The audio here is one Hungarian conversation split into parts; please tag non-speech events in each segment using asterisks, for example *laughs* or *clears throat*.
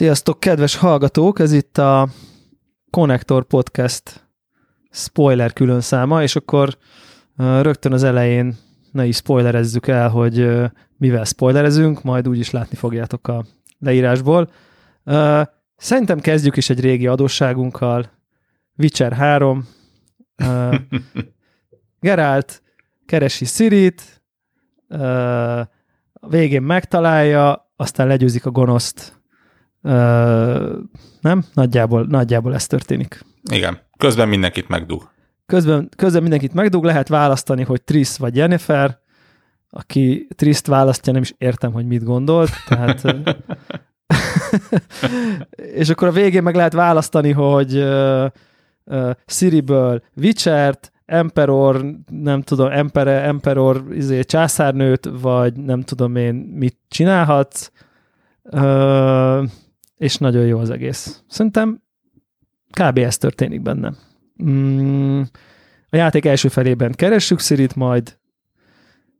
Sziasztok, kedves hallgatók! Ez itt a Connector Podcast spoiler külön száma, és akkor rögtön az elején ne is spoilerezzük el, hogy mivel spoilerezünk, majd úgyis látni fogjátok a leírásból. Szerintem kezdjük is egy régi adósságunkkal. Witcher 3. *laughs* Geralt keresi Sirit, a végén megtalálja, aztán legyőzik a gonoszt Ö, nem? Nagyjából, nagyjából ez történik. Igen. Közben mindenkit megdug. Közben, közben mindenkit megdug, lehet választani, hogy Triss vagy Jennifer. Aki Triszt választja, nem is értem, hogy mit gondolt. Tehát, *laughs* és akkor a végén meg lehet választani, hogy uh, uh, Siriből Witchert, Emperor, nem tudom, Empere, Emperor izé, császárnőt, vagy nem tudom én mit csinálhatsz. Uh, és nagyon jó az egész. Szerintem kb. ez történik benne. Mm, a játék első felében keressük Szirit, majd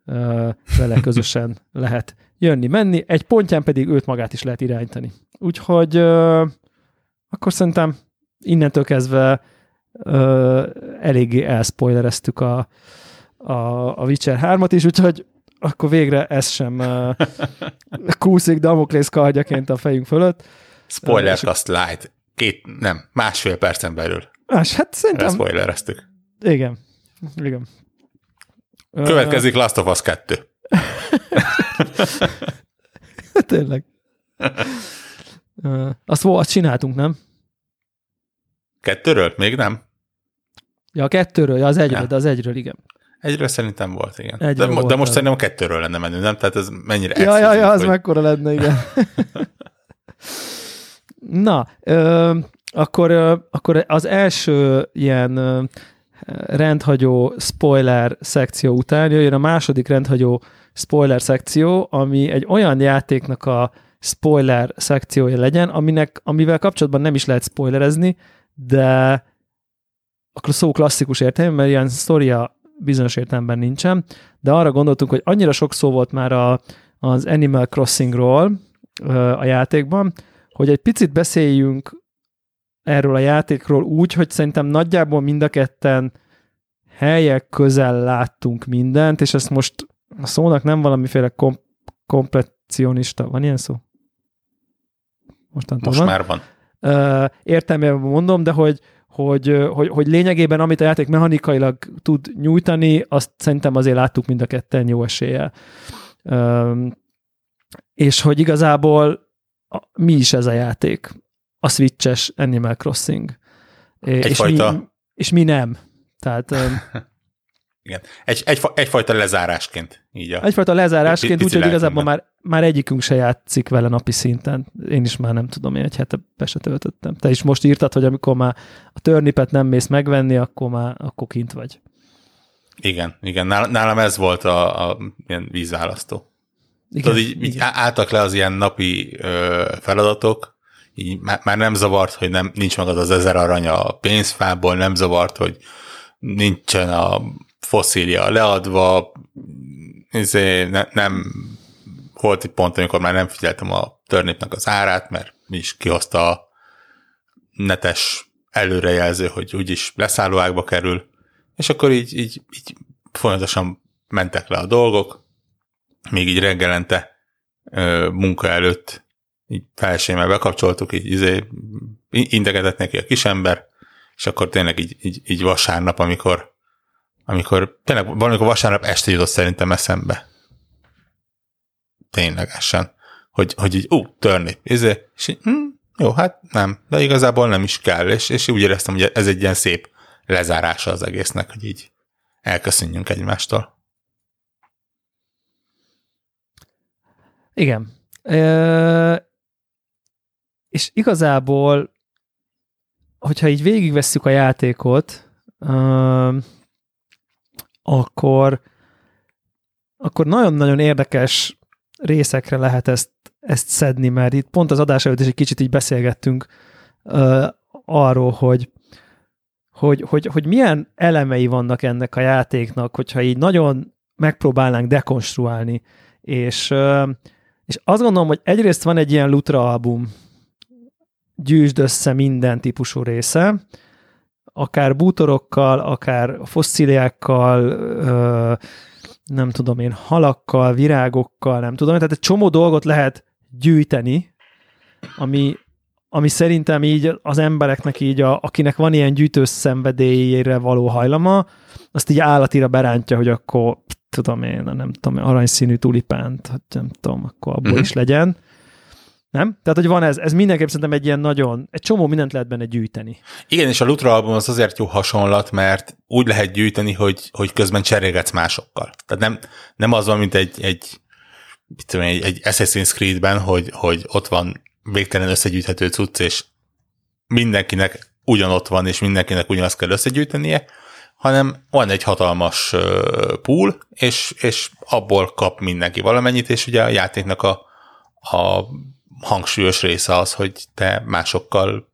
uh, vele *laughs* közösen lehet jönni-menni, egy pontján pedig őt magát is lehet irányítani. Úgyhogy uh, akkor szerintem innentől kezdve uh, eléggé elspoilereztük a, a, a Witcher 3-at is, úgyhogy akkor végre ez sem uh, *laughs* kúszik Damoklész kardjaként a fejünk fölött. Spoiler azt light. Két, nem, másfél percen belül. Más, hát szerintem... Spoilereztük. Igen. Igen. Következik Last of Us 2. *laughs* Tényleg. Azt, azt csináltunk, nem? Kettőről? Még nem? Ja, a kettőről, ja, az egyről, ja. de az egyről, igen. Egyről szerintem volt, igen. Egyről de, volt de most szerintem a kettőről lenne menő, nem? Tehát ez mennyire Ja, ja, ja, az hogy... mekkora lenne, igen. *laughs* Na, ö, akkor, ö, akkor az első ilyen ö, rendhagyó spoiler szekció után jöjjön a második rendhagyó spoiler szekció, ami egy olyan játéknak a spoiler szekciója legyen, aminek, amivel kapcsolatban nem is lehet spoilerezni, de akkor szó klasszikus értelme, mert ilyen sztoria bizonyos értelemben nincsen, de arra gondoltunk, hogy annyira sok szó volt már a, az Animal Crossingról a játékban, hogy egy picit beszéljünk erről a játékról úgy, hogy szerintem nagyjából mind a ketten helyek közel láttunk mindent, és ezt most a szónak nem valamiféle kom- kompletionista, van ilyen szó? Mostantól most van. már van. értelmében mondom, de hogy, hogy, hogy, hogy lényegében amit a játék mechanikailag tud nyújtani, azt szerintem azért láttuk mind a ketten jó eséllyel. és hogy igazából mi is ez a játék? A Switches Animal Crossing. Egyfajta... És mi, és mi nem. Tehát... *laughs* Igen. Egy, egy, egyfajta lezárásként. Így a egyfajta lezárásként, úgyhogy igazából már, már egyikünk se játszik vele napi szinten. Én is már nem tudom, én egy hete be se töltöttem. Te is most írtad, hogy amikor már a törnipet nem mész megvenni, akkor már akkor kint vagy. Igen, igen. Nálam ez volt a, a ilyen vízválasztó. Igen, Tudod, így, így álltak le az ilyen napi ö, feladatok, így már, már nem zavart, hogy nem, nincs meg az az ezer arany a pénzfából, nem zavart, hogy nincsen a foszília leadva, izé, ne, nem volt egy pont, amikor már nem figyeltem a törnépnek az árát, mert mi is kihozta a netes előrejelző, hogy úgyis leszállóákba kerül, és akkor így, így, így folyamatosan mentek le a dolgok, még így reggelente munka előtt így felsémmel bekapcsoltuk, így izé, integetett neki a kisember, és akkor tényleg így, így, így vasárnap, amikor, amikor tényleg valamikor vasárnap este jutott szerintem eszembe. Ténylegesen. Hogy, hogy így, ú, törni, izé, és így, hm, jó, hát nem, de igazából nem is kell, és, és úgy éreztem, hogy ez egy ilyen szép lezárása az egésznek, hogy így elköszönjünk egymástól. Igen. E- és igazából, hogyha így végigvesszük a játékot, uh, akkor akkor nagyon-nagyon érdekes részekre lehet ezt, ezt szedni, mert itt pont az adás előtt is egy kicsit így beszélgettünk uh, arról, hogy, hogy, hogy, hogy milyen elemei vannak ennek a játéknak, hogyha így nagyon megpróbálnánk dekonstruálni, és uh, és azt gondolom, hogy egyrészt van egy ilyen Lutra album gyűjtsd össze minden típusú része, akár bútorokkal, akár fosszíliákkal, nem tudom én, halakkal, virágokkal, nem tudom, tehát egy csomó dolgot lehet gyűjteni, ami, ami szerintem így az embereknek így, a, akinek van ilyen gyűjtő szenvedélyére való hajlama, azt így állatira berántja, hogy akkor tudom én, nem tudom, aranyszínű tulipánt, nem tudom, akkor abból uh-huh. is legyen. Nem? Tehát, hogy van ez, ez mindenképp szerintem egy ilyen nagyon, egy csomó mindent lehet benne gyűjteni. Igen, és a Lutra album az azért jó hasonlat, mert úgy lehet gyűjteni, hogy, hogy közben cserélgetsz másokkal. Tehát nem, nem az van, mint egy, egy, tudom, egy, egy Assassin's Creed-ben, hogy, hogy ott van végtelen összegyűjthető cucc, és mindenkinek ugyanott van, és mindenkinek ugyanazt kell összegyűjtenie, hanem van egy hatalmas pool, és, és abból kap mindenki valamennyit, és ugye a játéknak a, a hangsúlyos része az, hogy te másokkal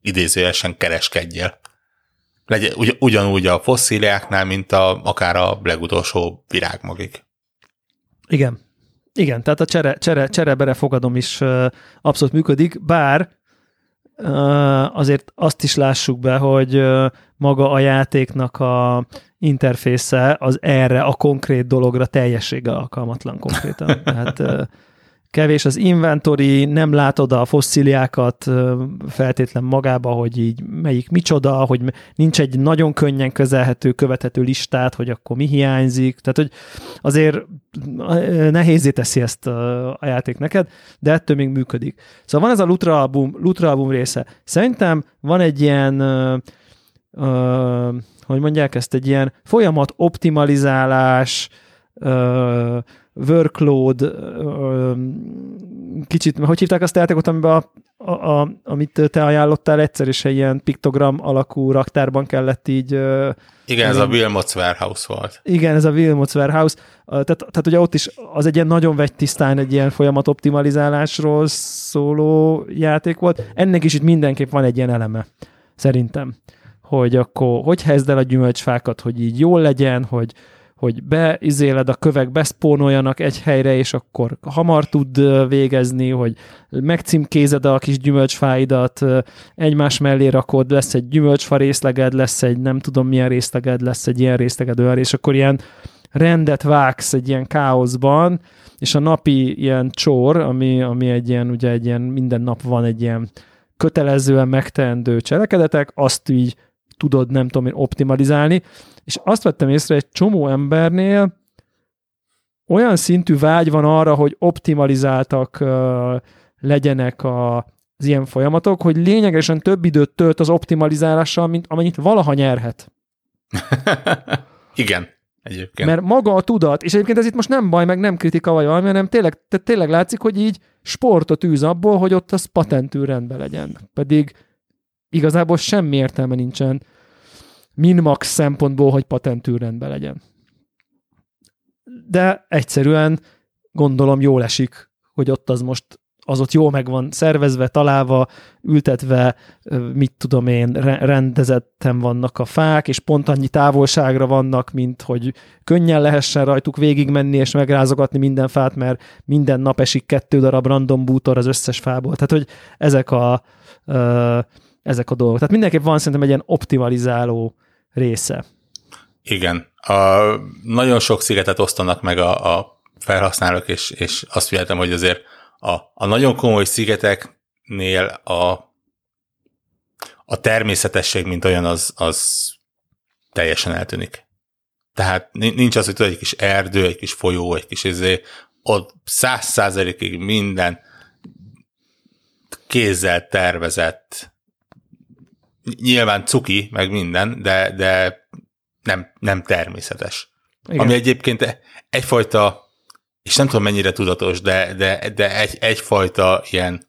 idézőjelesen kereskedjél. Legyen ugy, ugyanúgy a fosszíliáknál, mint a, akár a legutolsó virágmagik. Igen. Igen, tehát a csere, csere, cserebere fogadom is abszolút működik, bár azért azt is lássuk be, hogy maga a játéknak a interfésze az erre a konkrét dologra teljességgel alkalmatlan konkrétan. Tehát kevés az inventory, nem látod a fosszíliákat feltétlen magába, hogy így melyik micsoda, hogy nincs egy nagyon könnyen kezelhető, követhető listát, hogy akkor mi hiányzik, tehát hogy azért nehézé teszi ezt a játék neked, de ettől még működik. Szóval van ez a Lutra album, Lutra album része. Szerintem van egy ilyen uh, hogy mondják ezt, egy ilyen folyamat optimalizálás, uh, workload, kicsit, hogy hívták azt a játékot, amiben a, a, a, amit te ajánlottál egyszer, és egy ilyen piktogram alakú raktárban kellett így... Igen, ez a Wilmots Warehouse volt. Igen, ez a Wilmots Warehouse. Tehát, tehát ugye ott is az egy ilyen nagyon vegy tisztán egy ilyen folyamat optimalizálásról szóló játék volt. Ennek is itt mindenképp van egy ilyen eleme, szerintem. Hogy akkor hogy helyezd el a gyümölcsfákat, hogy így jól legyen, hogy, hogy beizéled a kövek, beszpónoljanak egy helyre, és akkor hamar tud végezni, hogy megcímkézed a kis gyümölcsfáidat, egymás mellé rakod, lesz egy gyümölcsfa részleged, lesz egy nem tudom milyen részleged, lesz egy ilyen részleged, olyan, és akkor ilyen rendet vágsz egy ilyen káoszban, és a napi ilyen csor, ami, ami egy ilyen, ugye egy ilyen, minden nap van egy ilyen kötelezően megteendő cselekedetek, azt így tudod, nem tudom én, optimalizálni, és azt vettem észre, egy csomó embernél olyan szintű vágy van arra, hogy optimalizáltak uh, legyenek a, az ilyen folyamatok, hogy lényegesen több időt tölt az optimalizálással, mint amennyit valaha nyerhet. *laughs* Igen. Egyébként. Mert maga a tudat, és egyébként ez itt most nem baj, meg nem kritika vagy valami, hanem tényleg, tehát tényleg látszik, hogy így sportot űz abból, hogy ott az patentű rendben legyen. Pedig igazából semmi értelme nincsen minmax szempontból, hogy patentű rendben legyen. De egyszerűen gondolom jól esik, hogy ott az most az ott jól meg van szervezve, találva, ültetve, mit tudom én, rendezetten vannak a fák, és pont annyi távolságra vannak, mint hogy könnyen lehessen rajtuk végigmenni és megrázogatni minden fát, mert minden nap esik kettő darab random bútor az összes fából. Tehát, hogy ezek a, ezek a dolgok. Tehát mindenképp van szerintem egy ilyen optimalizáló része. Igen. A, nagyon sok szigetet osztanak meg a, a felhasználók, és, és azt figyeltem, hogy azért a, a nagyon komoly szigeteknél a, a természetesség, mint olyan, az, az teljesen eltűnik. Tehát nincs az, hogy tudod, egy kis erdő, egy kis folyó, egy kis izé, ott száz százalékig minden kézzel tervezett nyilván cuki, meg minden, de, de nem, nem természetes. Igen. Ami egyébként egyfajta, és nem tudom mennyire tudatos, de, de, de egy, egyfajta ilyen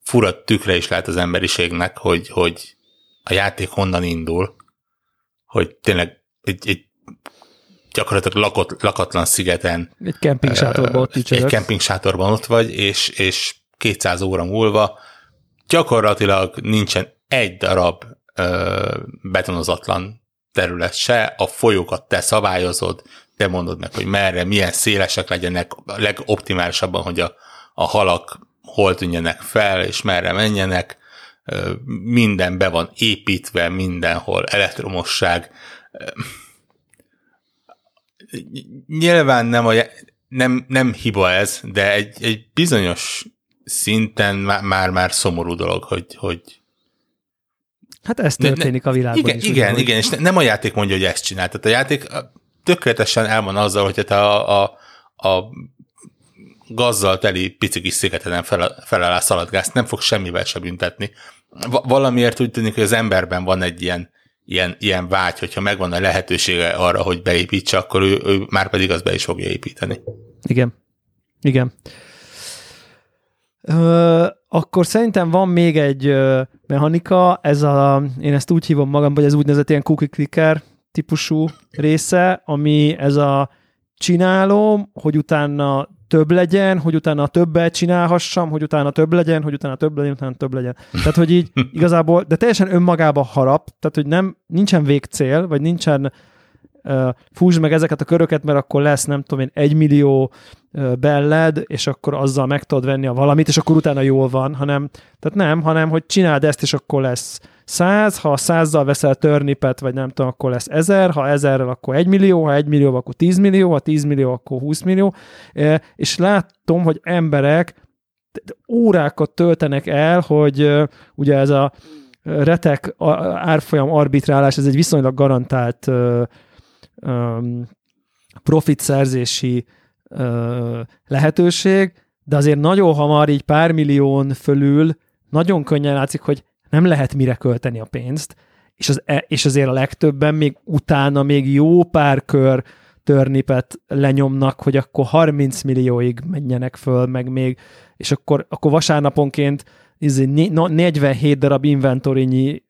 fura tükre is lehet az emberiségnek, hogy, hogy a játék honnan indul, hogy tényleg egy, egy gyakorlatilag lakott, lakatlan szigeten. Egy kemping sátorban ott Egy kemping sátorban ott vagy, és, és 200 óra múlva gyakorlatilag nincsen egy darab ö, betonozatlan terület se, a folyókat te szabályozod, te mondod meg, hogy merre, milyen szélesek legyenek a legoptimálisabban, hogy a, a halak hol tűnjenek fel, és merre menjenek, minden be van építve, mindenhol elektromosság. Nyilván nem, a, nem, nem hiba ez, de egy, egy bizonyos szinten már-már szomorú dolog, hogy, hogy Hát ez történik ne, a világban igen, is. Igen, igen, és nem a játék mondja, hogy ezt csinál. Tehát a játék tökéletesen el van azzal, hogy te a, a, a gazzal teli pici kis szigeten fel, felállás szaladgász, nem fog semmivel se büntetni. Va- valamiért úgy tűnik, hogy az emberben van egy ilyen, ilyen, ilyen vágy, hogyha megvan a lehetősége arra, hogy beépítse, akkor ő, ő már pedig az be is fogja építeni. Igen. Igen. Ö, akkor szerintem van még egy ö, mechanika, ez a, én ezt úgy hívom magam, hogy ez úgynevezett ilyen cookie clicker típusú része, ami ez a csinálom, hogy utána több legyen, hogy utána többet csinálhassam, hogy utána több legyen, hogy utána több legyen, utána több legyen. Tehát, hogy így *laughs* igazából, de teljesen önmagába harap, tehát, hogy nem, nincsen végcél, vagy nincsen fúzs meg ezeket a köröket, mert akkor lesz, nem tudom én, egy millió belled, és akkor azzal meg tudod venni a valamit, és akkor utána jól van, hanem, tehát nem, hanem, hogy csináld ezt, és akkor lesz száz, ha százzal veszel törnipet, vagy nem tudom, akkor lesz ezer, ha ezerrel, akkor egy millió, ha egy millió, akkor tíz millió, ha tíz millió, akkor húsz millió, és látom, hogy emberek órákat töltenek el, hogy ugye ez a retek árfolyam arbitrálás, ez egy viszonylag garantált profit szerzési lehetőség, de azért nagyon hamar így pár millión fölül nagyon könnyen látszik, hogy nem lehet mire költeni a pénzt, és, az, e, és azért a legtöbben még utána még jó pár kör törnipet lenyomnak, hogy akkor 30 millióig menjenek föl, meg még, és akkor, akkor vasárnaponként 47 izé, darab inventorinyi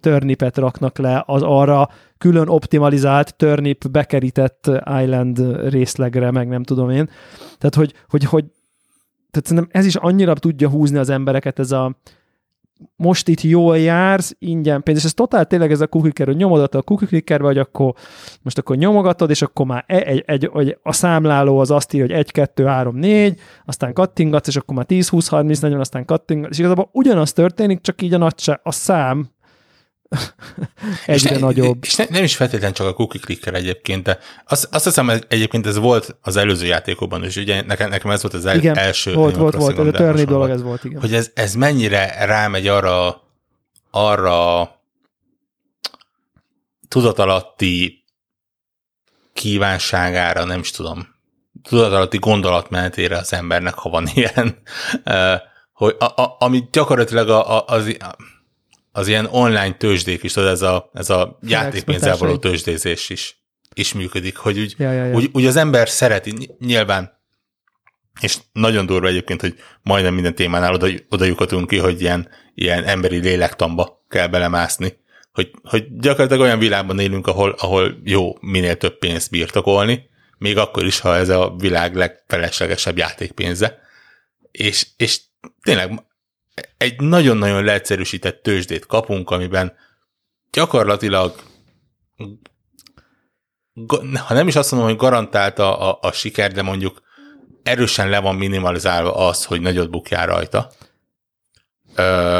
törnipet raknak le az arra külön optimalizált törnip bekerített island részlegre, meg nem tudom én. Tehát, hogy, hogy, hogy tehát szerintem ez is annyira tudja húzni az embereket, ez a, most itt jól jársz, ingyen pénz, és ez totál tényleg ez a cookie hogy nyomod a cookie vagy akkor most akkor nyomogatod, és akkor már egy, egy, egy, egy a számláló az azt írja, hogy 1, 2, 3, 4, aztán kattingatsz, és akkor már 10, 20, 30, 40, aztán kattingatsz, és igazából ugyanaz történik, csak így a nagy a szám egyre és ne, nagyobb. És ne, nem is feltétlenül csak a cookie clicker egyébként, de azt, azt hiszem, hogy egyébként ez volt az előző játékokban is, ugye nekem, nekem ez volt az el, igen, első. volt, volt, volt, ez a törni dolog ez volt, igen. Hogy ez, ez mennyire rámegy arra, arra tudatalatti kívánságára, nem is tudom, tudatalatti gondolatmenetére az embernek, ha van ilyen, *laughs* hogy a, a, ami gyakorlatilag a, a, az, az ilyen online tőzsdék is, tudod, ez a, ez a játékpénzzel való tőzsdézés is, is működik, hogy úgy, ja, ja, ja. Úgy, úgy az ember szereti, nyilván, és nagyon durva egyébként, hogy majdnem minden témánál oda, oda lyukatunk ki, hogy ilyen, ilyen emberi lélektamba kell belemászni, hogy, hogy gyakorlatilag olyan világban élünk, ahol, ahol jó minél több pénzt birtokolni, még akkor is, ha ez a világ legfeleslegesebb játékpénze. És, és tényleg egy nagyon-nagyon leegyszerűsített tőzsdét kapunk, amiben gyakorlatilag ha nem is azt mondom, hogy garantálta a, a siker, de mondjuk erősen le van minimalizálva az, hogy nagyot bukjál rajta.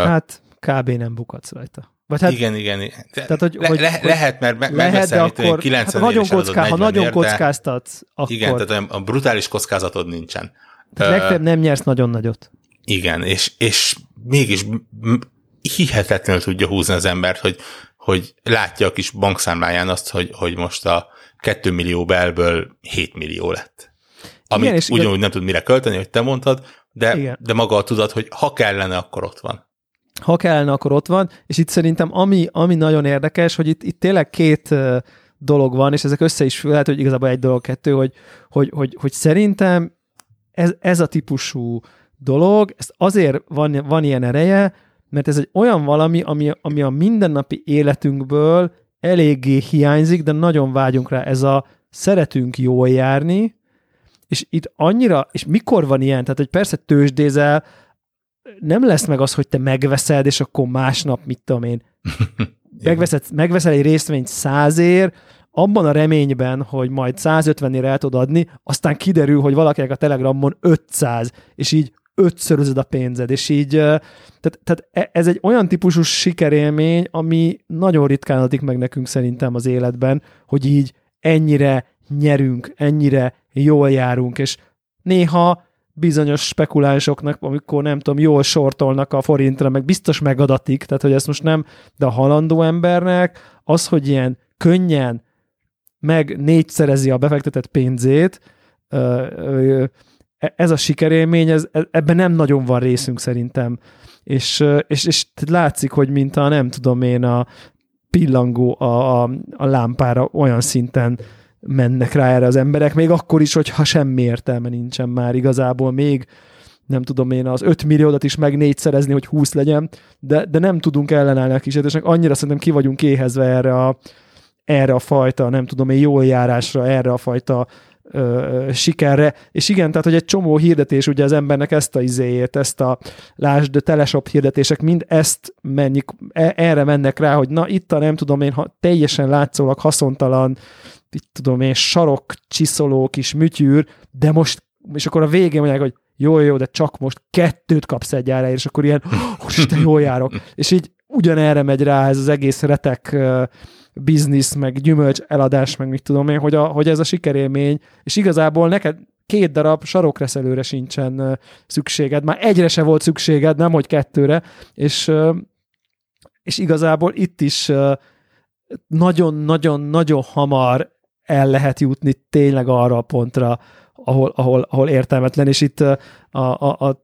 Hát kb. nem bukadsz rajta. Vagy hát, igen, igen. De, tehát, hogy, le, hogy, le, lehet, mert me, lehet, de akkor 90 hát nagyon kocká, ha nagyon kockáztatsz, akkor... Igen, tehát a brutális kockázatod nincsen. Tehát legfeljebb nem nyersz nagyon nagyot. Igen, és, és mégis hihetetlenül tudja húzni az embert, hogy, hogy látja a kis bankszámláján azt, hogy, hogy most a 2 millió belből 7 millió lett. Amit Igen, ugyanúgy igen. nem tud mire költeni, hogy te mondtad, de, de maga a tudat, hogy ha kellene, akkor ott van. Ha kellene, akkor ott van, és itt szerintem ami, ami nagyon érdekes, hogy itt, itt tényleg két dolog van, és ezek össze is lehet, hogy igazából egy dolog, kettő, hogy, hogy, hogy, hogy szerintem ez, ez a típusú dolog, ez azért van, van ilyen ereje, mert ez egy olyan valami, ami, ami a mindennapi életünkből eléggé hiányzik, de nagyon vágyunk rá. Ez a szeretünk jól járni, és itt annyira, és mikor van ilyen? Tehát, hogy persze tőzsdézel, nem lesz meg az, hogy te megveszed, és akkor másnap, mit tudom én, *laughs* megveszed, megveszel egy részvényt százért, abban a reményben, hogy majd 150-ére el tudod adni, aztán kiderül, hogy valakinek a Telegramon 500, és így ötszörözöd a pénzed, és így, tehát, tehát e, ez egy olyan típusú sikerélmény, ami nagyon ritkán adik meg nekünk szerintem az életben, hogy így ennyire nyerünk, ennyire jól járunk, és néha bizonyos spekulánsoknak, amikor nem tudom, jól sortolnak a forintra, meg biztos megadatik, tehát hogy ezt most nem, de a halandó embernek az, hogy ilyen könnyen meg négyszerezi a befektetett pénzét, ez a sikerélmény, ez, ebben nem nagyon van részünk szerintem. És, és, és látszik, hogy mint a nem tudom én, a pillangó a, a, a lámpára olyan szinten mennek rá erre az emberek, még akkor is, hogyha semmi értelme nincsen már igazából még nem tudom én az 5 milliódat is meg négyszerezni, hogy 20 legyen, de, de nem tudunk ellenállni a kísérletesnek. Annyira szerintem ki vagyunk éhezve erre a, erre a fajta, nem tudom én, jól járásra, erre a fajta ö, sikerre. És igen, tehát, hogy egy csomó hirdetés, ugye az embernek ezt a izéjét, ezt a lásd, teleshop hirdetések, mind ezt menjik, e, erre mennek rá, hogy na itt a nem tudom én, ha teljesen látszólag haszontalan, itt tudom én, sarok, csiszoló kis műtyűr, de most, és akkor a végén mondják, hogy jó, jó, de csak most kettőt kapsz egy ára, és akkor ilyen, te jól járok. *laughs* És így ugyanerre megy rá ez az egész retek biznisz, meg gyümölcs eladás, meg mit tudom én, hogy, a, hogy ez a sikerélmény, és igazából neked két darab sarokreszelőre sincsen szükséged, már egyre se volt szükséged, nem hogy kettőre, és, és igazából itt is nagyon-nagyon-nagyon hamar el lehet jutni tényleg arra a pontra, ahol, ahol, ahol értelmetlen, és itt a, a, a,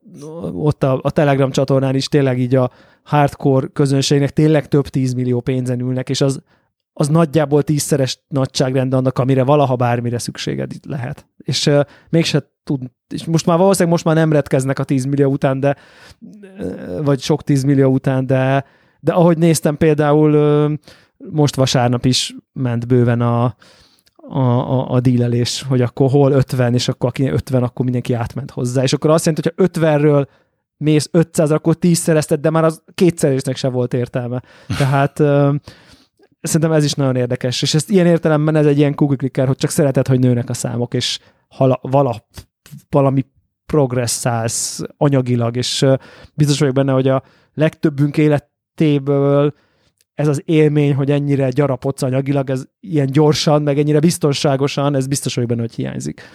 ott a, a Telegram csatornán is tényleg így a hardcore közönségnek tényleg több tízmillió pénzen ülnek, és az, az nagyjából tízszeres nagyságrend annak, amire valaha bármire szükséged lehet. És uh, mégse tud, és most már valószínűleg most már nem retkeznek a 10 millió után, de vagy sok 10 millió után, de, de ahogy néztem például most vasárnap is ment bőven a, a, a, a dílelés, hogy akkor hol 50, és akkor aki 50, akkor mindenki átment hozzá. És akkor azt jelenti, hogy 50-ről mész 500, akkor 10 szerezted, de már az kétszerésnek se volt értelme. Tehát szerintem ez is nagyon érdekes, és ezt ilyen értelemben ez egy ilyen Google hogy csak szereted, hogy nőnek a számok, és hala, vala, valami progresszálsz anyagilag, és biztos vagyok benne, hogy a legtöbbünk életéből ez az élmény, hogy ennyire gyarapodsz anyagilag, ez ilyen gyorsan, meg ennyire biztonságosan, ez biztos vagyok benne, hogy hiányzik.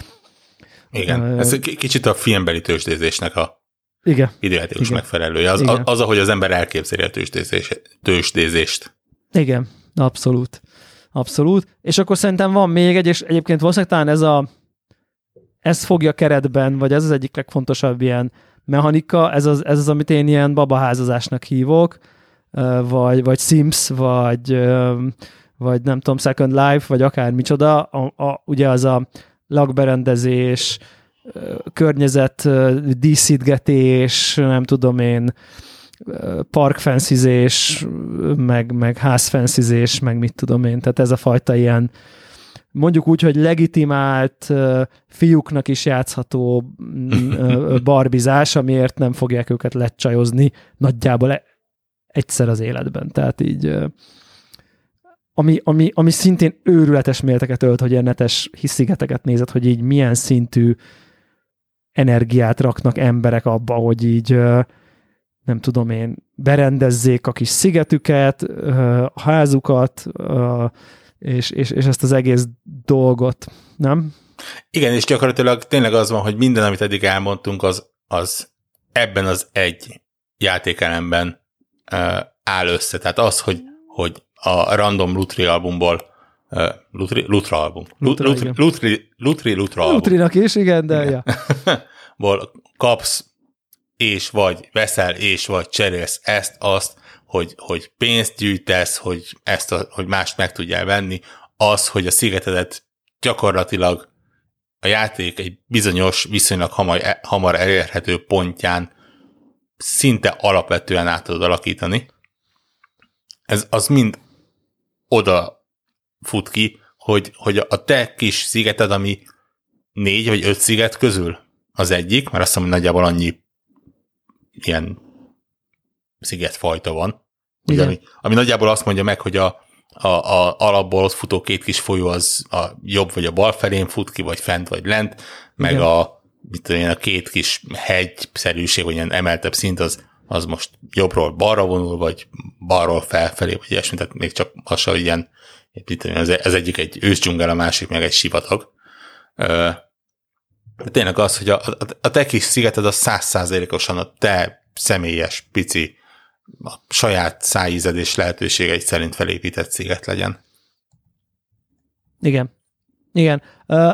Igen, uh, ez kicsit a filmbeli tőzsdézésnek a igen. ideális megfelelője. Az, az, az, ahogy az ember elképzeli a tőzsdézést. Igen, Abszolút. Abszolút. És akkor szerintem van még egy, és egyébként valószínűleg talán ez a ez fogja keretben, vagy ez az egyik legfontosabb ilyen mechanika, ez az, ez az amit én ilyen babaházazásnak hívok, vagy, vagy Sims, vagy, vagy nem tudom, Second Life, vagy akár micsoda, a, a, ugye az a lakberendezés, környezet díszítgetés, nem tudom én, parkfenszizés, meg, meg házfenszizés, meg mit tudom én, tehát ez a fajta ilyen mondjuk úgy, hogy legitimált fiúknak is játszható *laughs* barbizás, amiért nem fogják őket lecsajozni nagyjából e- egyszer az életben. Tehát így ami, ami, ami szintén őrületes mérteket ölt, hogy ilyen netes hiszigeteket nézett, hogy így milyen szintű energiát raknak emberek abba, hogy így nem tudom én, berendezzék a kis szigetüket, a házukat, és, és, és ezt az egész dolgot, nem? Igen, és gyakorlatilag tényleg az van, hogy minden, amit eddig elmondtunk, az, az ebben az egy játékelemben uh, áll össze. Tehát az, hogy, hogy a random Lutri albumból uh, Lutri, Lutra album. Lutra, Lutri, Lutri, Lutri, Lutra album. Lutrinak is, igen, de igen. ja. *laughs* ból kapsz és vagy veszel, és vagy cserélsz ezt, azt, hogy, hogy pénzt gyűjtesz, hogy, ezt a, hogy mást meg tudjál venni, az, hogy a szigetedet gyakorlatilag a játék egy bizonyos, viszonylag hamar, hamar elérhető pontján szinte alapvetően át tudod alakítani. Ez az mind oda fut ki, hogy, hogy a te kis szigeted, ami négy vagy öt sziget közül az egyik, mert azt hiszem, hogy nagyjából annyi ilyen szigetfajta van, ugye, ami, ami nagyjából azt mondja meg, hogy a, a, a alapból ott futó két kis folyó az a jobb vagy a bal felén fut ki, vagy fent vagy lent, meg Igen. a mit tudom én, a két kis hegyszerűség, vagy ilyen emeltebb szint, az, az most jobbról balra vonul, vagy balról felfelé, vagy ilyesmi, tehát még csak lassan ilyen, mit tudom, ez, ez egyik egy ősdzsungel, a másik meg egy sivatag. De tényleg az, hogy a, a, a te kis szigeted az százszázalékosan a te személyes, pici, a saját szájízedés lehetőségei szerint felépített sziget legyen. Igen. Igen,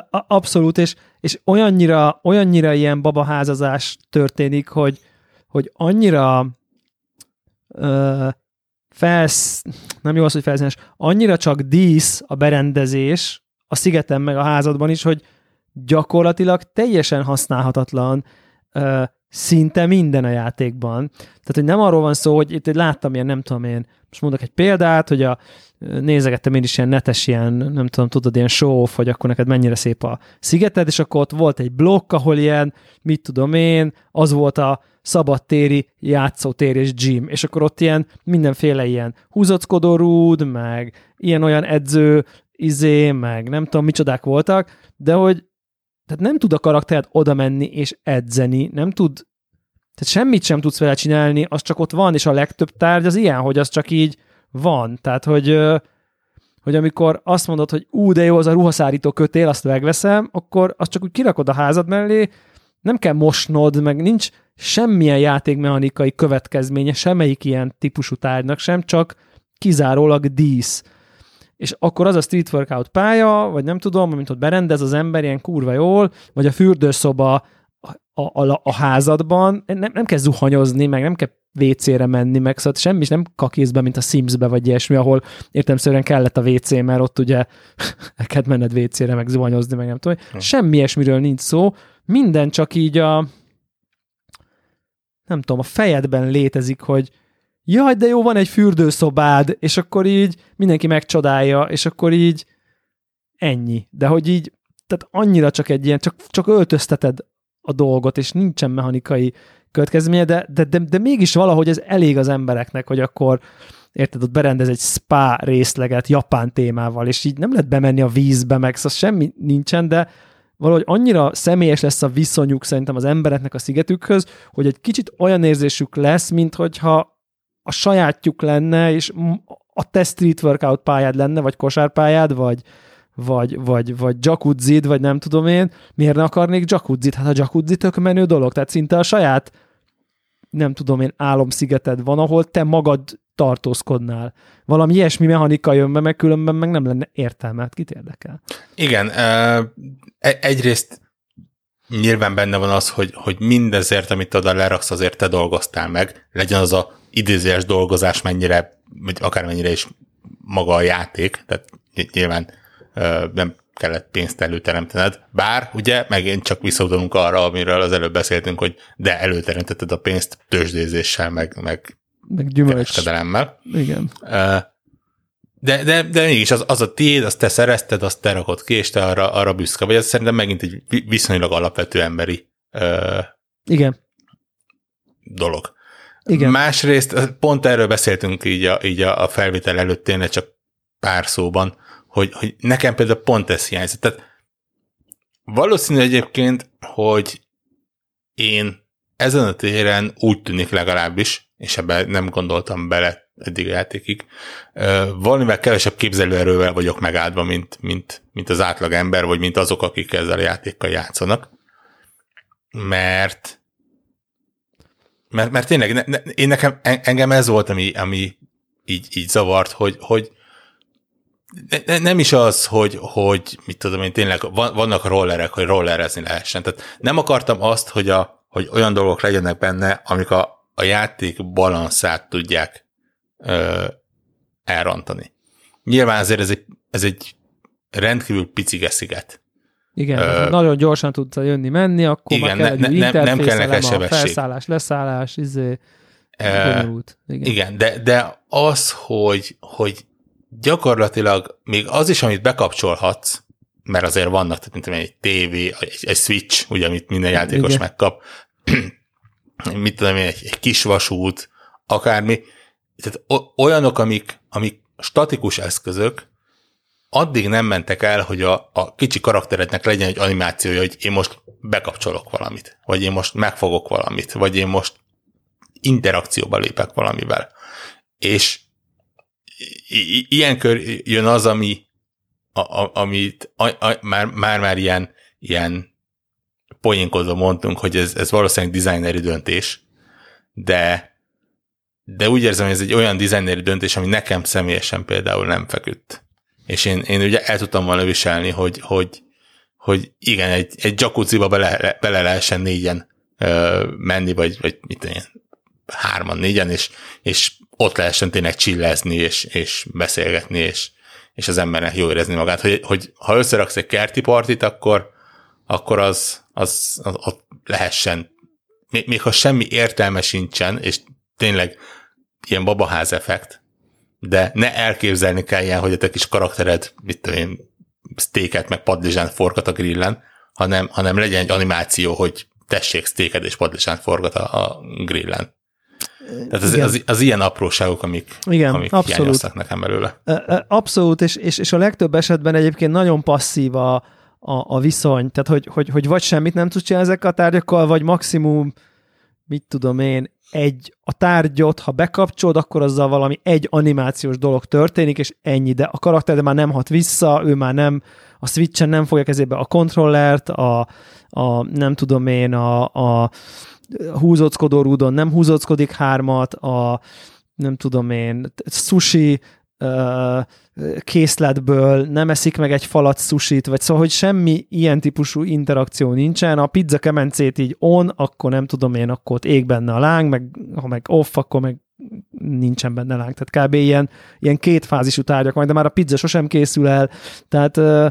abszolút, és, és olyannyira, olyannyira ilyen babaházazás történik, hogy, hogy annyira uh, felsz, nem jó az, hogy felszínes, annyira csak dísz a berendezés a szigeten meg a házadban is, hogy gyakorlatilag teljesen használhatatlan uh, szinte minden a játékban. Tehát, hogy nem arról van szó, hogy itt láttam ilyen, nem tudom én, most mondok egy példát, hogy a, nézegettem én is ilyen netes ilyen, nem tudom, tudod, ilyen show hogy akkor neked mennyire szép a szigeted, és akkor ott volt egy blokk, ahol ilyen, mit tudom én, az volt a szabadtéri játszótér és gym, és akkor ott ilyen mindenféle ilyen húzockodó rúd, meg ilyen-olyan edző, izé, meg nem tudom, micsodák voltak, de hogy tehát nem tud a karaktered oda menni és edzeni, nem tud, tehát semmit sem tudsz vele csinálni, az csak ott van, és a legtöbb tárgy az ilyen, hogy az csak így van. Tehát, hogy, hogy amikor azt mondod, hogy ú, de jó, az a ruhaszárító kötél, azt megveszem, akkor azt csak úgy kirakod a házad mellé, nem kell mosnod, meg nincs semmilyen játékmechanikai következménye semmelyik ilyen típusú tárgynak sem, csak kizárólag dísz és akkor az a street workout pálya, vagy nem tudom, mint ott berendez az ember ilyen kurva jól, vagy a fürdőszoba a, a, a házadban, nem, nem kell zuhanyozni, meg nem kell WC-re menni, meg szóval semmi is nem kakészbe, mint a Sims-be, vagy ilyesmi, ahol értelmszerűen kellett a WC, mert ott ugye *laughs* el kellett menned WC-re, meg zuhanyozni, meg nem tudom. Hm. Semmi ilyesmiről nincs szó, minden csak így a nem tudom, a fejedben létezik, hogy jaj, de jó, van egy fürdőszobád, és akkor így mindenki megcsodálja, és akkor így ennyi. De hogy így, tehát annyira csak egy ilyen, csak, csak öltözteted a dolgot, és nincsen mechanikai következménye, de, de, de, de mégis valahogy ez elég az embereknek, hogy akkor érted, ott berendez egy spa részleget japán témával, és így nem lehet bemenni a vízbe, meg szóval semmi nincsen, de valahogy annyira személyes lesz a viszonyuk szerintem az embereknek a szigetükhöz, hogy egy kicsit olyan érzésük lesz, mint hogyha a sajátjuk lenne, és a te street workout pályád lenne, vagy kosárpályád, vagy, vagy, vagy, vagy jacuzzid, vagy nem tudom én, miért ne akarnék jacuzzit? Hát a jacuzzi tök menő dolog, tehát szinte a saját nem tudom én, álomszigeted van, ahol te magad tartózkodnál. Valami ilyesmi mechanika jön be, meg különben meg nem lenne értelme. Hát kit érdekel? Igen, e, egyrészt nyilván benne van az, hogy, hogy mindezért, amit oda leraksz, azért te dolgoztál meg, legyen az a idézőes dolgozás mennyire, vagy akármennyire is maga a játék, tehát nyilván nem kellett pénzt előteremtened. Bár, ugye, megint csak visszautalunk arra, amiről az előbb beszéltünk, hogy de előteremtetted a pénzt tőzsdézéssel, meg, meg, meg kereskedelemmel. Igen. De, de, de mégis az, az a tiéd, azt te szerezted, azt te rakod ki, és te arra, arra büszke vagy. Ez szerintem megint egy viszonylag alapvető emberi uh, Igen. dolog. Igen. Másrészt pont erről beszéltünk így a, így a, felvétel előtt tényleg csak pár szóban, hogy, hogy nekem például pont ez hiányzik. Tehát valószínű egyébként, hogy én ezen a téren úgy tűnik legalábbis, és ebben nem gondoltam bele eddig a játékig, valamivel kevesebb képzelőerővel vagyok megáldva, mint, mint, mint az átlag ember, vagy mint azok, akik ezzel a játékkal játszanak. Mert mert, mert tényleg, ne, ne, én nekem, engem ez volt, ami, ami így, így zavart, hogy, hogy ne, nem is az, hogy, hogy mit tudom én, tényleg vannak rollerek, hogy rollerezni lehessen. Tehát nem akartam azt, hogy, a, hogy olyan dolgok legyenek benne, amik a, a játék balanszát tudják ö, elrontani. Nyilván azért ez egy, ez egy rendkívül picike sziget. Igen, uh, nagyon gyorsan tudsz jönni, menni, akkor igen, már kell ne, egy ne, nem kell neked sebesség. Felszállás, leszállás, izé, uh, igen. igen, de, de az, hogy, hogy gyakorlatilag még az is, amit bekapcsolhatsz, mert azért vannak, tehát mint egy TV, egy, egy switch, ugye, amit minden játékos igen. megkap, *clears throat* mit tudom én, egy, egy kis vasút, akármi, tehát olyanok, amik, amik statikus eszközök, addig nem mentek el, hogy a, a kicsi karakterednek legyen egy animációja, hogy én most bekapcsolok valamit, vagy én most megfogok valamit, vagy én most interakcióba lépek valamivel. És ilyenkor jön az, ami, a, a, amit a, a, már, már, már ilyen, ilyen poénkodva mondtunk, hogy ez, ez valószínűleg designeri döntés, de de úgy érzem, hogy ez egy olyan designeri döntés, ami nekem személyesen például nem feküdt. És én, én ugye el tudtam volna viselni, hogy, hogy, hogy igen, egy, egy jacuzziba bele, bele lehessen négyen ö, menni, vagy, vagy mit én, hárman, négyen, és, és ott lehessen tényleg csillezni, és, és beszélgetni, és, és az embernek jó érezni magát. Hogy, hogy ha összeraksz egy kerti partit, akkor, akkor az, az, az ott lehessen, még, még ha semmi értelme sincsen, és tényleg ilyen babaház effekt, de ne elképzelni kelljen, hogy a te kis karaktered, mit tudom én, sztéket meg padlizsánt forgat a grillen, hanem, hanem legyen egy animáció, hogy tessék sztéket és padlizsánt forgat a, a grillen. Tehát az, az, az ilyen apróságok, amik, Igen, amik abszolút. hiányoztak nekem belőle. Abszolút, és, és, és a legtöbb esetben egyébként nagyon passzív a, a, a viszony, tehát hogy, hogy, hogy vagy semmit nem tudsz csinálni ezekkel a tárgyakkal, vagy maximum, mit tudom én, egy a tárgyot, ha bekapcsolod, akkor azzal valami egy animációs dolog történik, és ennyi, de a karakter már nem hat vissza, ő már nem, a switchen nem fogja kezébe a kontrollert, a, a nem tudom én, a, a húzóckodó rúdon nem húzóckodik hármat, a nem tudom én, sushi készletből nem eszik meg egy falat sushit, vagy szóval, hogy semmi ilyen típusú interakció nincsen. A pizza kemencét így on, akkor nem tudom én, akkor ott ég benne a láng, meg ha meg off, akkor meg nincsen benne láng. Tehát kb. ilyen, ilyen kétfázisú tárgyak majd, de már a pizza sosem készül el. Tehát ö,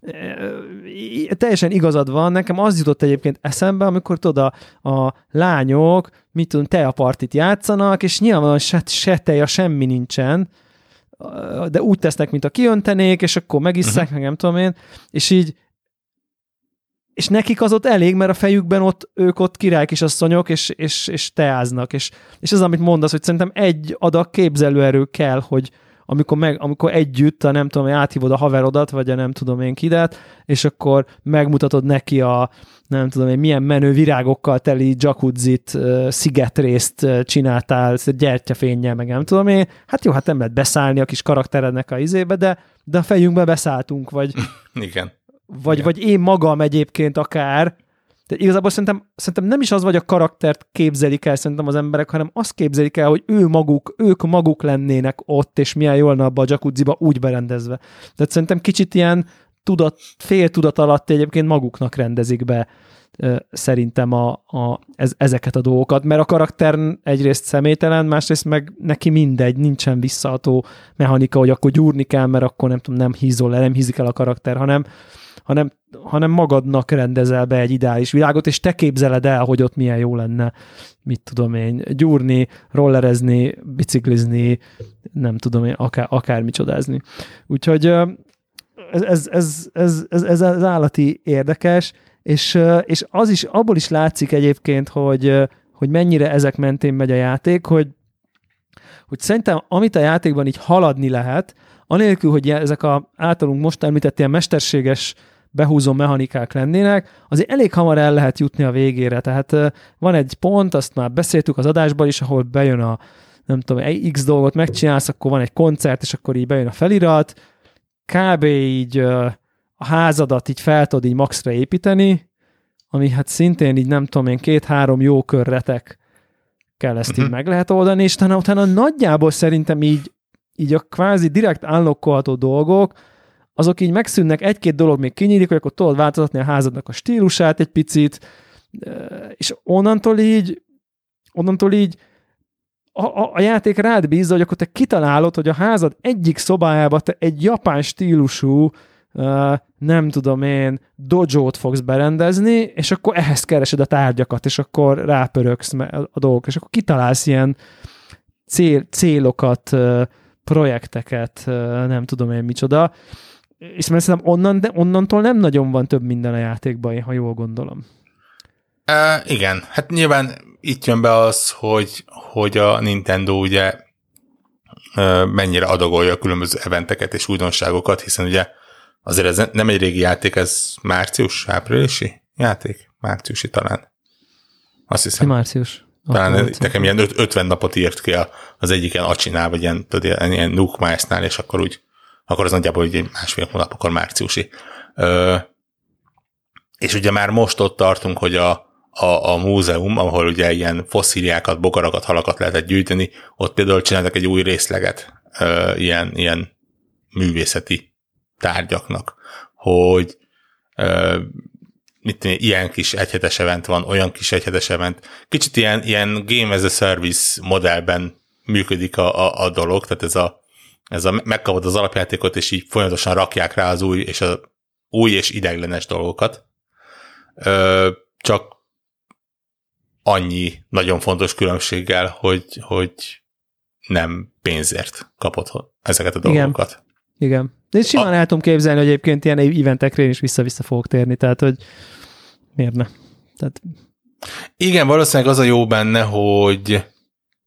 ö, teljesen igazad van. Nekem az jutott egyébként eszembe, amikor tudod, a, a lányok, mit tudom, partit játszanak, és nyilván se, se teja, semmi nincsen, de úgy tesznek, mint a kiöntenék, és akkor megisszák, uh-huh. meg nem tudom én, és így és nekik az ott elég, mert a fejükben ott ők ott király kisasszonyok, és, és, és teáznak, és, és ez, amit mondasz, hogy szerintem egy adag képzelőerő kell, hogy amikor, meg, amikor együtt, a nem tudom, áthívod a haverodat, vagy a nem tudom én kidet, és akkor megmutatod neki a, nem tudom én, milyen menő virágokkal teli jacuzzit, szigetrészt csináltál, gyertyafénnyel, meg nem tudom én. Hát jó, hát nem lehet beszállni a kis karakterednek a izébe, de, de a fejünkbe beszálltunk, vagy... *laughs* Igen. Vagy, Igen. vagy én magam egyébként akár, de igazából szerintem, szerintem nem is az, vagy a karaktert képzelik el szerintem az emberek, hanem azt képzelik el, hogy ő maguk, ők maguk lennének ott, és milyen jól abba a jacuzziba úgy berendezve. Tehát szerintem kicsit ilyen tudat, fél tudat alatt egyébként maguknak rendezik be szerintem a, a, ez, ezeket a dolgokat, mert a karakter egyrészt személytelen, másrészt meg neki mindegy, nincsen visszaható mechanika, hogy akkor gyúrni kell, mert akkor nem tudom, nem hízol le, nem hízik el a karakter, hanem, hanem, hanem magadnak rendezel be egy ideális világot, és te képzeled el, hogy ott milyen jó lenne, mit tudom én, gyúrni, rollerezni, biciklizni, nem tudom én, akár, akármi csodázni. Úgyhogy ez, ez, ez, ez, ez, ez, ez állati érdekes, és, és az is, abból is látszik egyébként, hogy, hogy mennyire ezek mentén megy a játék, hogy, hogy szerintem amit a játékban így haladni lehet, anélkül, hogy ezek a általunk most említett ilyen mesterséges behúzó mechanikák lennének, azért elég hamar el lehet jutni a végére. Tehát van egy pont, azt már beszéltük az adásban is, ahol bejön a nem tudom, egy X dolgot megcsinálsz, akkor van egy koncert, és akkor így bejön a felirat, kb. így a házadat így fel tudod így maxra építeni, ami hát szintén így nem tudom én, két-három jó körretek kell ezt uh-huh. így mhm. meg lehet oldani, és utána, utána nagyjából szerintem így, így a kvázi direkt állokkolható dolgok, azok így megszűnnek, egy-két dolog még kinyílik, hogy akkor tudod változtatni a házadnak a stílusát egy picit, és onnantól így, onnantól így a, a, a játék rád bízza, hogy akkor te kitalálod, hogy a házad egyik szobájába te egy japán stílusú uh, nem tudom én, dojo-t fogsz berendezni, és akkor ehhez keresed a tárgyakat, és akkor rápöröksz a dolgok, és akkor kitalálsz ilyen cél, célokat, uh, projekteket, uh, nem tudom én micsoda, és mert szerintem onnan, de onnantól nem nagyon van több minden a játékban, ha jól gondolom. Uh, igen, hát nyilván itt jön be az, hogy, hogy a Nintendo ugye mennyire adagolja a különböző eventeket és újdonságokat, hiszen ugye azért ez nem egy régi játék, ez március, áprilisi játék? Márciusi talán. Azt hiszem. Március. Talán nekem ilyen 50 napot írt ki az egyik ilyen acsinál, vagy ilyen, tudod, ilyen Nuke Mice-nál, és akkor úgy, akkor az nagyjából egy másfél hónap, akkor márciusi. Ö, és ugye már most ott tartunk, hogy a, a, a múzeum, ahol ugye ilyen fosszíliákat, bogarakat, halakat lehetett gyűjteni, ott például csináltak egy új részleget ö, ilyen, ilyen művészeti tárgyaknak, hogy ö, mit tenni, ilyen kis egyhetes event van, olyan kis egyhetes event. Kicsit ilyen, ilyen game as a service modellben működik a, a, a dolog, tehát ez a, ez a megkapod az alapjátékot, és így folyamatosan rakják rá az új és a új és ideglenes dolgokat. Ö, csak annyi nagyon fontos különbséggel, hogy, hogy nem pénzért kapod ezeket a dolgokat. Igen. Igen. Én simán a... el tudom képzelni, hogy egyébként ilyen eventekre én is vissza-vissza fogok térni, tehát hogy miért ne? Tehát... Igen, valószínűleg az a jó benne, hogy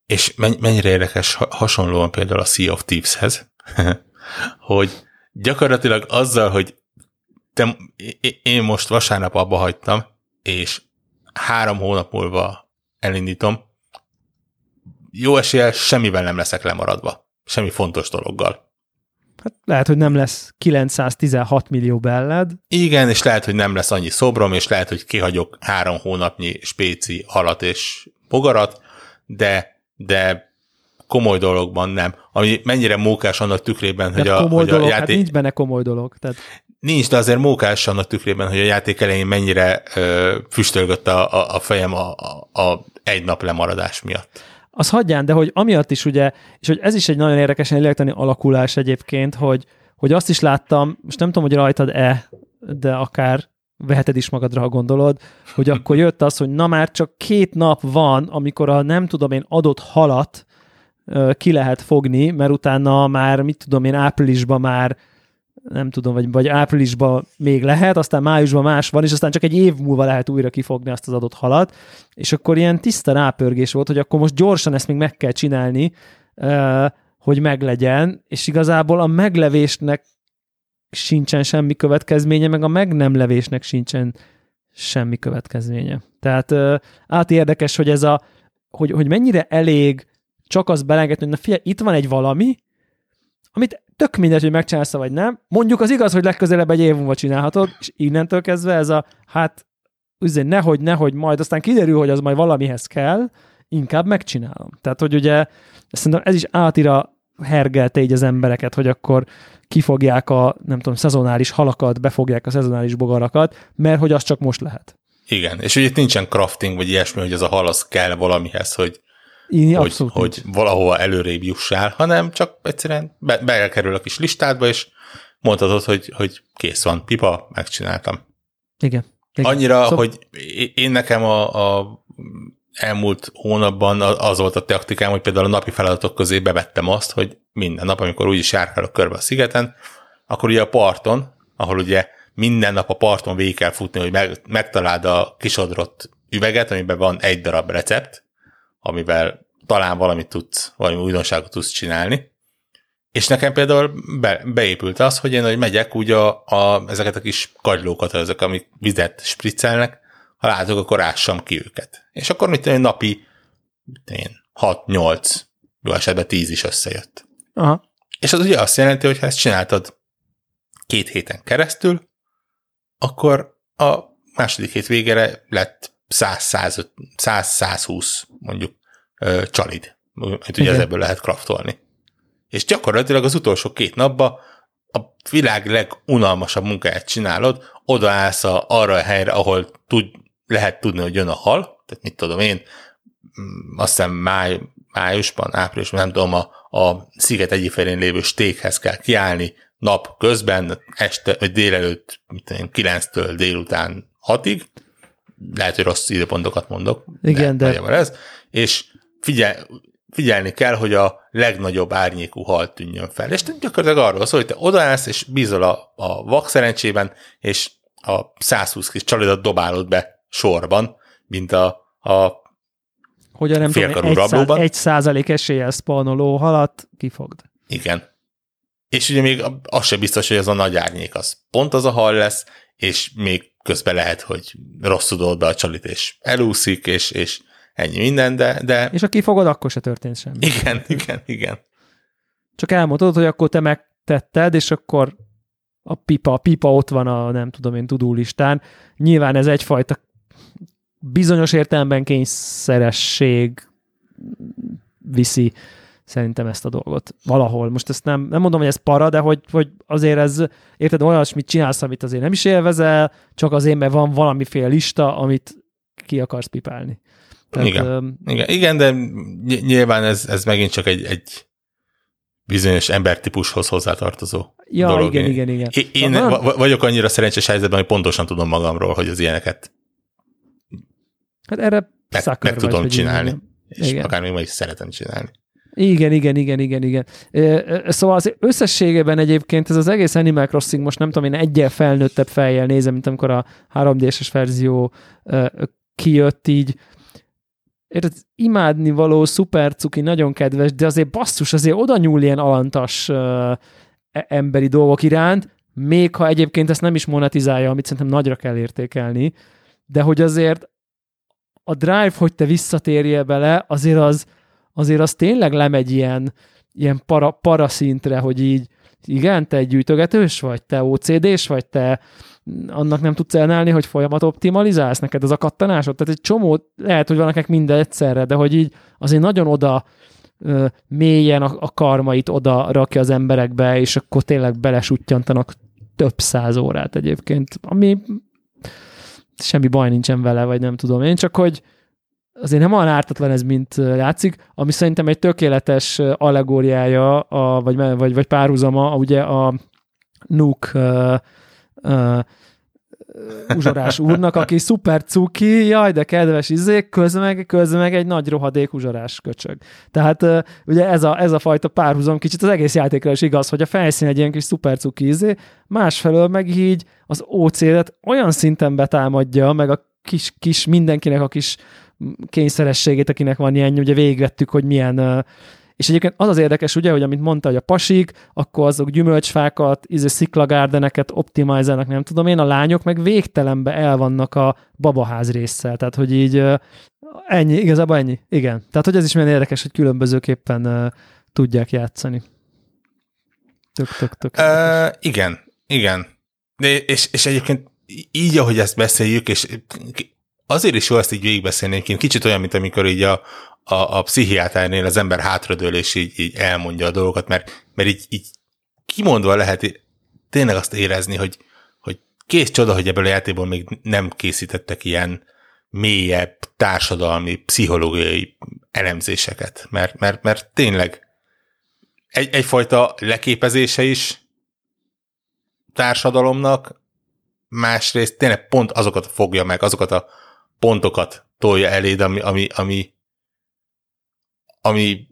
és mennyire érdekes hasonlóan például a Sea of Thieves-hez, *laughs* hogy gyakorlatilag azzal, hogy te, én most vasárnap abba hagytam, és három hónap múlva elindítom, jó eséllyel semmivel nem leszek lemaradva. Semmi fontos dologgal. Hát lehet, hogy nem lesz 916 millió belled. Igen, és lehet, hogy nem lesz annyi szobrom, és lehet, hogy kihagyok három hónapnyi spéci halat és bogarat, de, de komoly dologban nem. Ami mennyire mókás annak tükrében, hogy a, komoly hogy dolog, a hát játék... Hát nincs benne komoly dolog. Tehát... Nincs, de azért mókás annak tükrében, hogy a játék elején mennyire ö, füstölgött a, a, a fejem a, a, a egy nap lemaradás miatt az hagyján, de hogy amiatt is ugye, és hogy ez is egy nagyon érdekesen lélektani alakulás egyébként, hogy, hogy azt is láttam, most nem tudom, hogy rajtad-e, de akár veheted is magadra, ha gondolod, hogy akkor jött az, hogy na már csak két nap van, amikor a nem tudom én adott halat ki lehet fogni, mert utána már, mit tudom én, áprilisban már nem tudom, vagy, vagy áprilisban még lehet, aztán májusban más van, és aztán csak egy év múlva lehet újra kifogni azt az adott halat, és akkor ilyen tiszta rápörgés volt, hogy akkor most gyorsan ezt még meg kell csinálni, hogy meglegyen, és igazából a meglevésnek sincsen semmi következménye, meg a meg nem levésnek sincsen semmi következménye. Tehát át érdekes, hogy ez a, hogy, hogy mennyire elég csak az belengetni, hogy na figyelj, itt van egy valami, amit tök mindegy, hogy megcsinálsz vagy nem. Mondjuk az igaz, hogy legközelebb egy év múlva csinálhatod, és innentől kezdve ez a, hát üzén, nehogy, nehogy, majd aztán kiderül, hogy az majd valamihez kell, inkább megcsinálom. Tehát, hogy ugye szerintem ez is átira hergelte így az embereket, hogy akkor kifogják a, nem tudom, szezonális halakat, befogják a szezonális bogarakat, mert hogy az csak most lehet. Igen, és ugye itt nincsen crafting, vagy ilyesmi, hogy ez a hal az kell valamihez, hogy így hogy, hogy valahova előrébb jussál, hanem csak egyszerűen be, bekerül a kis listádba, és mondhatod, hogy, hogy kész van, pipa, megcsináltam. Igen. igen. Annyira, szóval... hogy én nekem a, a elmúlt hónapban az volt a taktikám, hogy például a napi feladatok közé bevettem azt, hogy minden nap, amikor úgyis járkálok körbe a szigeten, akkor ugye a parton, ahol ugye minden nap a parton végig kell futni, hogy meg, megtaláld a kisodrott üveget, amiben van egy darab recept, amivel talán valamit tudsz, valami újdonságot tudsz csinálni. És nekem például be, beépült az, hogy én, hogy megyek, úgy a, a, ezeket a kis kagylókat, ezek, amik vizet spriccelnek, ha látok, akkor ássam ki őket. És akkor mit tenni, napi én, 6-8, jó esetben 10 is összejött. Aha. És az ugye azt jelenti, hogy ha ezt csináltad két héten keresztül, akkor a második hét végére lett 100-120 mondjuk csalid, hogy ugye ebből lehet kraftolni. És gyakorlatilag az utolsó két napban a világ legunalmasabb munkáját csinálod, odaállsz arra a helyre, ahol tud, lehet tudni, hogy jön a hal, tehát mit tudom én, mm, azt hiszem máj, májusban, áprilisban, nem tudom, a, a sziget egyik felén lévő stékhez kell kiállni nap közben, este, vagy délelőtt, mit tudom, 9-től délután 6-ig, lehet, hogy rossz időpontokat mondok. Igen, de... de... Ez, és figyel, figyelni kell, hogy a legnagyobb árnyékú hal tűnjön fel. És gyakorlatilag arról szól, hogy te odaállsz, és bízol a, a vak szerencsében, és a 120 kis csalidat dobálod be sorban, mint a, a hogy a nem tudom, egy, száz, egy százalék eséllyel spawnoloó halat kifogd. Igen. És ugye még az sem biztos, hogy az a nagy árnyék az pont az a hal lesz, és még közben lehet, hogy rosszul tudod be a csalit, és elúszik, és, és ennyi minden, de, de... És ha kifogod, akkor se történt semmi. Igen, *laughs* igen, igen. Csak elmondod, hogy akkor te megtetted, és akkor a pipa, a pipa ott van a nem tudom én tudólistán. Nyilván ez egyfajta bizonyos értelemben kényszeresség viszi szerintem ezt a dolgot. Valahol. Most ezt nem, nem mondom, hogy ez para, de hogy, hogy azért ez, érted, olyasmit csinálsz, amit azért nem is élvezel, csak azért, mert van valamiféle lista, amit ki akarsz pipálni. Tehát, igen. Um, igen, igen, de nyilván ez, ez megint csak egy, egy bizonyos embertípushoz hozzátartozó ja, dolog. igen, igen, igen. Én, én szóval, vagyok annyira szerencsés helyzetben, hogy pontosan tudom magamról, hogy az ilyeneket hát erre meg, meg vagy, tudom csinálni. És igen. akár még ma is szeretem csinálni. Igen, igen, igen, igen, igen. Szóval az összességében egyébként ez az egész Animal Crossing most nem tudom, én egyel felnőttebb fejjel nézem, mint amikor a 3D-es verzió kijött így. Érted, imádni való, szuper cuki, nagyon kedves, de azért basszus, azért oda nyúl ilyen alantas e, emberi dolgok iránt, még ha egyébként ezt nem is monetizálja, amit szerintem nagyra kell értékelni, de hogy azért a drive, hogy te visszatérjél bele, azért az, azért az tényleg lemegy ilyen, ilyen para, para szintre, hogy így igen, te egy gyűjtögetős vagy, te OCD-s vagy, te annak nem tudsz elnálni, hogy folyamat optimalizálsz neked az a kattanásod. Tehát egy csomó, lehet, hogy van nekik minden egyszerre, de hogy így azért nagyon oda ö, mélyen a, a karmait oda rakja az emberekbe, és akkor tényleg belesutyantanak több száz órát egyébként, ami semmi baj nincsen vele, vagy nem tudom én, csak hogy azért nem olyan ártatlan ez, mint látszik, ami szerintem egy tökéletes allegóriája, a, vagy, vagy, vagy párhuzama, ugye a Nuk uh, uh, uzsorás úrnak, aki szuper cuki, jaj, de kedves izék, közben meg, közben meg egy nagy rohadék uzsorás köcsög. Tehát ugye ez a, ez a fajta párhuzam kicsit az egész játékra is igaz, hogy a felszín egy ilyen kis szuper cuki izé, másfelől meg így az OC-et olyan szinten betámadja, meg a kis, kis mindenkinek a kis kényszerességét, akinek van ilyen, ugye végigvettük, hogy milyen és egyébként az az érdekes, ugye, hogy amit mondta, hogy a pasik, akkor azok gyümölcsfákat, izé sziklagárdeneket optimalizálnak, nem tudom én, a lányok meg végtelenbe el vannak a babaház résszel. Tehát, hogy így ennyi, igazából ennyi. Igen. Tehát, hogy ez is milyen érdekes, hogy különbözőképpen uh, tudják játszani. Tök, tök, tök. Uh, igen, igen. De, és, és egyébként így, ahogy ezt beszéljük, és azért is jó ezt így végigbeszélni, kicsit olyan, mint amikor így a, a, a pszichiáternél az ember hátradől, és így, így elmondja a dolgokat, mert, mert így, így kimondva lehet tényleg azt érezni, hogy, hogy kész csoda, hogy ebből a játékból még nem készítettek ilyen mélyebb társadalmi, pszichológiai elemzéseket, mert, mert, mert tényleg egy, egyfajta leképezése is társadalomnak, másrészt tényleg pont azokat fogja meg, azokat a pontokat tolja eléd, ami, ami, ami, ami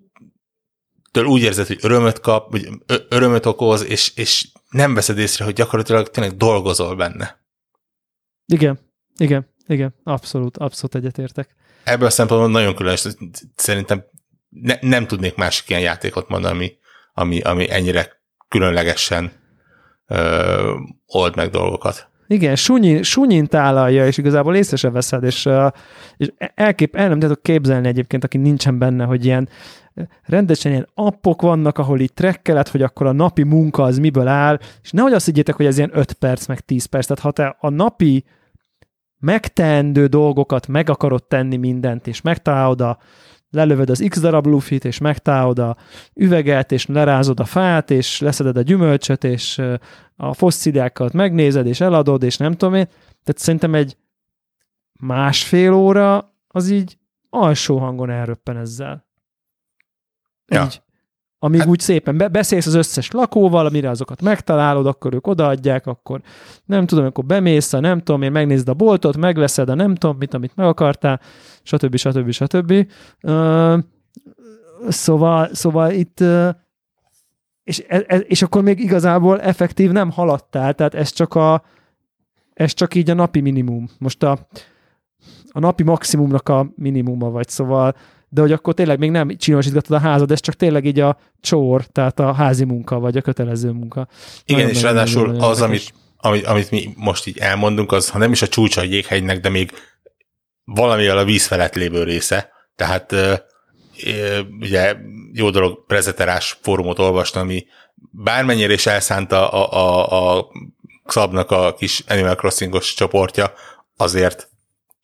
től úgy érzed, hogy örömöt kap, vagy örömöt okoz, és, és nem veszed észre, hogy gyakorlatilag tényleg dolgozol benne. Igen, igen, igen, abszolút, abszolút egyetértek. Ebből a szempontból nagyon különös, szerintem ne, nem tudnék másik ilyen játékot mondani, ami, ami, ami ennyire különlegesen ö, old meg dolgokat. Igen, sunyin, sunyin tálalja, és igazából észre se veszed, és, és elkép, el nem tudok képzelni egyébként, aki nincsen benne, hogy ilyen rendesen ilyen appok vannak, ahol így trekkelet, hogy akkor a napi munka az miből áll, és nehogy azt higgyétek, hogy ez ilyen 5 perc, meg 10 perc, tehát ha te a napi megteendő dolgokat meg akarod tenni mindent, és megtalálod a lelövöd az x darab lufit, és megtalálod a üveget, és lerázod a fát, és leszeded a gyümölcsöt, és a fossziliákat megnézed, és eladod, és nem tudom én. Tehát szerintem egy másfél óra az így alsó hangon elröppen ezzel. Ja. Így amíg hát, úgy szépen be, beszélsz az összes lakóval, amire azokat megtalálod, akkor ők odaadják, akkor nem tudom, akkor bemész a nem tudom én, megnézed a boltot, megveszed a nem tudom mit, amit meg akartál, stb. stb. stb. Uh, szóval, szóval itt uh, és, e, e, és akkor még igazából effektív nem haladtál, tehát ez csak a ez csak így a napi minimum. Most a, a napi maximumnak a minimuma vagy, szóval de hogy akkor tényleg még nem csinosítgatod a házad, ez csak tényleg így a csór, tehát a házi munka, vagy a kötelező munka. Igen, nagyon, és nagyon, ráadásul nagyon, az, amit, amit, amit mi most így elmondunk, az ha nem is a csúcsa a jéghegynek, de még valamivel a víz felett lévő része. Tehát ugye jó dolog prezeterás fórumot olvastam, ami bármennyire is elszánta a, a, a Szabnak a kis Animal Crossing-os csoportja, azért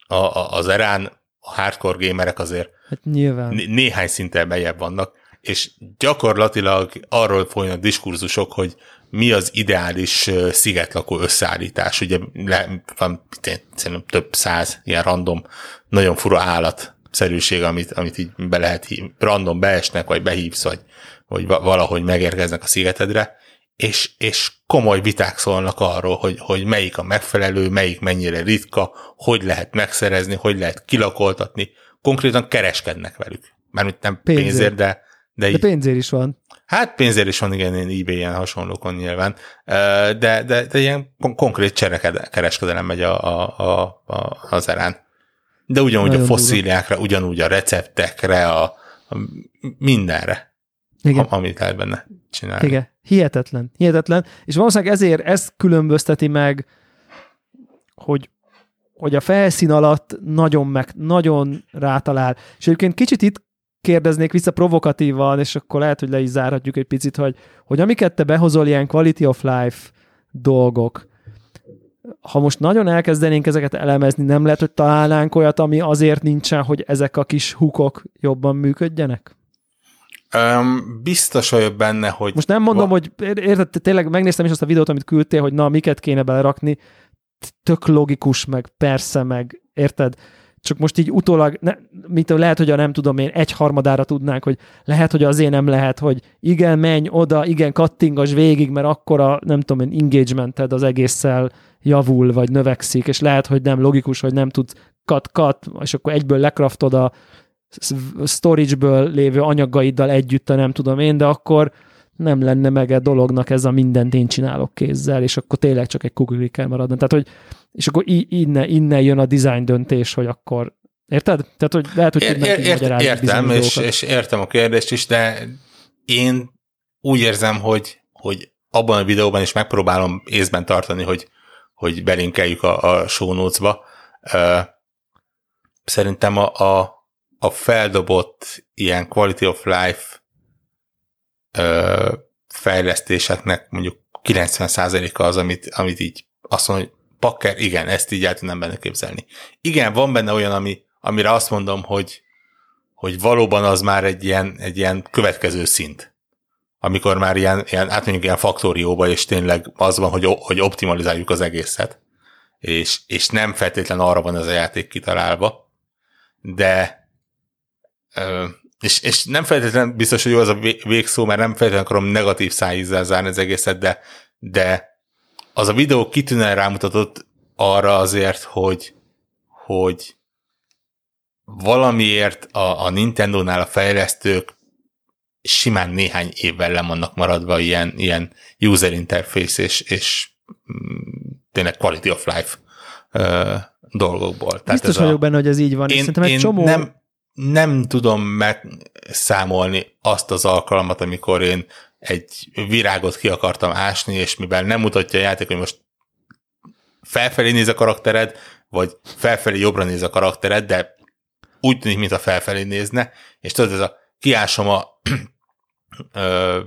a, a, az erán a hardcore gamerek azért hát nyilván. néhány szinten bejebb vannak, és gyakorlatilag arról folynak diskurzusok, hogy mi az ideális szigetlakó összeállítás. Ugye le, van szerintem több száz ilyen random, nagyon fura állat szerűség, amit, amit így be lehet hív, random beesnek, vagy behívsz, vagy, vagy valahogy megérkeznek a szigetedre, és, és komoly viták szólnak arról, hogy, hogy melyik a megfelelő, melyik mennyire ritka, hogy lehet megszerezni, hogy lehet kilakoltatni, konkrétan kereskednek velük. Mármint nem pénzért, pénzért de, de, de pénzért is van. Hát pénzért is van, igen, én ebay-en hasonlókon nyilván, de, de, de ilyen konkrét cserekereskedelem megy a, a, a, a, az erán. De ugyanúgy Nagyon a fosszíliákra, ugyanúgy a receptekre, a, a mindenre, Igen. Amit lehet benne csinálni. Igen, hihetetlen, hihetetlen. És valószínűleg ezért ezt különbözteti meg, hogy hogy a felszín alatt nagyon meg, nagyon rátalál. És egyébként kicsit itt kérdeznék vissza provokatívan, és akkor lehet, hogy le is zárhatjuk egy picit, hogy, hogy amiket te behozol ilyen quality of life dolgok, ha most nagyon elkezdenénk ezeket elemezni, nem lehet, hogy találnánk olyat, ami azért nincsen, hogy ezek a kis hukok jobban működjenek? Um, biztos vagyok benne, hogy... Most nem mondom, va- hogy érted, tényleg megnéztem is azt a videót, amit küldtél, hogy na, miket kéne belerakni, tök logikus, meg persze, meg érted? Csak most így utólag, ne, mint lehet, hogy a nem tudom én, egy harmadára tudnánk, hogy lehet, hogy azért nem lehet, hogy igen, menj oda, igen, kattingas végig, mert akkor a, nem tudom én, engagemented az egésszel javul, vagy növekszik, és lehet, hogy nem logikus, hogy nem tudsz cut-cut, és akkor egyből lekraftod a storage-ből lévő anyagaiddal együtt, a nem tudom én, de akkor nem lenne meg a dolognak ez a mindent én csinálok kézzel, és akkor tényleg csak egy kuklikkel maradna. Tehát, hogy, és akkor innen, innen jön a design döntés, hogy akkor Érted? Tehát, hogy lehet, hogy ér, ér, ért, Értem, és, és értem a kérdést is, de én úgy érzem, hogy, hogy abban a videóban is megpróbálom észben tartani, hogy, hogy belinkeljük a, a show notes-ba. Szerintem a, a, a feldobott ilyen quality of life uh, fejlesztéseknek mondjuk 90%-a az, amit, amit így azt mondom, hogy pakker, igen, ezt így el tudnám benne képzelni. Igen, van benne olyan, ami, amire azt mondom, hogy, hogy valóban az már egy ilyen, egy ilyen következő szint. Amikor már ilyen, ilyen átmegyünk ilyen faktórióba, és tényleg az van, hogy, hogy optimalizáljuk az egészet. És, és nem feltétlen arra van ez a játék kitalálva, de és, és nem feltétlenül biztos, hogy jó az a végszó, mert nem feltétlenül akarom negatív szájízzel zárni az egészet, de, de az a videó kitűnően rámutatott arra azért, hogy, hogy valamiért a, a Nintendo-nál a fejlesztők simán néhány évvel le vannak maradva ilyen, ilyen user interface és, és mm, tényleg quality of life uh, dolgokból. Tehát Biztos vagyok a, benne, hogy ez így van. Én, én csomó... nem, nem tudom megszámolni azt az alkalmat, amikor én egy virágot ki akartam ásni, és mivel nem mutatja a játék, hogy most felfelé néz a karaktered, vagy felfelé jobbra néz a karaktered, de úgy tűnik, mint a felfelé nézne, és tudod, ez a kiásom a *clears throat* ö,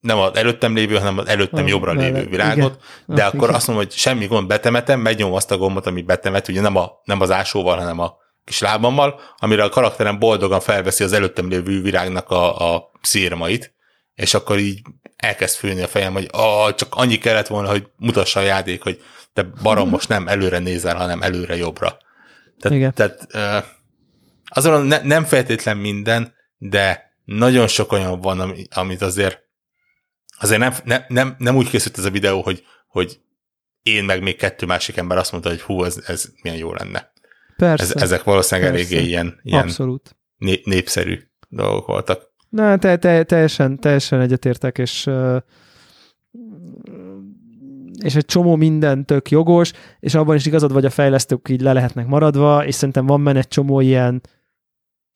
nem az előttem lévő, hanem az előttem jobbra lévő virágot, igen. de akkor igen. azt mondom, hogy semmi gond, betemetem, megnyom azt a gombot, amit betemet, ugye nem, a, nem az ásóval, hanem a kis lábammal, amire a karakterem boldogan felveszi az előttem lévő virágnak a, a szírmait, és akkor így elkezd főni a fejem, hogy ah, csak annyi kellett volna, hogy mutassa a játék, hogy te barom most nem előre nézel, hanem előre jobbra. Tehát, Igen. tehát azon ne, nem feltétlen minden, de nagyon sok olyan van, amit azért azért nem, nem, nem, nem úgy készült ez a videó, hogy, hogy én meg még kettő másik ember azt mondta, hogy hú, ez, ez milyen jó lenne. Persze. Ez, ezek valószínűleg persze. eléggé ilyen, ilyen Abszolút. Né, népszerű dolgok voltak. Na, te, te, teljesen, teljesen egyetértek, és és egy csomó minden tök jogos, és abban is igazad vagy a fejlesztők így le lehetnek maradva, és szerintem van benne egy csomó ilyen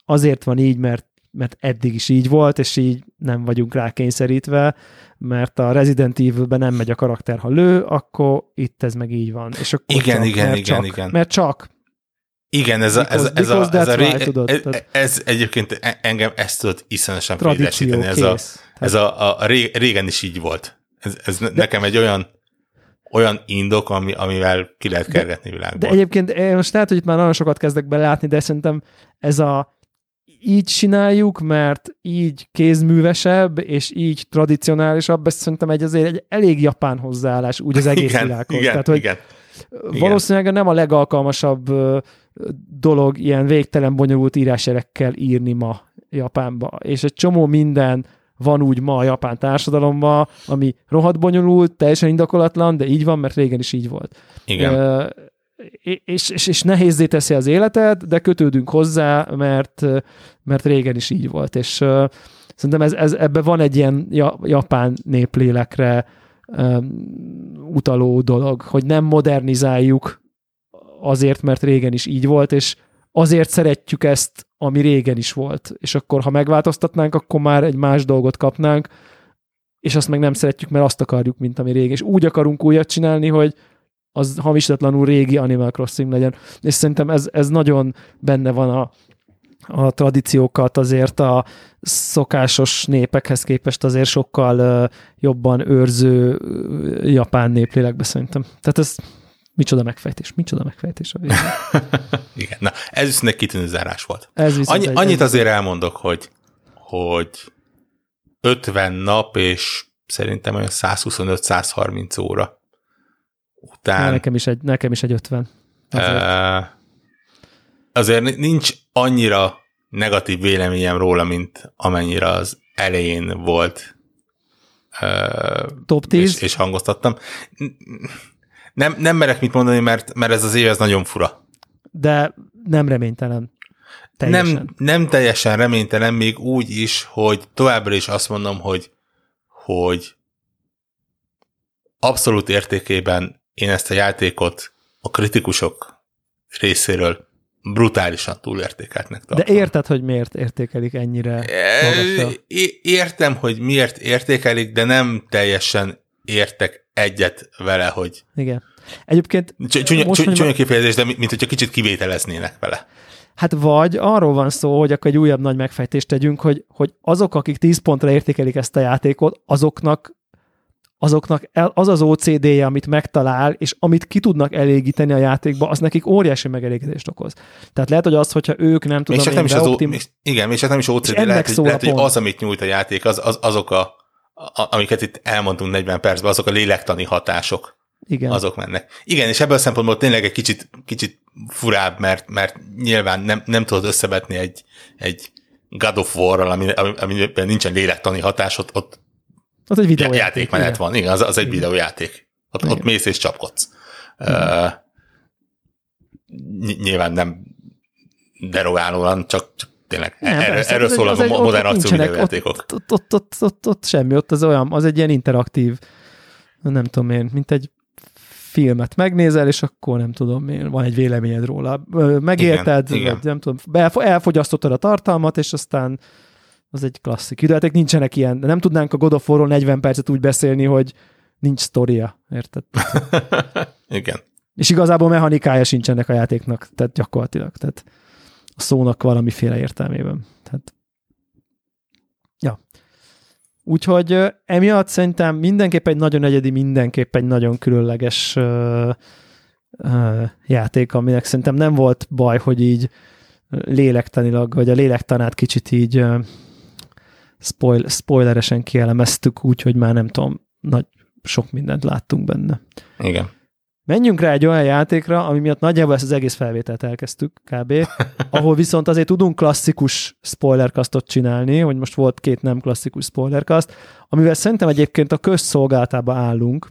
azért van így, mert mert eddig is így volt, és így nem vagyunk rá kényszerítve, mert a Resident Evil-ben nem megy a karakter, ha lő, akkor itt ez meg így van. És akkor igen, csak, igen, mert igen, csak, igen. Mert csak. Igen, ez, a, ez, ez, a, ez, a, ré, tudod, ez, tehát- ez egyébként e- engem ezt tudott iszonyatosan Tradíció, félresíteni. Ez, a, ez a, a, ré- régen is így volt. Ez, ez De, nekem egy olyan olyan indok, ami, amivel ki lehet kergetni világból. De egyébként eh, most lehet, hogy itt már nagyon sokat kezdek belátni, de szerintem ez a így csináljuk, mert így kézművesebb, és így tradicionálisabb, ez szerintem egy azért egy elég japán hozzáállás úgy az egész igen, világhoz. igen, Tehát, hogy igen. Valószínűleg nem a legalkalmasabb dolog ilyen végtelen bonyolult írásjerekkel írni ma Japánba. És egy csomó minden van úgy ma a japán társadalomban, ami rohadt bonyolult, teljesen indokolatlan, de így van, mert régen is így volt. Igen. Ö, és, és, és nehézzé teszi az életet, de kötődünk hozzá, mert, mert régen is így volt. És uh, szerintem ez, ez, ebben van egy ilyen ja, japán néplélekre utaló dolog, hogy nem modernizáljuk azért, mert régen is így volt, és azért szeretjük ezt, ami régen is volt. És akkor, ha megváltoztatnánk, akkor már egy más dolgot kapnánk, és azt meg nem szeretjük, mert azt akarjuk, mint ami régen. És úgy akarunk újat csinálni, hogy az hamisatlanul régi Animal Crossing legyen. És szerintem ez, ez nagyon benne van a, a tradíciókat azért a szokásos népekhez képest azért sokkal jobban őrző japán néplélekbe szerintem. Tehát ez micsoda megfejtés, micsoda megfejtés a végén. *laughs* Igen, na ez viszont egy kitűnő zárás volt. Ez Annyi, egy- annyit azért elmondok, hogy, hogy 50 nap és szerintem olyan 125-130 óra után Nekem is egy, nekem is egy 50. Azért. Uh, azért nincs annyira negatív véleményem róla, mint amennyire az elején volt. Top 10? És, és hangoztattam. Nem, nem merek mit mondani, mert, mert ez az év ez nagyon fura. De nem reménytelen. Teljesen. Nem, nem teljesen reménytelen, még úgy is, hogy továbbra is azt mondom, hogy, hogy abszolút értékében én ezt a játékot a kritikusok részéről brutálisan túlértékeltnek De tartom. érted, hogy miért értékelik ennyire? É- Értem, hogy miért értékelik, de nem teljesen értek egyet vele, hogy Igen. Egyébként Cs- csúnya, most, csúnya, csúnya kifejezés, de mint hogyha kicsit kivételeznének vele. Hát vagy arról van szó, hogy akkor egy újabb nagy megfejtést tegyünk, hogy, hogy azok, akik 10 pontra értékelik ezt a játékot, azoknak azoknak el- az az OCD-je, amit megtalál, és amit ki tudnak elégíteni a játékba, az nekik óriási megelégedést okoz. Tehát lehet, hogy az, hogyha ők nem Még tudom, én nem is az, beoptim- még, igen, még csak nem is OCD, ennek lehet, hogy, lehet, hogy az, amit nyújt a játék, az, az, azok a, a, amiket itt elmondtunk 40 percben, azok a lélektani hatások, Igen. azok mennek. Igen, és ebből a szempontból tényleg egy kicsit, kicsit furább, mert, mert nyilván nem, nem tudod összevetni egy, egy God of War-ral, ami, ami, amiben nincsen lélektani hatás, ott, ott Az egy já- videójáték. játékmenet igen. van, igen, az, az egy videójáték. Ott, ott Igen. mész és csapkodsz. Uh, ny- nyilván nem derogálóan, csak, csak tényleg Nem, erről, persze, erről az szólnak az egy- a ott- modern ott akció videójátékok. Ott, ott, ott, ott, ott, ott semmi, ott az olyan, az egy ilyen interaktív, nem tudom én, mint egy filmet megnézel, és akkor nem tudom van egy véleményed róla. Megérted, Igen, igen. nem tudom, elfo- elfogyasztottad a tartalmat, és aztán az egy klasszik. Videójáték nincsenek ilyen, nem tudnánk a God of War-ról 40 percet úgy beszélni, hogy nincs sztoria, érted? *laughs* Igen. És igazából mechanikája sincs ennek a játéknak, tehát gyakorlatilag. Tehát a szónak valamiféle értelmében. Tehát, ja. Úgyhogy emiatt szerintem mindenképp egy nagyon egyedi, mindenképp egy nagyon különleges ö, ö, játék, aminek szerintem nem volt baj, hogy így lélektanilag, vagy a lélektanát kicsit így ö, spoil, spoileresen kielemeztük, úgyhogy már nem tudom, nagy, sok mindent láttunk benne. Igen. Menjünk rá egy olyan játékra, ami miatt nagyjából ezt az egész felvételt elkezdtük kb. *laughs* ahol viszont azért tudunk klasszikus spoilerkasztot csinálni, hogy most volt két nem klasszikus spoilerkaszt, amivel szerintem egyébként a közszolgáltába állunk.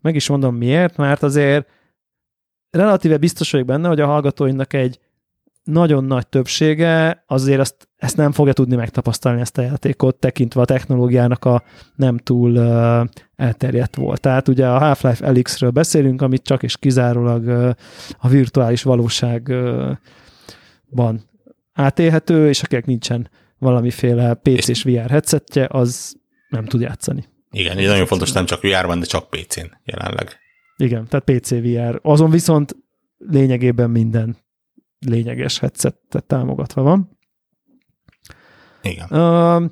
Meg is mondom miért, mert azért relatíve biztos vagyok benne, hogy a hallgatóinknak egy nagyon nagy többsége azért azt, ezt nem fogja tudni megtapasztalni ezt a játékot, tekintve a technológiának a nem túl uh, elterjedt volt. Tehát ugye a Half-Life Elixről beszélünk, amit csak és kizárólag uh, a virtuális valóságban átélhető, és akinek nincsen valamiféle PC-s VR headsetje, az nem tud játszani. Igen, így nagyon fontos, nem csak VR-ban, de csak PC-n jelenleg. Igen, tehát PC VR. Azon viszont lényegében minden lényeges headsetet támogatva van. Igen. Uh,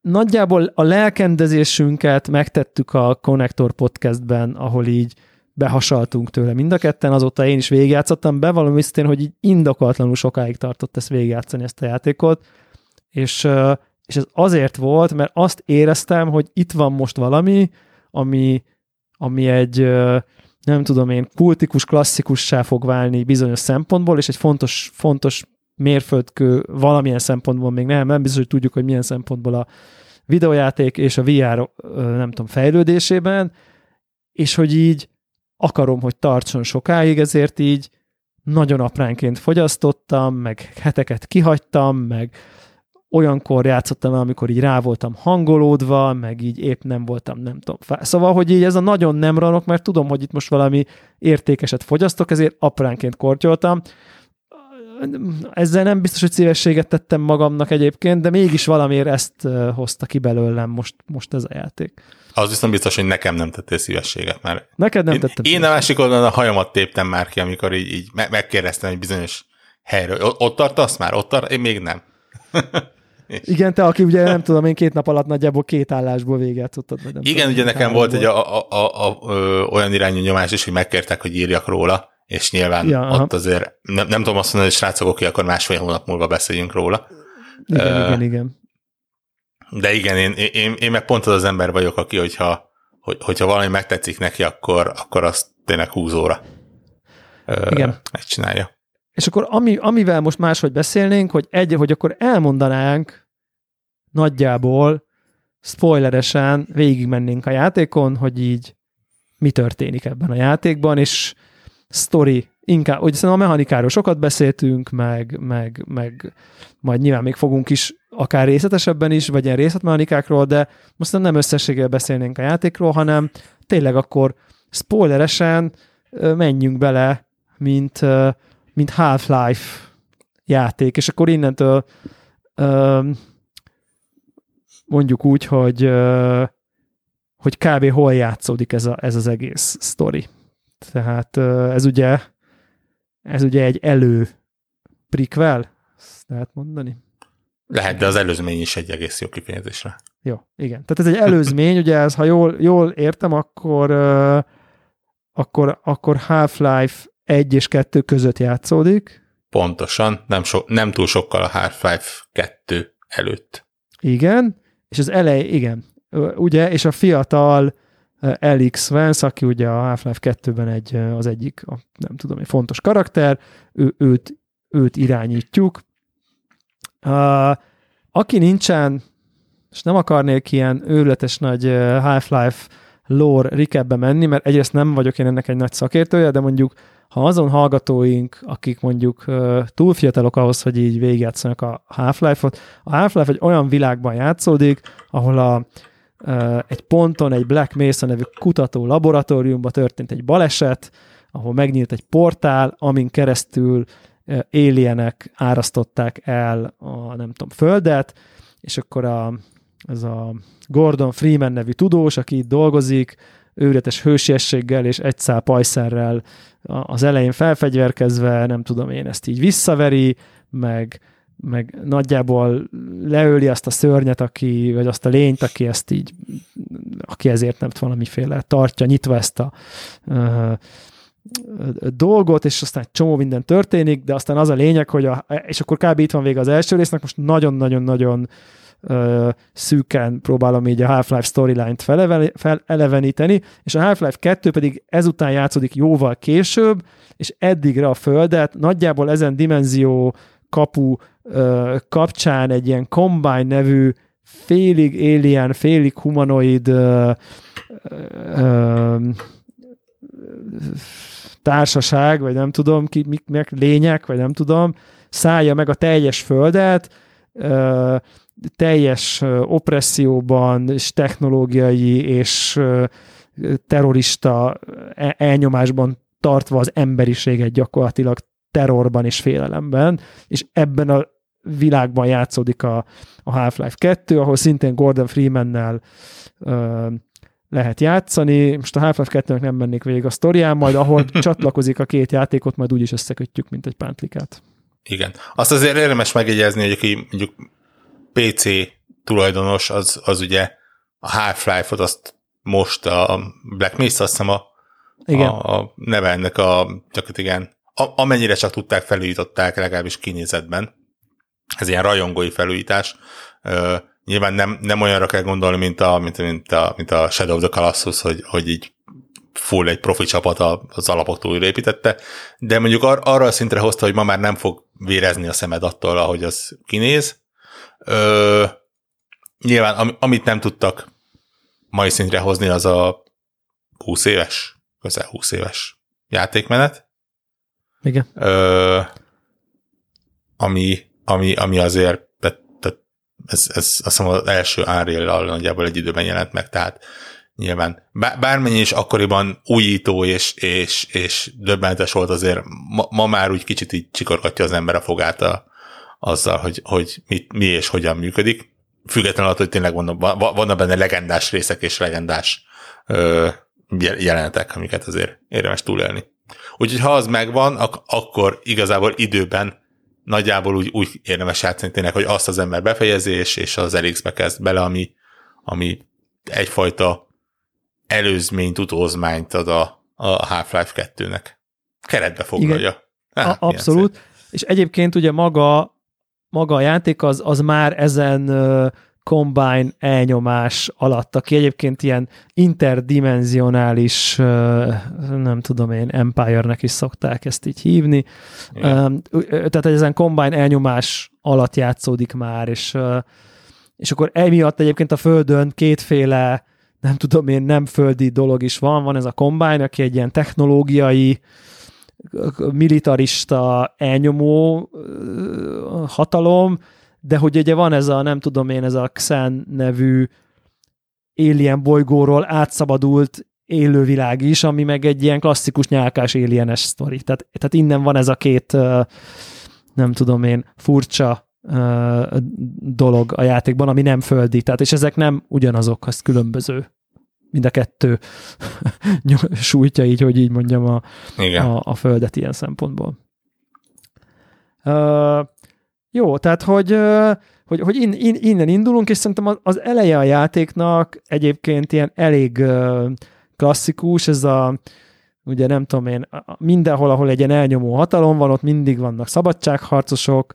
nagyjából a lelkendezésünket megtettük a Connector podcastben, ahol így behasaltunk tőle mind a ketten, azóta én is végigjátszottam, bevallom őszintén, hogy így indokolatlanul sokáig tartott ezt végigjátszani ezt a játékot, és, és ez azért volt, mert azt éreztem, hogy itt van most valami, ami, ami egy nem tudom én, kultikus, klasszikussá fog válni bizonyos szempontból, és egy fontos, fontos mérföldkő valamilyen szempontból még nem, nem biztos, hogy tudjuk, hogy milyen szempontból a videojáték és a VR, nem tudom, fejlődésében, és hogy így akarom, hogy tartson sokáig, ezért így nagyon apránként fogyasztottam, meg heteket kihagytam, meg olyankor játszottam el, amikor így rá voltam hangolódva, meg így épp nem voltam, nem tudom. Fel. Szóval, hogy így ez a nagyon nem ranok, mert tudom, hogy itt most valami értékeset fogyasztok, ezért apránként kortyoltam. Ezzel nem biztos, hogy szívességet tettem magamnak egyébként, de mégis valamiért ezt hozta ki belőlem most, most ez a játék. Az viszont biztos, hogy nekem nem tettél szívességet, mert Neked nem tettem Én, én a másik oldalon a hajamat téptem már ki, amikor így, így megkérdeztem egy bizonyos helyről. Ott tartasz már? Ott tart? Én még nem. *laughs* *laughs* Igen, te, aki ugye nem tudom, én két nap alatt nagyjából két állásból végigjátszottat. Vagy nem Igen, tudom, ugye nekem volt egy a, a, a, a, ö, olyan irányú nyomás is, hogy megkértek, hogy írjak róla, és nyilván ja, ott aha. azért nem, nem tudom azt mondani, hogy srácok, oké, akkor másfél hónap múlva beszéljünk róla. Igen, uh, igen, igen. De igen, én, én, én meg pont az az ember vagyok, aki, hogyha, hogy, hogyha valami megtetszik neki, akkor, akkor azt tényleg húzóra igen. megcsinálja. És akkor ami, amivel most máshogy beszélnénk, hogy egy, hogy akkor elmondanánk nagyjából spoileresen végigmennénk a játékon, hogy így mi történik ebben a játékban, és story inkább, hogy a mechanikáról sokat beszéltünk, meg, meg, meg majd nyilván még fogunk is akár részletesebben is, vagy ilyen részletmechanikákról, de most nem összességgel beszélnénk a játékról, hanem tényleg akkor spoileresen menjünk bele, mint, mint Half-Life játék, és akkor innentől mondjuk úgy, hogy hogy kb. hol játszódik ez, a, ez az egész sztori. Tehát ez ugye ez ugye egy elő prequel, ezt lehet mondani? Lehet, de az előzmény is egy egész jó kifejezésre. Jó, igen. Tehát ez egy előzmény, ugye ez, ha jól, jól értem, akkor, akkor, akkor Half-Life 1 és 2 között játszódik. Pontosan, nem, so, nem túl sokkal a Half-Life 2 előtt. Igen, és az elej, igen, ugye, és a fiatal Alex Vance, aki ugye a Half-Life 2-ben egy, az egyik, a, nem tudom, egy fontos karakter, ő, őt, őt irányítjuk. Uh, aki nincsen, és nem akarnék ilyen őrületes nagy Half-Life lore recapbe menni, mert egyrészt nem vagyok én ennek egy nagy szakértője, de mondjuk ha azon hallgatóink, akik mondjuk túl fiatalok ahhoz, hogy így végigjátszanak a Half-Life-ot, a Half-Life egy olyan világban játszódik, ahol a, egy ponton, egy Black Mesa nevű kutató laboratóriumban történt egy baleset, ahol megnyílt egy portál, amin keresztül alienek árasztották el a, nem tudom, földet, és akkor a, ez a Gordon Freeman nevű tudós, aki itt dolgozik, őretes hősiességgel és egy szál pajszerrel az elején felfegyverkezve, nem tudom én, ezt így visszaveri, meg, meg nagyjából leöli azt a szörnyet, aki, vagy azt a lényt, aki ezt így, aki ezért nem valamiféle tartja nyitva ezt a uh, dolgot, és aztán csomó minden történik, de aztán az a lényeg, hogy a, és akkor kb. itt van vége az első résznek, most nagyon-nagyon-nagyon uh, szűken próbálom így a Half-Life storyline-t feleleveníteni, és a Half-Life 2 pedig ezután játszódik jóval később, és eddigre a Földet. Nagyjából ezen dimenzió kapu uh, kapcsán egy ilyen Combine nevű félig alien, félig humanoid uh, uh, társaság, vagy nem tudom, ki, mik, mik lények, vagy nem tudom, szállja meg a teljes földet, teljes opresszióban, és technológiai és terrorista e-, elnyomásban tartva az emberiséget gyakorlatilag terrorban és félelemben, és ebben a világban játszódik a, a Half-Life 2, ahol szintén Gordon Freemannel ö, lehet játszani. Most a Half-Life 2-nek nem mennék végig a sztorián, majd ahol *laughs* csatlakozik a két játékot, majd úgy is összekötjük, mint egy pántlikát. Igen. Azt azért érdemes megjegyezni, hogy aki mondjuk PC tulajdonos, az, az ugye a Half-Life-ot azt most a Black Mesa, azt hiszem a, igen. a, a neve ennek a, igen, a, amennyire csak tudták, felújították, legalábbis kinézetben. Ez ilyen rajongói felújítás. Uh, nyilván nem, nem olyanra kell gondolni, mint a, mint, mint a, mint a Shadow of the Colossus, hogy, hogy így full egy profi csapat az alapoktól újraépítette, de mondjuk ar- arra a szintre hozta, hogy ma már nem fog vérezni a szemed attól, ahogy az kinéz. Ö, nyilván, am- amit nem tudtak mai szintre hozni, az a 20 éves, közel 20 éves játékmenet. Igen. Ö, ami, ami, ami azért ez, ez azt hiszem az első unreal nagyjából egy időben jelent meg, tehát nyilván bármennyi is akkoriban újító és, és, és döbbentes volt azért, ma, ma már úgy kicsit így csikorgatja az ember a fogát a, azzal, hogy, hogy mit, mi és hogyan működik. Függetlenül attól, hogy tényleg vannak, vannak benne legendás részek és legendás ö, jelenetek, amiket azért érdemes túlélni. Úgyhogy ha az megvan, ak- akkor igazából időben nagyjából úgy, úgy érdemes játszani tényleg, hogy azt az ember befejezés, és az elix kezd bele, ami, ami egyfajta előzményt, utózmányt ad a, a Half-Life 2-nek. Keretbe foglalja. Igen, hát, abszolút. És egyébként ugye maga, maga a játék az, az már ezen Combine elnyomás alatt, aki egyébként ilyen interdimenzionális, nem tudom én, Empire-nek is szokták ezt így hívni. Igen. Tehát ezen Combine elnyomás alatt játszódik már, és, és akkor emiatt egyébként a Földön kétféle nem tudom én, nem földi dolog is van, van ez a Combine, aki egy ilyen technológiai, militarista, elnyomó hatalom, de hogy ugye van ez a, nem tudom én, ez a Xen nevű alien bolygóról átszabadult élővilág is, ami meg egy ilyen klasszikus nyálkás alienes sztori. Tehát, tehát innen van ez a két, nem tudom én, furcsa dolog a játékban, ami nem földi. Tehát, és ezek nem ugyanazok, az különböző. Mind a kettő *laughs* sújtja így, hogy így mondjam a, Igen. a, a földet ilyen szempontból. Uh, jó, tehát hogy, hogy, hogy in, in, innen indulunk, és szerintem az eleje a játéknak egyébként ilyen elég klasszikus, ez a ugye nem tudom én, mindenhol, ahol egy ilyen elnyomó hatalom van, ott mindig vannak szabadságharcosok,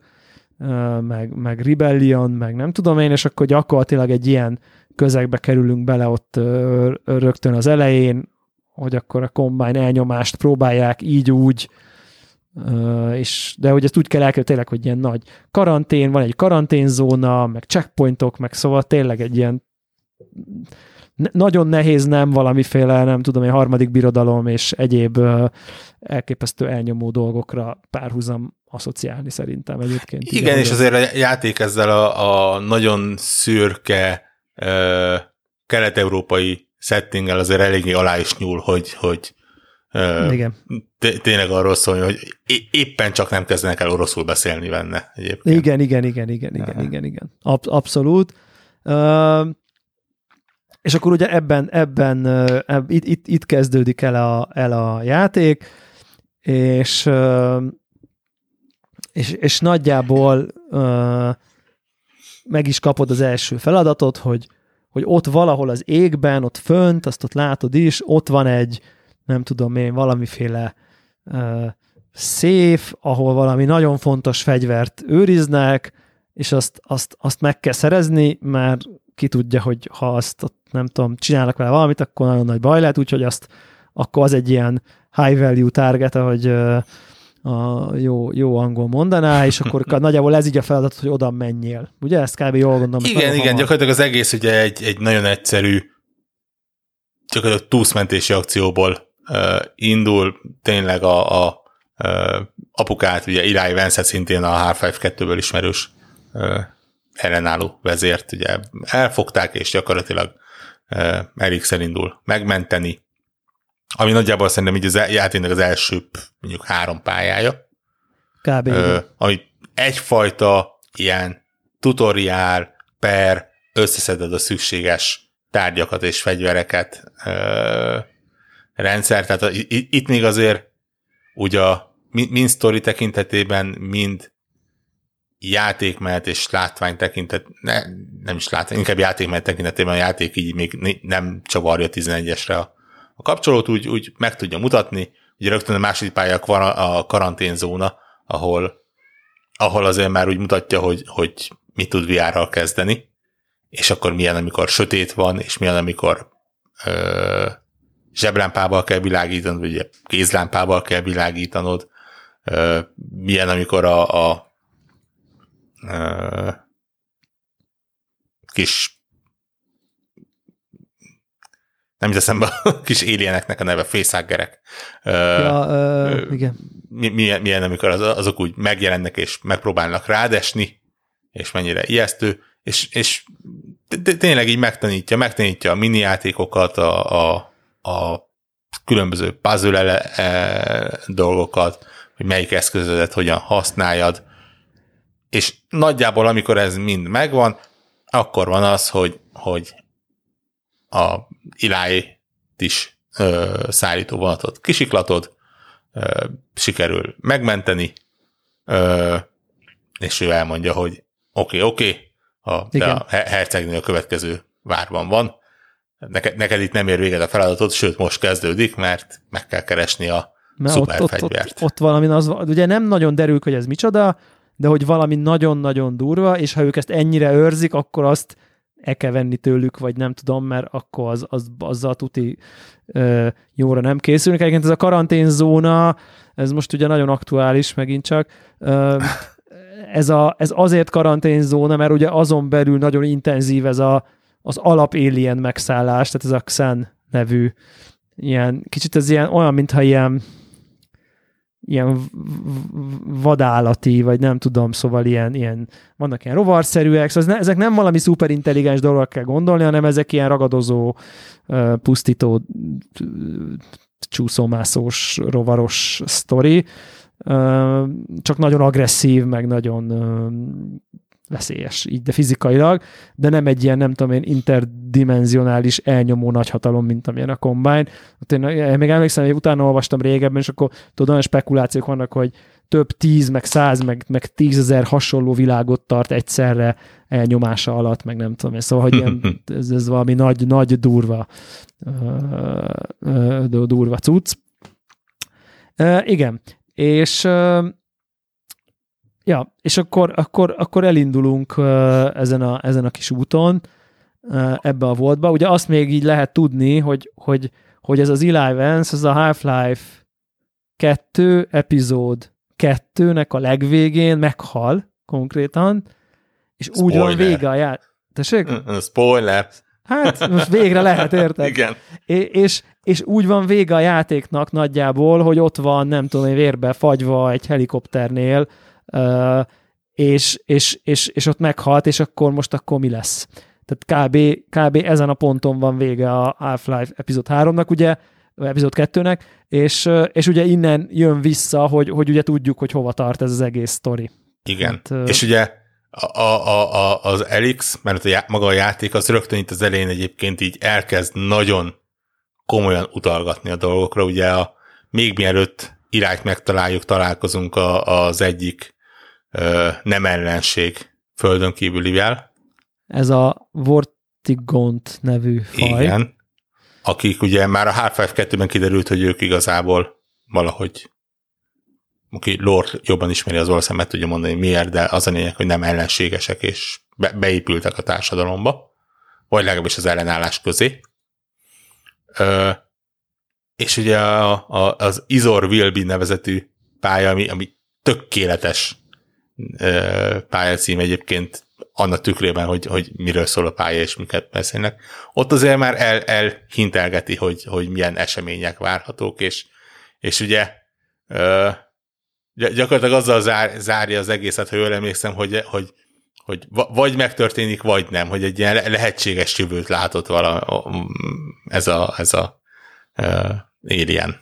meg, meg rebellion, meg nem tudom én, és akkor gyakorlatilag egy ilyen közegbe kerülünk bele ott rögtön az elején, hogy akkor a kombány elnyomást próbálják így úgy és, de hogy ezt úgy kell elkerülni tényleg, hogy ilyen nagy karantén, van egy karanténzóna, meg checkpointok, meg szóval tényleg egy ilyen nagyon nehéz nem valamiféle, nem tudom, egy harmadik birodalom és egyéb elképesztő elnyomó dolgokra párhuzam asszociálni szerintem egyébként. Igen, igen és azért a játék ezzel a, a nagyon szürke kelet-európai settinggel azért eléggé alá is nyúl, hogy, hogy igen. Tényleg arról szól, hogy éppen csak nem kezdenek el oroszul beszélni benne egyébként. Igen, igen, igen, igen, igen, igen, igen. Ab- abszolút. Uh, és akkor ugye ebben, ebben ebb, itt, itt, itt kezdődik el a, el a játék, és, és, és nagyjából meg is kapod az első feladatot, hogy, hogy ott valahol az égben, ott fönt, azt ott látod is, ott van egy, nem tudom én, valamiféle uh, széf, ahol valami nagyon fontos fegyvert őriznek, és azt, azt, azt meg kell szerezni, mert ki tudja, hogy ha azt nem tudom, csinálnak vele valamit, akkor nagyon nagy baj lehet, úgyhogy azt akkor az egy ilyen high value target, ahogy uh, a jó, jó angol mondaná, és akkor nagyjából ez így a feladat, hogy oda menjél. Ugye ezt kb. jól gondolom. Igen, igen, hamar. gyakorlatilag az egész ugye egy, egy nagyon egyszerű gyakorlatilag túszmentési akcióból uh, indul tényleg a, a uh, apukát, ugye Eli Vance szintén a Half-Life 2-ből ismerős uh, ellenálló vezért, ugye elfogták, és gyakorlatilag uh, Eriksen indul megmenteni, ami nagyjából szerintem így az játéknak az első mondjuk három pályája, Kb. Ö, ami egyfajta ilyen tutoriál per összeszeded a szükséges tárgyakat és fegyvereket ö, rendszer. Tehát a, itt még azért ugye a mind sztori tekintetében, mind játékmenet és látvány tekintet, ne, nem is látvány, inkább játékmenet tekintetében a játék így még nem csavarja 11-esre a, a kapcsolót, úgy, úgy meg tudja mutatni. Ugye rögtön a második pálya a karanténzóna, ahol, ahol azért már úgy mutatja, hogy, hogy mit tud VR-ral kezdeni, és akkor milyen, amikor sötét van, és milyen, amikor ö, zseblámpával kell világítanod, vagy kézlámpával kell világítanod, ö, milyen, amikor a, a ö, kis nem jut eszembe a *laughs* kis alieneknek a neve, fészággerek. Ja, ö, igen. Milyen, milyen, amikor az, azok úgy megjelennek és megpróbálnak rádesni, és mennyire ijesztő, és, és tényleg így megtanítja, megtanítja a mini játékokat, a, a, a különböző puzzle ele, e, dolgokat, hogy melyik eszközödet hogyan használjad, és nagyjából amikor ez mind megvan, akkor van az, hogy, hogy a iláj is ö, szállító vonatot kisiklatod, ö, sikerül megmenteni, ö, és ő elmondja, hogy oké, okay, oké, okay, a, a hercegnő a következő várban van, neked, neked itt nem ér véget a feladatod, sőt most kezdődik, mert meg kell keresni a szuperfegyvert. Ott, ott, ott, ott valami az, ugye nem nagyon derül, hogy ez micsoda, de hogy valami nagyon-nagyon durva, és ha ők ezt ennyire őrzik, akkor azt kell venni tőlük, vagy nem tudom, mert akkor az, az, azzal tuti ö, jóra nem készülnek. Egyébként ez a karanténzóna, ez most ugye nagyon aktuális megint csak. Ö, ez, a, ez azért karanténzóna, mert ugye azon belül nagyon intenzív ez a, az alap alien megszállás, tehát ez a Xen nevű ilyen, kicsit ez ilyen olyan, mintha ilyen ilyen vadállati, vagy nem tudom, szóval ilyen, ilyen vannak ilyen rovarszerűek, szóval ezek nem valami szuperintelligens dolgok kell gondolni, hanem ezek ilyen ragadozó, pusztító, csúszómászós, rovaros sztori, csak nagyon agresszív, meg nagyon veszélyes, így, de fizikailag, de nem egy ilyen, nem tudom én, interdimenzionális elnyomó nagyhatalom, mint amilyen a Combine. Hát én, én még emlékszem, hogy utána olvastam régebben, és akkor tudod, olyan spekulációk vannak, hogy több tíz, meg száz, meg, meg tízezer hasonló világot tart egyszerre elnyomása alatt, meg nem tudom, szóval, hogy ilyen, *laughs* ez, ez valami nagy, nagy durva, uh, uh, durva cucc. Uh, igen, és uh, Ja, és akkor, akkor, akkor elindulunk ezen a, ezen a kis úton, ebbe a voltba. Ugye azt még így lehet tudni, hogy, hogy, hogy ez az Eli Vance, ez a Half-Life 2 epizód 2-nek a legvégén meghal konkrétan, és Spoiler. úgy van vége a ját. Tessék? Spoiler. Hát most végre lehet, érted? Igen. És, és, és úgy van vége a játéknak nagyjából, hogy ott van, nem tudom, vérbe fagyva egy helikopternél, és, és, és, és ott meghalt, és akkor most akkor mi lesz? Tehát kb, kb. ezen a ponton van vége a Half-Life epizód 3-nak, ugye, epizód 2-nek, és, és ugye innen jön vissza, hogy, hogy ugye tudjuk, hogy hova tart ez az egész sztori. Igen, hát, és ugye a, a, a, az Elix, mert a, maga a játék, az rögtön itt az elején egyébként így elkezd nagyon komolyan utalgatni a dolgokra, ugye a, még mielőtt irányt megtaláljuk, találkozunk a, az egyik ö, nem ellenség földön kívülivel. Ez a Vortigont nevű faj. Igen. Akik ugye már a Half-Life 2-ben kiderült, hogy ők igazából valahogy aki Lord jobban ismeri az ország, meg tudja mondani miért, de az a lényeg, hogy nem ellenségesek, és be, beépültek a társadalomba, vagy legalábbis az ellenállás közé. Ö, és ugye a, a, az Izor Wilby nevezetű pálya, ami, ami tökéletes pályacím egyébként annak tükrében, hogy, hogy miről szól a pálya és miket beszélnek. Ott azért már el, elhintelgeti, hogy, hogy milyen események várhatók, és, és ugye ö, gyakorlatilag azzal zár, zárja az egészet, ha jól emlékszem, hogy, hogy, hogy vagy megtörténik, vagy nem, hogy egy ilyen lehetséges jövőt látott vala, ez a, ez a Alien.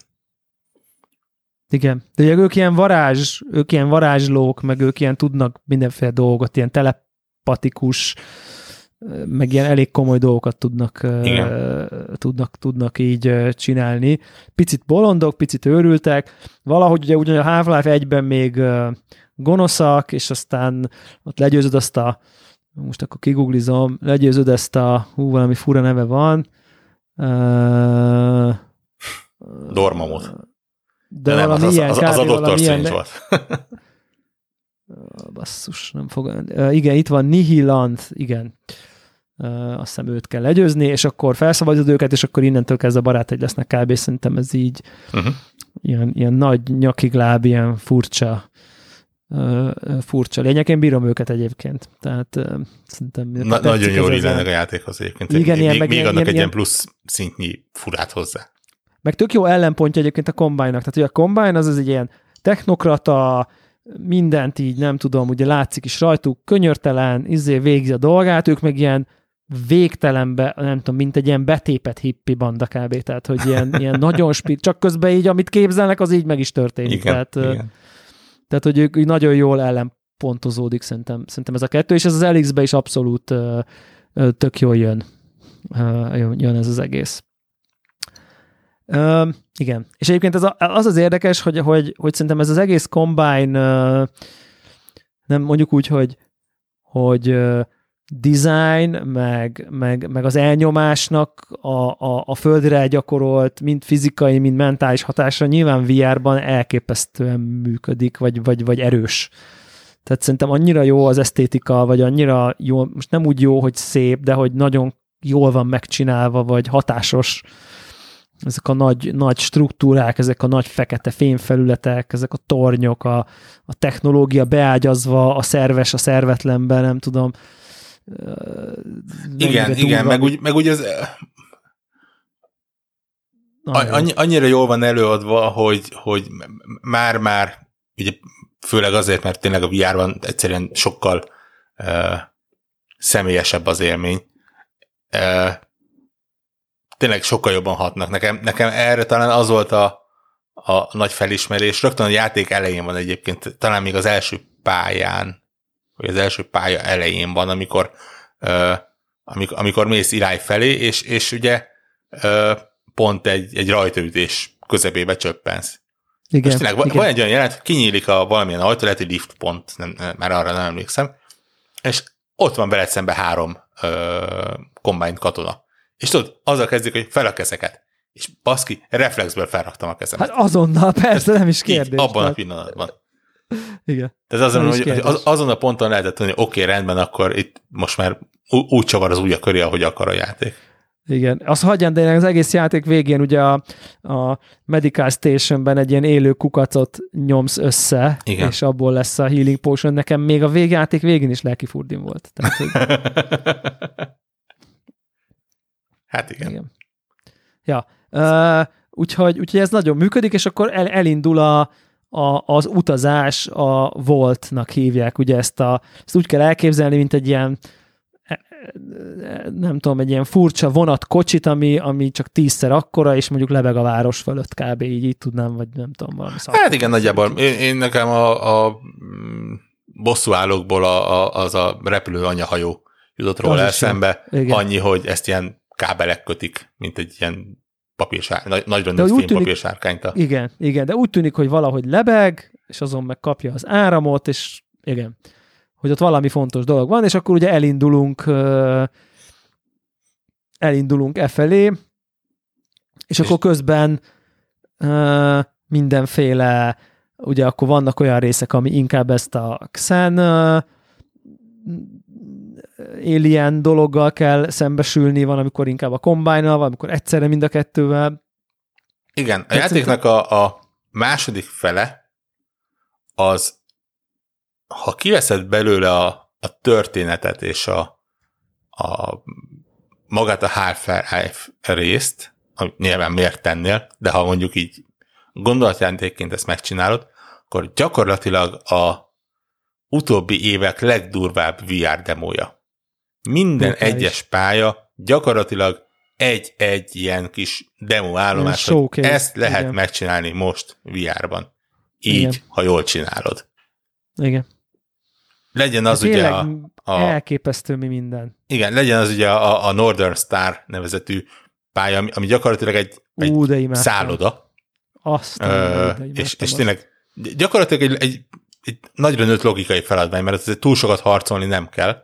Igen, de ugye ők ilyen varázs, ők ilyen varázslók, meg ők ilyen tudnak mindenféle dolgot, ilyen telepatikus, meg ilyen elég komoly dolgokat tudnak, tudnak, tudnak így csinálni. Picit bolondok, picit őrültek, valahogy ugye ugyan a Half-Life 1-ben még gonoszak, és aztán ott legyőzöd azt a, most akkor kiguglizom, legyőzöd ezt a, hú, valami fura neve van, uh, Dormamot. De, de nem, az, az, az, az a Doctor Strange volt. basszus, nem fog... Igen, itt van Nihilant, igen. Azt hiszem őt kell legyőzni, és akkor felszabadítod őket, és akkor innentől kezdve barátai lesznek kb. Szerintem ez így uh-huh. ilyen, ilyen nagy nyakigláb, ilyen furcsa furcsa lények. Én bírom őket egyébként. Tehát szerintem... Na, nagyon jól illenek a játékhoz egyébként. Igen, még, ilyen, még, még adnak ilyen, egy ilyen plusz szintnyi furát hozzá. Meg tök jó ellenpontja egyébként a Combine-nak. Tehát ugye a Combine az, az egy ilyen technokrata, mindent így, nem tudom, ugye látszik is rajtuk, könyörtelen, izé végzi a dolgát, ők meg ilyen végtelenbe, nem tudom, mint egy ilyen betépet hippi banda kb. Tehát, hogy ilyen, ilyen *laughs* nagyon spit, csak közben így, amit képzelnek, az így meg is történik. Igen, tehát, igen. tehát, hogy ők nagyon jól ellenpontozódik szerintem, szerintem ez a kettő, és ez az Elix-be is abszolút tök jól jön, jön ez az egész. Uh, igen. És egyébként ez a, az az érdekes, hogy, hogy, hogy szerintem ez az egész combine, uh, nem mondjuk úgy, hogy, hogy uh, design, meg, meg, meg az elnyomásnak a, a, a földre gyakorolt, mind fizikai, mind mentális hatásra nyilván VR-ban elképesztően működik, vagy, vagy, vagy erős. Tehát szerintem annyira jó az esztétika, vagy annyira jó, most nem úgy jó, hogy szép, de hogy nagyon jól van megcsinálva, vagy hatásos, ezek a nagy, nagy struktúrák, ezek a nagy fekete fényfelületek, ezek a tornyok, a, a technológia beágyazva, a szerves a szervetlenben, nem tudom. Igen, igen, meg úgy, meg úgy az annyi, annyira jól van előadva, hogy, hogy már-már, ugye főleg azért, mert tényleg a VR-ban egyszerűen sokkal uh, személyesebb az élmény. Uh, tényleg sokkal jobban hatnak. Nekem, nekem erre talán az volt a, a nagy felismerés. Rögtön a játék elején van egyébként, talán még az első pályán, vagy az első pálya elején van, amikor, uh, amikor, amikor mész irány felé, és, és ugye uh, pont egy, egy rajtaütés közepébe csöppensz. Igen, Most tényleg igen. van egy olyan jelent, hogy kinyílik a valamilyen ajtó, lehet, hogy lift pont, nem, már arra nem emlékszem, és ott van veled szembe három uh, combined katona. És tudod, azzal kezdik, hogy fel a kezeket. És baszki, reflexből felraktam a kezemet. Hát azonnal, persze, nem is kérdés. Így, abban tehát. a pillanatban. Igen. Tehát azon, hogy, az, azon a ponton lehetett mondani, hogy oké, okay, rendben, akkor itt most már úgy csavar az ujja köré, ahogy akar a játék. Igen. Azt hagyján, de az egész játék végén ugye a, a Medical Stationben egy ilyen élő kukacot nyomsz össze, Igen. és abból lesz a Healing Potion. Nekem még a végjáték végén is lelki furdin volt. Tehát, hogy... *laughs* Hát igen. igen. Ja, uh, úgyhogy, úgyhogy ez nagyon működik, és akkor el, elindul a, a, az utazás, a voltnak hívják, ugye ezt, a, ezt úgy kell elképzelni, mint egy ilyen e, e, nem tudom, egy ilyen furcsa vonatkocsit, ami, ami csak tízszer akkora, és mondjuk lebeg a város fölött kb. így, így tudnám, vagy nem tudom, valami szak. Hát igen, nagyjából. Én, én nekem a, a bosszúállókból a, a, az a repülő anyahajó jutott róla eszembe. Annyi, hogy ezt ilyen kábelek kötik, mint egy ilyen papírsár, nagy, nagyra nőtt fény papírsárkányt. Igen, igen, de úgy tűnik, hogy valahogy lebeg, és azon meg kapja az áramot, és igen, hogy ott valami fontos dolog van, és akkor ugye elindulunk elindulunk e felé, és, és akkor közben mindenféle, ugye akkor vannak olyan részek, ami inkább ezt a Xen alien dologgal kell szembesülni, van, amikor inkább a combine van, amikor egyszerre mind a kettővel. Igen, a játéknak a, a második fele az, ha kiveszed belőle a, a történetet és a, a magát a Half-Life részt, amit nyilván miért tennél, de ha mondjuk így gondolatjátékként ezt megcsinálod, akkor gyakorlatilag a utóbbi évek legdurvább VR demója. Minden Brutális. egyes pálya gyakorlatilag egy-egy ilyen kis demo állomás, hogy ezt lehet Igen. megcsinálni most VR-ban. így, Igen. ha jól csinálod. Igen. Legyen az ugye a, a... Elképesztő mi minden. Igen, legyen az ugye a, a Northern Star nevezetű pálya, ami, ami gyakorlatilag egy, egy Ú, szálloda. Azt Ö, és, és tényleg gyakorlatilag egy, egy, egy nagyra nőtt logikai feladvány, mert túl sokat harcolni nem kell.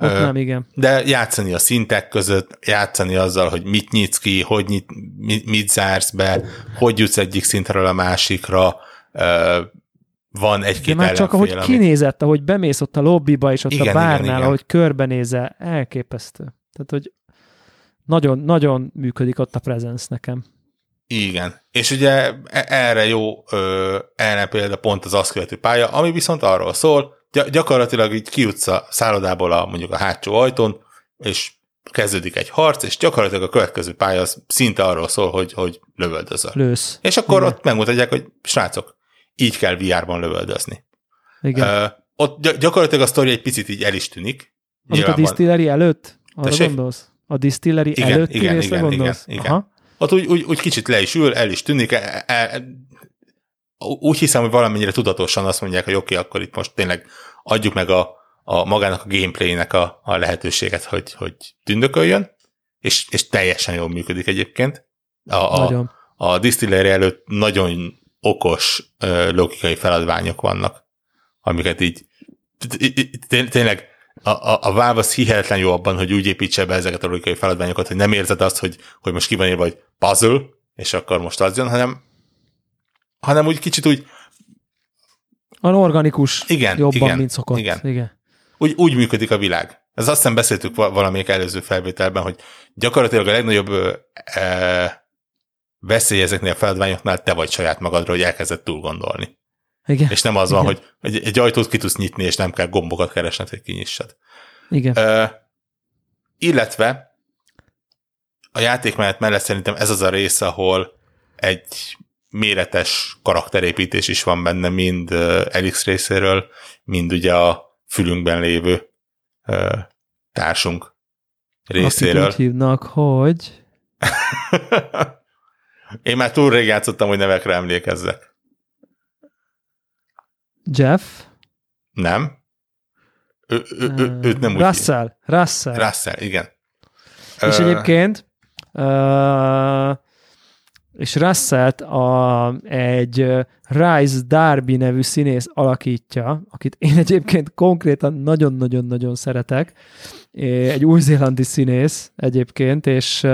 Ott nem, igen. De játszani a szintek között, játszani azzal, hogy mit nyitsz ki, hogy nyit, mit, mit zársz be, hogy jutsz egyik szintről a másikra, van egy-két De már csak ahogy ami... kinézett, ahogy bemész ott a lobbyba, és ott igen, a bárnál, igen, igen. ahogy körbenézel, elképesztő. Tehát, hogy nagyon, nagyon működik ott a presence nekem. Igen. És ugye e- erre jó erre például pont az azt követő pálya, ami viszont arról szól, gyakorlatilag így kijutsz a szállodából a, mondjuk a hátsó ajtón, és kezdődik egy harc, és gyakorlatilag a következő pálya az szinte arról szól, hogy, hogy lövöldözöl. Lősz. És akkor Igen. ott megmutatják, hogy srácok, így kell VR-ban lövöldözni. Igen. Uh, ott gyakorlatilag a sztori egy picit így el is tűnik. Az a distillery előtt? Arra Tessék? gondolsz? A distillery igen, előtti igen, részre igen, gondolsz? Igen, igen. Aha. Ott úgy, úgy, úgy kicsit le is ül, el is tűnik, e, e, úgy hiszem, hogy valamennyire tudatosan azt mondják, hogy oké, okay, akkor itt most tényleg adjuk meg a, a magának a gameplaynek a, a lehetőséget, hogy, hogy tündököljön, és, és teljesen jól működik egyébként. A, a, a distillery előtt nagyon okos logikai feladványok vannak, amiket így tényleg a, a, a Valve az hihetetlen jó abban, hogy úgy építse be ezeket a logikai feladványokat, hogy nem érzed azt, hogy, hogy most ki van írva, hogy puzzle, és akkor most az jön, hanem, hanem úgy kicsit úgy an organikus igen, jobban, igen, mint szokott. Igen. igen. Úgy, úgy működik a világ. Ez azt hiszem beszéltük valamelyik előző felvételben, hogy gyakorlatilag a legnagyobb e, veszély ezeknél a feladványoknál te vagy saját magadra, hogy elkezded túl gondolni. Igen. És nem az Igen. van, hogy egy, egy ajtót ki tudsz nyitni, és nem kell gombokat keresned, hogy kinyissad. Igen. Uh, illetve a játék mellett, mellett szerintem ez az a rész, ahol egy méretes karakterépítés is van benne, mind Elix részéről, mind ugye a fülünkben lévő társunk részéről. Akit úgy hívnak, hogy... *laughs* Én már túl rég játszottam, hogy nevekre emlékezzek. Jeff? Nem. Ő, ő, ő, őt nem úgy Russell. Hív. Russell. Russell, igen. És uh, egyébként uh, és Russell-t a, egy Rise Darby nevű színész alakítja, akit én *laughs* egyébként konkrétan nagyon-nagyon-nagyon szeretek. Egy új-zélandi színész egyébként, és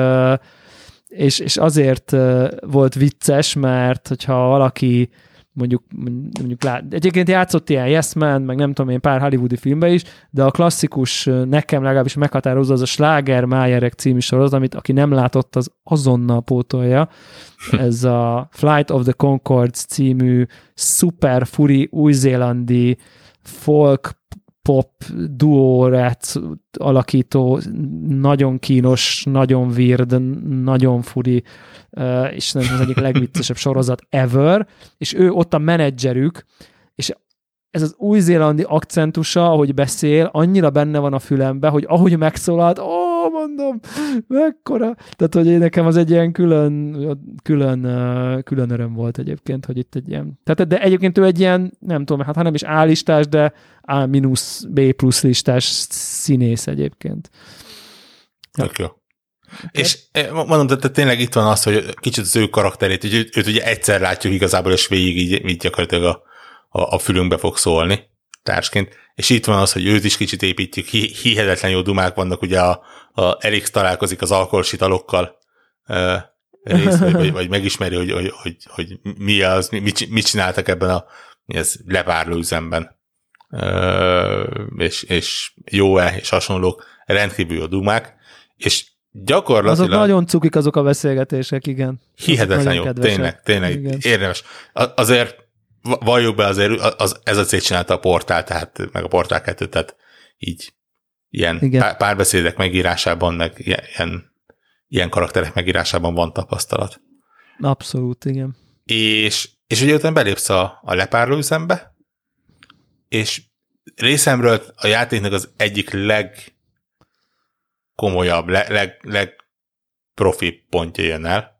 és, és azért volt vicces, mert hogyha valaki mondjuk, mondjuk lát, egyébként játszott ilyen Yes Man, meg nem tudom én pár hollywoodi filmbe is, de a klasszikus, nekem legalábbis meghatározó az a Schlager Májerek című sorozat, amit aki nem látott, az azonnal pótolja. Ez a Flight of the Concords című szuper furi új-zélandi folk pop duórát alakító, nagyon kínos, nagyon weird, nagyon furi, és nem az egyik *laughs* legviccesebb sorozat ever, és ő ott a menedzserük, és ez az új-zélandi akcentusa, ahogy beszél, annyira benne van a fülembe, hogy ahogy megszólalt, ó, mondom, mekkora. Tehát, hogy nekem az egy ilyen külön, külön, külön öröm volt egyébként, hogy itt egy ilyen, tehát, de egyébként ő egy ilyen, nem tudom, hát ha nem is A listás, de A minusz B plusz listás színész egyébként. Tök jó. És mondom, tehát tényleg itt van az, hogy kicsit az ő karakterét, hogy őt, őt ugye egyszer látjuk igazából, és végig így, így gyakorlatilag a, a, a fülünkbe fog szólni társként, és itt van az, hogy őt is kicsit építjük, hihetetlen jó dumák vannak, ugye a, a Erix találkozik az alkoholsitalokkal rész, vagy, vagy, vagy megismeri, hogy, hogy, hogy, hogy mi az, mit, mit csináltak ebben a ez, lepárló üzemben. És, és jó-e, és hasonlók, rendkívül jó dumák, és gyakorlatilag... Azok nagyon cukik azok a beszélgetések, igen. Hihetetlen jó, kedvesek. tényleg, tényleg igen. érdemes. Azért valljuk be azért, az, ez a cég csinálta a portál, tehát meg a portál 2, tehát így ilyen Igen. párbeszédek megírásában, meg ilyen, ilyen karakterek megírásában van tapasztalat. Abszolút, igen. És, és ugye utána belépsz a, a lepárló üzembe, és részemről a játéknak az egyik legkomolyabb, leg, leg, leg profi pontja jön el.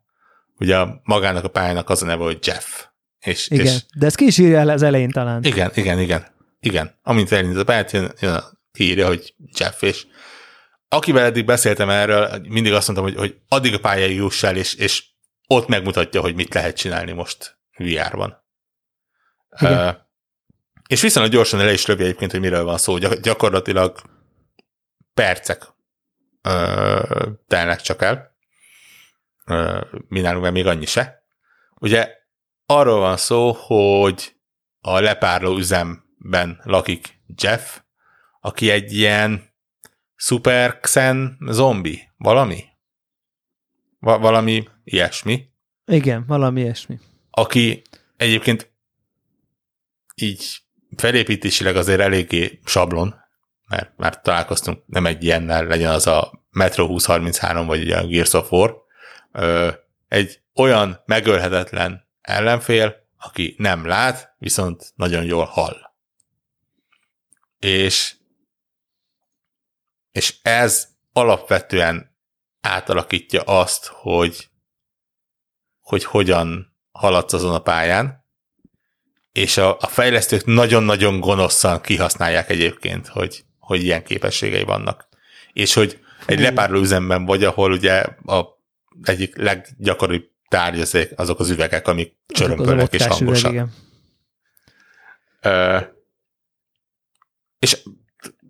Ugye magának a pályának az a neve, hogy Jeff És, igen, és, de ezt ki is írja el az elején talán. Igen, igen, igen. Igen. Amint elindít a pályát, jön, jön a, kiírja, hogy Jeff, és akivel eddig beszéltem erről, mindig azt mondtam, hogy, hogy addig a pályáig juss el, és, és ott megmutatja, hogy mit lehet csinálni most VR-ban. Uh, és viszonylag gyorsan el is lövi egyébként, hogy miről van szó. Gyak- gyakorlatilag percek uh, telnek csak el. Uh, mi nálunk még annyi se. Ugye arról van szó, hogy a lepárló üzemben lakik Jeff, aki egy ilyen Super Xen zombi, valami? Va- valami ilyesmi. Igen, valami ilyesmi. Aki egyébként így felépítésileg azért eléggé sablon, mert már találkoztunk nem egy ilyennel, legyen az a Metro 2033 vagy a Gears of War, egy olyan megölhetetlen ellenfél, aki nem lát, viszont nagyon jól hall. És és ez alapvetően átalakítja azt, hogy, hogy hogyan haladsz azon a pályán, és a, a fejlesztők nagyon-nagyon gonoszan kihasználják egyébként, hogy, hogy ilyen képességei vannak. És hogy egy lepárló üzemben vagy, ahol ugye a egyik leggyakoribb tárgy azok az üvegek, amik csörömpölnek és hangosak. Üveg, igen. Ö, és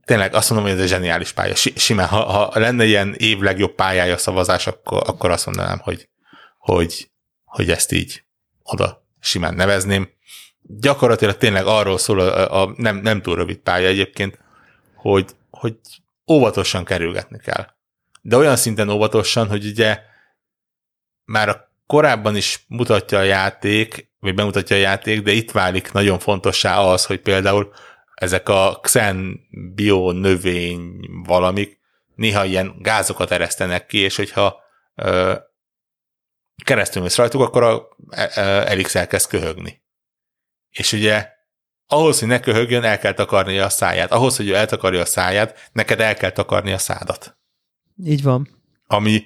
tényleg azt mondom, hogy ez egy zseniális pálya. Simán, ha, ha lenne ilyen év legjobb pályája szavazás, akkor, akkor azt mondanám, hogy, hogy, hogy ezt így oda simán nevezném. Gyakorlatilag tényleg arról szól, a, a nem, nem túl rövid pálya egyébként, hogy, hogy óvatosan kerülgetni kell. De olyan szinten óvatosan, hogy ugye már a korábban is mutatja a játék, vagy bemutatja a játék, de itt válik nagyon fontossá az, hogy például ezek a xen bio növény valamik néha ilyen gázokat eresztenek ki, és hogyha ö, keresztül mész rajtuk, akkor a e, e, Elix elkezd köhögni. És ugye ahhoz, hogy ne köhögjön, el kell takarnia a száját. Ahhoz, hogy ő eltakarja a száját, neked el kell takarni a szádat. Így van. Ami,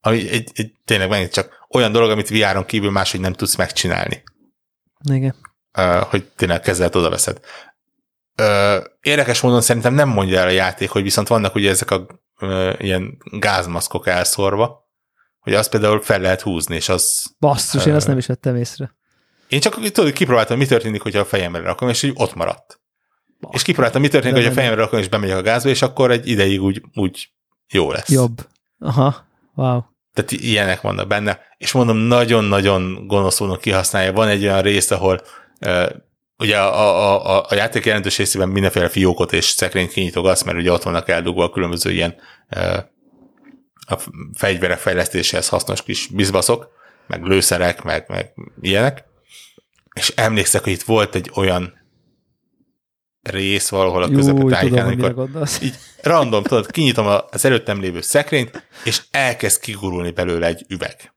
ami egy, egy, tényleg megint csak olyan dolog, amit VR-on kívül máshogy nem tudsz megcsinálni. Igen. Uh, hogy tényleg kezelet oda veszed. Ö, érdekes módon szerintem nem mondja el a játék, hogy viszont vannak ugye ezek a ö, ilyen gázmaszkok elszórva, hogy azt például fel lehet húzni, és az... Basszus, ö, én azt nem is vettem észre. Én csak tudod, kipróbáltam, mi történik, hogyha a fejemre rakom, és így ott maradt. Basszus. És kipróbáltam, mi történik, hogy a fejemre rakom, és bemegyek a gázba, és akkor egy ideig úgy, úgy jó lesz. Jobb. Aha, wow. Tehát ilyenek vannak benne, és mondom, nagyon-nagyon gonoszulnak kihasználja. Van egy olyan rész, ahol ugye a, a, a, a játék jelentős részében mindenféle fiókot és szekrényt kinyitogatsz, mert ugye ott vannak eldugva a különböző ilyen a fegyverek fejlesztéséhez hasznos kis bizbaszok, meg lőszerek, meg, meg ilyenek. És emlékszek, hogy itt volt egy olyan rész valahol a tájéken, amikor így random, tudod, kinyitom az előttem lévő szekrényt, és elkezd kigurulni belőle egy üveg.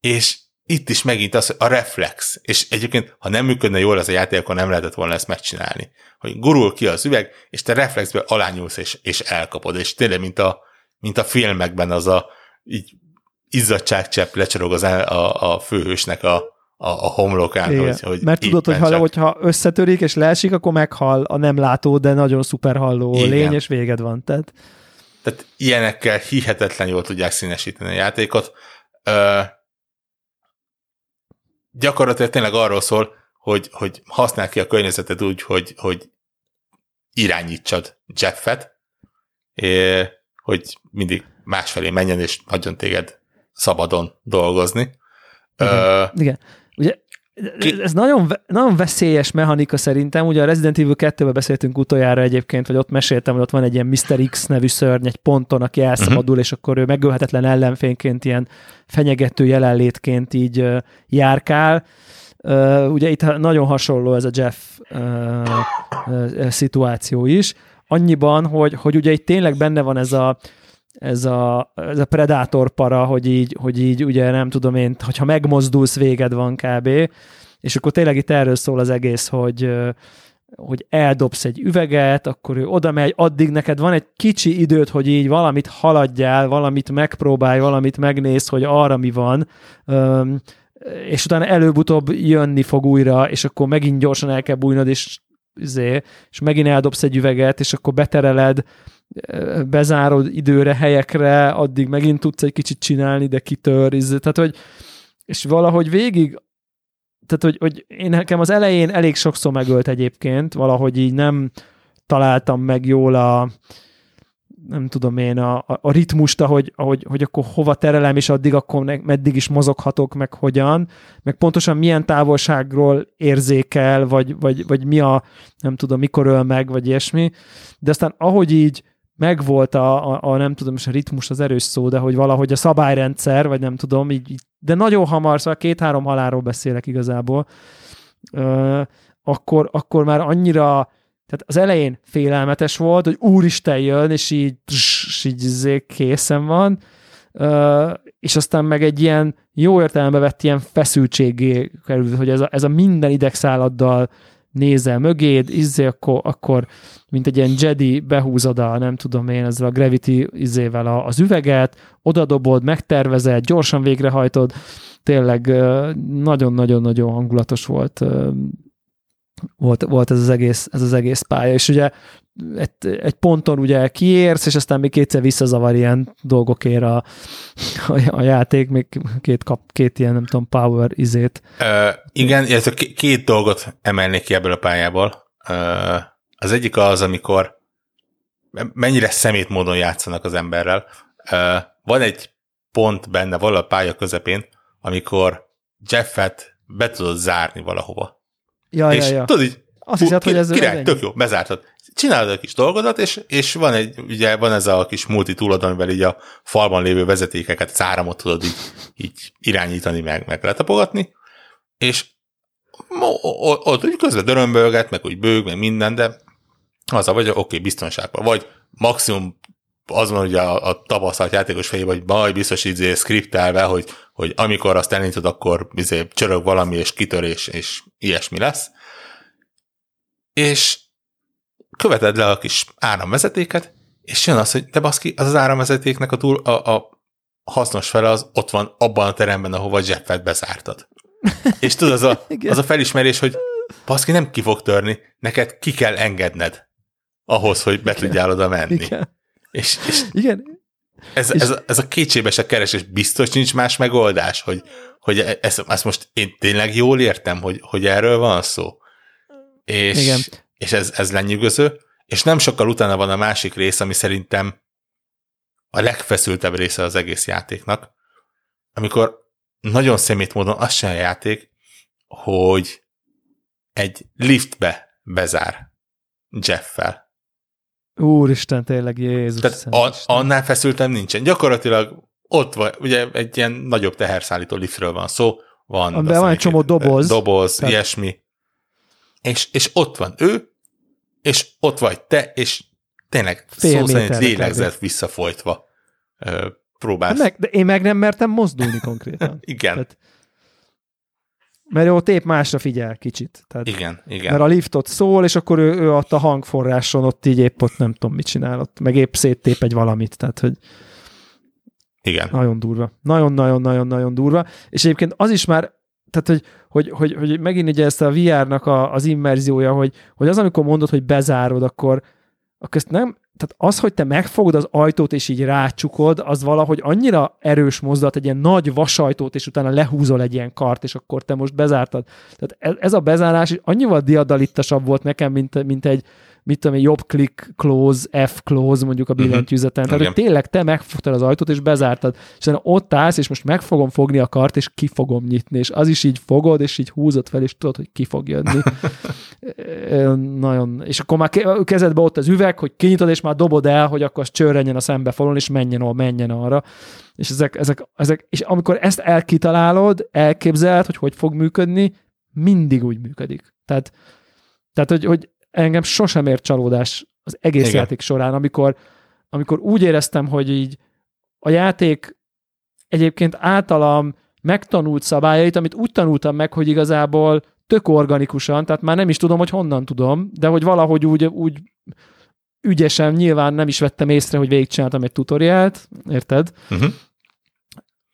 És itt is megint az, a reflex, és egyébként, ha nem működne jól az a játék, akkor nem lehetett volna ezt megcsinálni. Hogy gurul ki az üveg, és te reflexbe alányulsz, és, és elkapod, és tényleg, mint a, mint a filmekben az a így izzadságcsepp lecsorog az a, a, a főhősnek a, a, a homlokán. Igen. Hogy, hogy Mert tudod, hogy ha, hogyha összetörik és leesik, akkor meghal a nem látó, de nagyon szuper halló Igen. lény, és véged van. Tehát... Tehát ilyenekkel hihetetlen jól tudják színesíteni a játékot. Ö, gyakorlatilag tényleg arról szól, hogy, hogy használ ki a környezetet úgy, hogy, hogy irányítsad Jeffet, hogy mindig másfelé menjen, és hagyjon téged szabadon dolgozni. Igen. Uh, Igen. Ki... Ez nagyon, nagyon veszélyes mechanika szerintem. Ugye a Resident Evil 2-ben beszéltünk utoljára egyébként, vagy ott meséltem, hogy ott van egy ilyen Mr. X nevű szörny egy ponton, aki elszabadul, uh-huh. és akkor ő megölhetetlen ellenfényként, ilyen fenyegető jelenlétként így uh, járkál. Uh, ugye itt nagyon hasonló ez a Jeff uh, uh, szituáció is. Annyiban, hogy, hogy ugye itt tényleg benne van ez a ez a, ez a predátor para, hogy így, hogy így ugye nem tudom én, hogyha megmozdulsz, véged van kb. És akkor tényleg itt erről szól az egész, hogy, hogy eldobsz egy üveget, akkor ő oda megy, addig neked van egy kicsi időt, hogy így valamit haladjál, valamit megpróbálj, valamit megnéz, hogy arra mi van. és utána előbb-utóbb jönni fog újra, és akkor megint gyorsan el kell bújnod, és, izé, és megint eldobsz egy üveget, és akkor betereled, bezárod időre, helyekre, addig megint tudsz egy kicsit csinálni, de kitör, tehát hogy és valahogy végig tehát, hogy, hogy én nekem az elején elég sokszor megölt egyébként, valahogy így nem találtam meg jól a, nem tudom én, a, a, a ritmust, ahogy, ahogy, hogy akkor hova terelem, és addig akkor meddig is mozoghatok, meg hogyan, meg pontosan milyen távolságról érzékel, vagy, vagy, vagy mi a, nem tudom, mikor öl meg, vagy ilyesmi. De aztán ahogy így megvolt a, a, a nem tudom, és a ritmus az erős szó, de hogy valahogy a szabályrendszer, vagy nem tudom, így, de nagyon hamar, szóval két-három halálról beszélek igazából, ö, akkor, akkor már annyira tehát az elején félelmetes volt, hogy úristen jön, és így, és így izé készen van, és aztán meg egy ilyen jó értelembe vett ilyen feszültségé került, hogy ez a, ez a minden idegszálladdal nézel mögéd, izé, akkor, akkor mint egy ilyen Jedi behúzod a, nem tudom én, ezzel a Gravity izével a, az üveget, odadobod, megtervezed, gyorsan végrehajtod, tényleg nagyon-nagyon-nagyon hangulatos volt volt, volt ez, az egész, ez az egész pálya, és ugye egy, egy ponton ugye kiérsz, és aztán még kétszer visszazavar ilyen dolgokért a, a, a játék, még két, kap, két ilyen, nem tudom, power izét. Uh, igen, illetve két dolgot emelnék ki ebből a pályából. Uh, az egyik az, amikor mennyire szemét módon játszanak az emberrel. Uh, van egy pont benne, valahol a pálya közepén, amikor Jeffet be tudod zárni valahova. Ja, és ja, ja. tudod így, azt hiszed, hogy ez király, tök jó, bezártad. Csinálod a kis dolgodat, és, és van egy, ugye van ez a kis multi túlod, amivel így a falban lévő vezetékeket, az áramot tudod így, így irányítani, meg, meg letapogatni, és ott úgy közben dörömbölget, meg úgy bőg, meg minden, de az a vagy, oké, okay, biztonságban, vagy maximum az van ugye a, a tapasztalt játékos fejében, hogy baj, biztos így skriptelve, hogy, hogy amikor azt elindítod, akkor izé, csörög valami, és kitörés, és ilyesmi lesz. És követed le a kis áramvezetéket, és jön az, hogy de baszki, az az áramvezetéknek a, túl, a, a hasznos fele az ott van abban a teremben, ahova Jeffet bezártad. *laughs* és tudod, az a, az a felismerés, hogy baszki nem ki fog törni, neked ki kell engedned ahhoz, hogy be tudjál oda menni. Igen. És, és Igen. Ez, és... ez, a, ez a kétségbeesett keresés biztos nincs más megoldás, hogy, hogy ezt, ezt most én tényleg jól értem, hogy, hogy erről van szó. És, Igen. és ez, ez lenyűgöző. És nem sokkal utána van a másik rész, ami szerintem a legfeszültebb része az egész játéknak, amikor nagyon szemét módon az sem a játék, hogy egy liftbe bezár Jeffel. Úristen, tényleg Jézus. Tehát a, annál feszültem nincsen. Gyakorlatilag ott van, ugye egy ilyen nagyobb teherszállító liftről van szó, van, Amiben van egy csomó doboz. Doboz, tehát... ilyesmi. És, és ott van ő, és ott vagy te, és tényleg Fél szó szerint lélegzett visszafolytva próbálsz. Meg, de én meg nem mertem mozdulni konkrétan. *laughs* Igen. Tehát, mert ott épp másra figyel kicsit. Tehát, igen, igen. Mert a liftot szól, és akkor ő, ő ott a hangforráson, ott így épp ott nem tudom, mit csinál, ott meg épp széttép egy valamit, tehát hogy igen. Nagyon durva. Nagyon-nagyon-nagyon-nagyon durva. És egyébként az is már, tehát hogy, hogy, hogy, hogy megint ugye ezt a VR-nak a, az immerziója, hogy, hogy az, amikor mondod, hogy bezárod, akkor, akkor ezt nem, tehát az, hogy te megfogod az ajtót és így rácsukod, az valahogy annyira erős mozdulat, egy ilyen nagy vasajtót, és utána lehúzol egy ilyen kart, és akkor te most bezártad. Tehát ez, a bezárás annyival diadalittasabb volt nekem, mint, mint egy, mit tudom, jobb click close, F close mondjuk a billentyűzeten. Uh-huh. Tehát, hogy tényleg te megfogtad az ajtót, és bezártad. És ott állsz, és most meg fogom fogni a kart, és ki fogom nyitni. És az is így fogod, és így húzod fel, és tudod, hogy ki fog jönni. *laughs* Nagyon. És akkor már kezedbe ott az üveg, hogy kinyitod, és már dobod el, hogy akkor az csörrenjen a szembefalon, és menjen, ahol menjen arra. És ezek, ezek, ezek, és amikor ezt elkitalálod, elképzeled, hogy hogy fog működni, mindig úgy működik. Tehát, tehát hogy, hogy engem sosem ért csalódás az egész Igen. játék során, amikor, amikor úgy éreztem, hogy így a játék egyébként általam megtanult szabályait, amit úgy tanultam meg, hogy igazából tök organikusan, tehát már nem is tudom, hogy honnan tudom, de hogy valahogy úgy, úgy ügyesen, nyilván nem is vettem észre, hogy végigcsináltam egy tutoriált, érted? Uh-huh.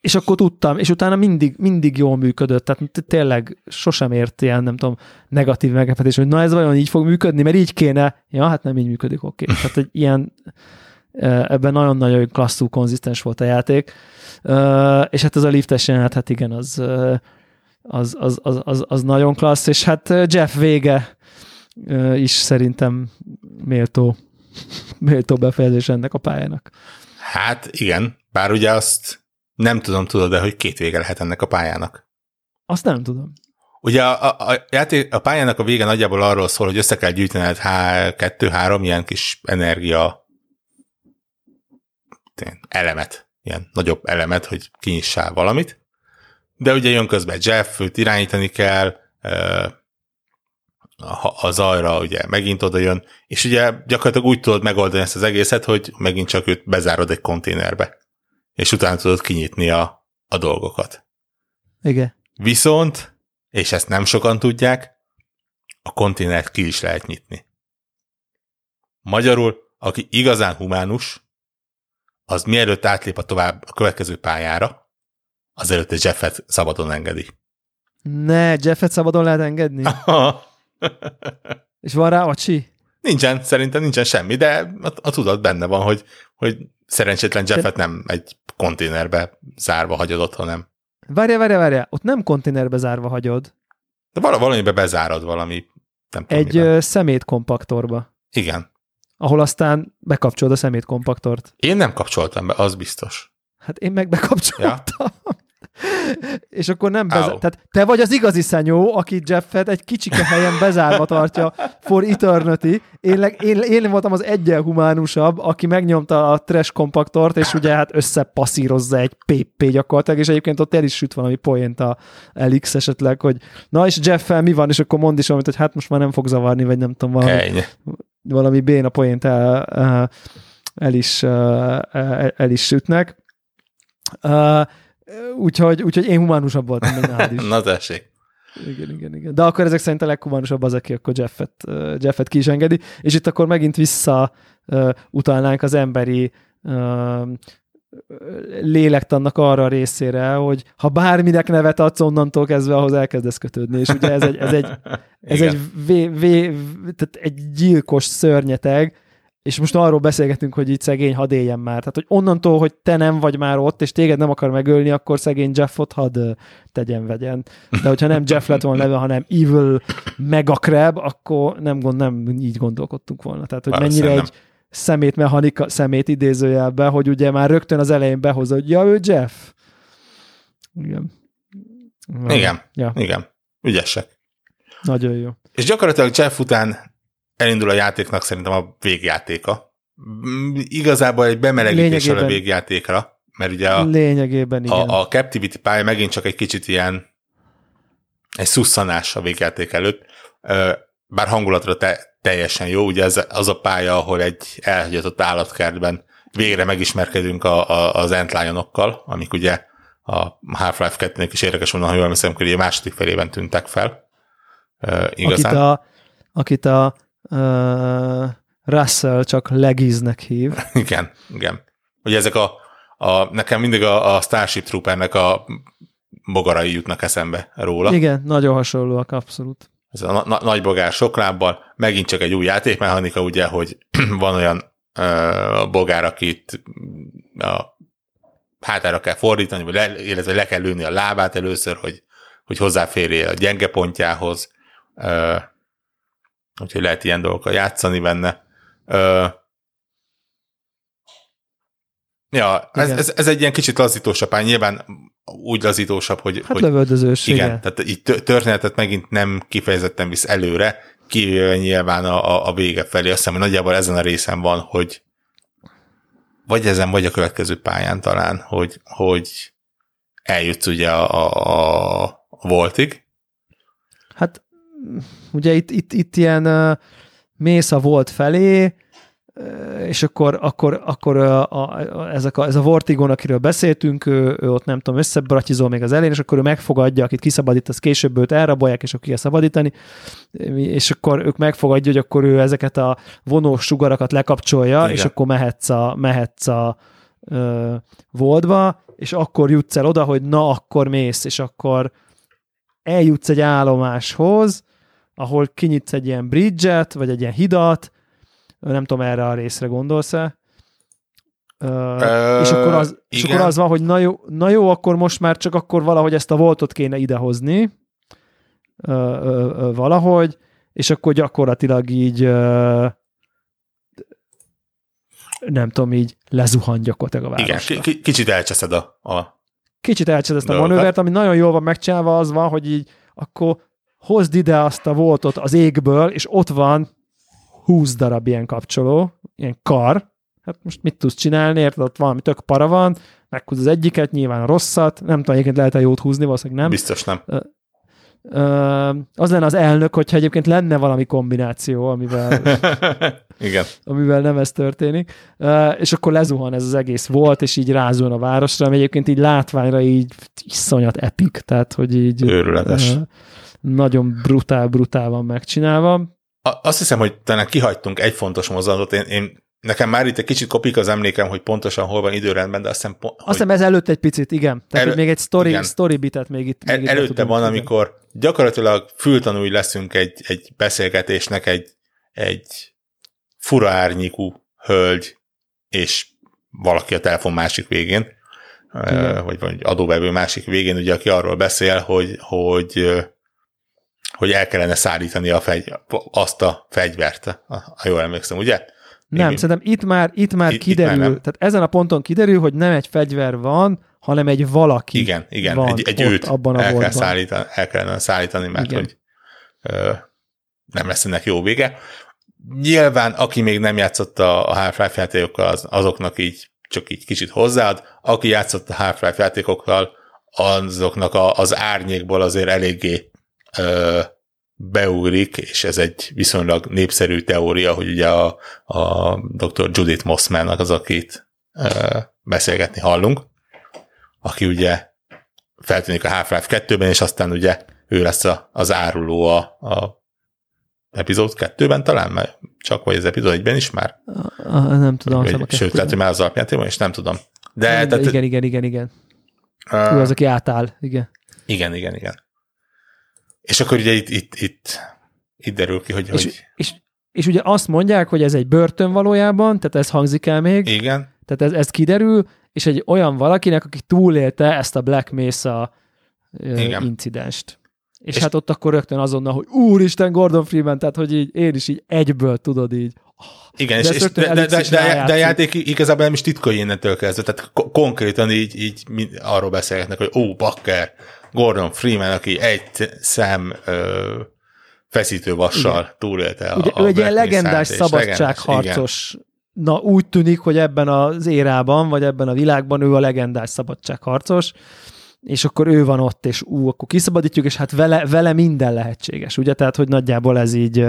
És akkor tudtam, és utána mindig, mindig jól működött, tehát tényleg sosem ért ilyen, nem tudom, negatív meglepetés, hogy na ez vajon így fog működni, mert így kéne. Ja, hát nem így működik, oké. Okay. *laughs* Tehát egy ilyen, ebben nagyon-nagyon klasszú, konzisztens volt a játék. És hát ez a liftes jelenet, hát igen, az, az, az, az, az, az nagyon klassz, és hát Jeff vége is szerintem méltó, méltó befejezés ennek a pályának. Hát igen, bár ugye azt nem tudom, tudod de hogy két vége lehet ennek a pályának. Azt nem tudom. Ugye a, a, a, játék, a pályának a vége nagyjából arról szól, hogy össze kell gyűjtened há, kettő-három ilyen kis energia elemet, ilyen nagyobb elemet, hogy kinyissál valamit. De ugye jön közben Jeff, őt irányítani kell, a zajra ugye megint oda jön, és ugye gyakorlatilag úgy tudod megoldani ezt az egészet, hogy megint csak őt bezárod egy konténerbe, és utána tudod kinyitni a, a dolgokat. Igen. Viszont, és ezt nem sokan tudják, a konténert ki is lehet nyitni. Magyarul, aki igazán humánus, az mielőtt átlép a tovább a következő pályára, az előtte Jeffet szabadon engedi. Ne, Jeffet szabadon lehet engedni? *laughs* És van rá acsi? Nincsen, szerintem nincsen semmi, de a, a tudat benne van, hogy, hogy szerencsétlen Jeffet nem egy konténerbe zárva hagyod ott, hanem... Várja, várja, várja, ott nem konténerbe zárva hagyod. De val- valamibe bezárod valami, nem tudom Egy miben. szemétkompaktorba. Igen. Ahol aztán bekapcsolod a szemétkompaktort. Én nem kapcsoltam be, az biztos. Hát én meg bekapcsoltam. Ja? *laughs* és akkor nem bezár... Tehát te vagy az igazi szenyó, aki Jeffet egy kicsike helyen bezárva tartja for eternity. Én, én, én voltam az egyen humánusabb, aki megnyomta a trash kompaktort, és ugye hát összepasszírozza egy PP gyakorlatilag, és egyébként ott el is süt valami poént a Elix esetleg, hogy na és Jeffel mi van, és akkor mond is valamit, hogy hát most már nem fog zavarni, vagy nem tudom, valami, Ennyi. valami béna poént el, el, is, el, el is sütnek. Uh, Úgyhogy, úgyhogy én humánusabb voltam, mint nálad is. *laughs* Na tessék. Igen, igen, igen. De akkor ezek szerint a leghumánusabb az, aki akkor Jeffet, Jeffet ki is engedi, és itt akkor megint vissza utalnánk az emberi lélektannak arra a részére, hogy ha bárminek nevet adsz, onnantól kezdve ahhoz elkezdesz kötődni, és ugye ez egy, ez egy, ez egy, *laughs* vé, vé, tehát egy gyilkos szörnyeteg, és most arról beszélgetünk, hogy itt szegény hadd éljen már. Tehát, hogy onnantól, hogy te nem vagy már ott, és téged nem akar megölni, akkor szegény Jeffot hadd tegyen, vegyen. De hogyha nem Jeff lett volna neve, hanem Evil Megacrab, akkor nem, gond, nem így gondolkodtunk volna. Tehát, hogy mennyire nem. egy szemét mechanika, szemét idézőjelbe, hogy ugye már rögtön az elején behozza, hogy ja, ő Jeff. Igen. Igen, ja. igen. Ügyesek. Nagyon jó. És gyakorlatilag Jeff után elindul a játéknak szerintem a végjátéka. Mm, igazából egy bemelegítés a végjátékra, mert ugye a, Lényegében, igen. a, a Captivity pálya megint csak egy kicsit ilyen egy szusszanás a végjáték előtt, bár hangulatra te, teljesen jó, ugye ez az a pálya, ahol egy elhagyatott állatkertben végre megismerkedünk a, a, az Antlion-okkal, amik ugye a Half-Life 2-nek is érdekes volna, ha jól emlékszem, hogy a második felében tűntek fel. Uh, igazán. Akit a, akit a uh, Russell csak legiznek hív. *laughs* igen, igen. Ugye ezek a, a nekem mindig a, a Starship Troopernek a bogarai jutnak eszembe róla. Igen, nagyon hasonlóak, abszolút. Ez a na- nagy bogár sok lábbal, megint csak egy új játékmechanika, ugye, hogy *clears throat* van olyan ö, bogár, akit a hátára kell fordítani, vagy le, illetve le kell lőni a lábát először, hogy, hogy hozzáférjél a gyenge pontjához. Ö, úgyhogy lehet ilyen dolgokkal játszani benne. Ö, ja, ez, ez, ez, egy ilyen kicsit lazítósabb pály, nyilván úgy lazítósabb, hogy... Hát hogy lövöldözős, igen. igen. Tehát így történetet megint nem kifejezetten visz előre, kivéve nyilván a, a, a vége felé. Azt hiszem, hogy nagyjából ezen a részen van, hogy vagy ezen, vagy a következő pályán talán, hogy, hogy eljutsz ugye a, a, a voltig. Ugye itt, itt, itt ilyen uh, mész a volt felé, és akkor, akkor, akkor a, a, a, ezek a, ez a Vortigon, akiről beszéltünk, ő, ő ott nem tudom, összebratizol még az elén, és akkor ő megfogadja, akit kiszabadít, az később őt elrabolják, és akkor ki szabadítani, és akkor ők megfogadja, hogy akkor ő ezeket a vonós sugarakat lekapcsolja, Igen. és akkor mehetsz a, mehetsz a ö, voltba, és akkor jutsz el oda, hogy na, akkor mész, és akkor eljutsz egy állomáshoz, ahol kinyitsz egy ilyen bridge-et, vagy egy ilyen hidat, nem tudom, erre a részre gondolsz-e, Uh, és, akkor az, és akkor az van, hogy na jó, na jó, akkor most már csak akkor valahogy ezt a voltot kéne idehozni uh, uh, uh, valahogy, és akkor gyakorlatilag így uh, nem tudom, így lezuhan gyakorlatilag a városra. Igen, k- kicsit elcseszed a, a Kicsit elcseszed ezt a manővert, ami nagyon jól van megcsinálva, az van, hogy így akkor hozd ide azt a voltot az égből, és ott van 20 darab ilyen kapcsoló, ilyen kar, hát most mit tudsz csinálni, érted, ott valami tök para van, meghúz az egyiket, nyilván a rosszat, nem tudom, egyébként lehet-e jót húzni, valószínűleg nem. Biztos nem. az lenne az elnök, hogyha egyébként lenne valami kombináció, amivel, *laughs* Igen. amivel nem ez történik. és akkor lezuhan ez az egész volt, és így rázul a városra, ami egyébként így látványra így iszonyat epik, tehát hogy így Őrületes. Nagyon brutál, brutál van megcsinálva. Azt hiszem, hogy talán kihagytunk egy fontos mozdulatot. Én, én Nekem már itt egy kicsit kopik az emlékem, hogy pontosan hol van időrendben, de azt hiszem... Azt hiszem ez előtt egy picit, igen. Tehát elő, még egy story, story bitet még itt... Még itt előtte van, igen. amikor gyakorlatilag fültanúi leszünk egy, egy beszélgetésnek egy, egy fura árnyékú hölgy, és valaki a telefon másik végén, igen. vagy, vagy adóbevő másik végén, ugye, aki arról beszél, hogy, hogy hogy el kellene szállítani a fegy, azt a fegyvert, ha jól emlékszem, ugye? Nem, Én szerintem itt már, itt már itt, kiderül, itt már tehát ezen a ponton kiderül, hogy nem egy fegyver van, hanem egy valaki Igen, igen, van egy, egy őt abban a el, kell szállítani, el kellene szállítani, mert igen. hogy ö, nem lesz ennek jó vége. Nyilván, aki még nem játszott a Half-Life játékokkal, az, azoknak így csak így kicsit hozzáad. Aki játszott a Half-Life játékokkal, azoknak a, az árnyékból azért eléggé ö, beugrik, és ez egy viszonylag népszerű teória, hogy ugye a, a dr. Judith Mossmannak az, akit ö, beszélgetni hallunk, aki ugye feltűnik a Half-Life 2-ben, és aztán ugye ő lesz a, az áruló a, a epizód 2-ben talán, mert csak vagy az epizód 1-ben is már? A, a, nem tudom. Vagy, sőt, sőt, lehet, hogy már az alapjátékban, és nem tudom. De, nem, tehát, igen, igen, igen, igen. Uh, ő az, aki átáll, igen. Igen, igen, igen. És akkor ugye itt, itt, itt, itt derül ki, hogy... És, hogy... És, és ugye azt mondják, hogy ez egy börtön valójában, tehát ez hangzik el még. Igen. Tehát ez, ez kiderül, és egy olyan valakinek, aki túlélte ezt a Black Mesa Igen. incidenst. És, és hát ott akkor rögtön azonnal, hogy úristen, Gordon Freeman, tehát hogy így én is így egyből tudod így. Igen, de és, és de, de, de, de, de a játék igazából nem is titkolja innentől kezdve, tehát konkrétan így, így arról beszélgetnek, hogy ó, bakker, Gordon Freeman, aki egy szem ö, vassal túlélte Ugye, a, a ő egy ilyen legendás szabadságharcos, na úgy tűnik, hogy ebben az érában, vagy ebben a világban ő a legendás szabadságharcos, és akkor ő van ott, és ú, akkor kiszabadítjuk, és hát vele, vele minden lehetséges, ugye? Tehát, hogy nagyjából ez így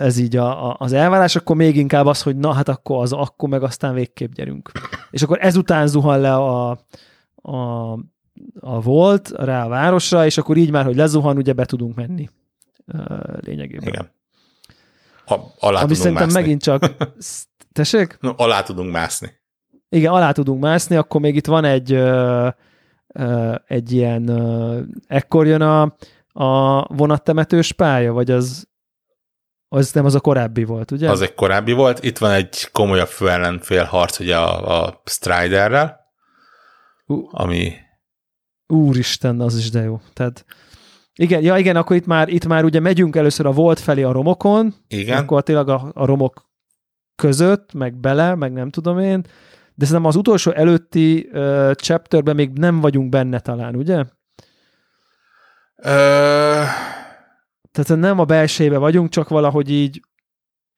ez így a, a, az elvárás, akkor még inkább az, hogy na hát akkor az, akkor meg aztán végképp gyerünk. És akkor ezután zuhan le a, a a volt rá a városra, és akkor így már, hogy lezuhan, ugye be tudunk menni lényegében. Igen. Ha, alá Ami szerintem mászni. megint csak... *laughs* Tessék? No, alá tudunk mászni. Igen, alá tudunk mászni, akkor még itt van egy ö, ö, egy ilyen ö, ekkor jön a, a vonattemetős pálya, vagy az az nem az a korábbi volt, ugye? Az egy korábbi volt. Itt van egy komolyabb főellenfél harc ugye a, a Striderrel, uh. ami Úristen, az is de jó. Tehát igen, ja igen, akkor itt már, itt már ugye megyünk először a volt felé a romokon, igen. akkor tényleg a, a romok között, meg bele, meg nem tudom én, de szerintem az utolsó előtti uh, chapterben még nem vagyunk benne talán, ugye? Ö... Tehát nem a belsejébe vagyunk, csak valahogy így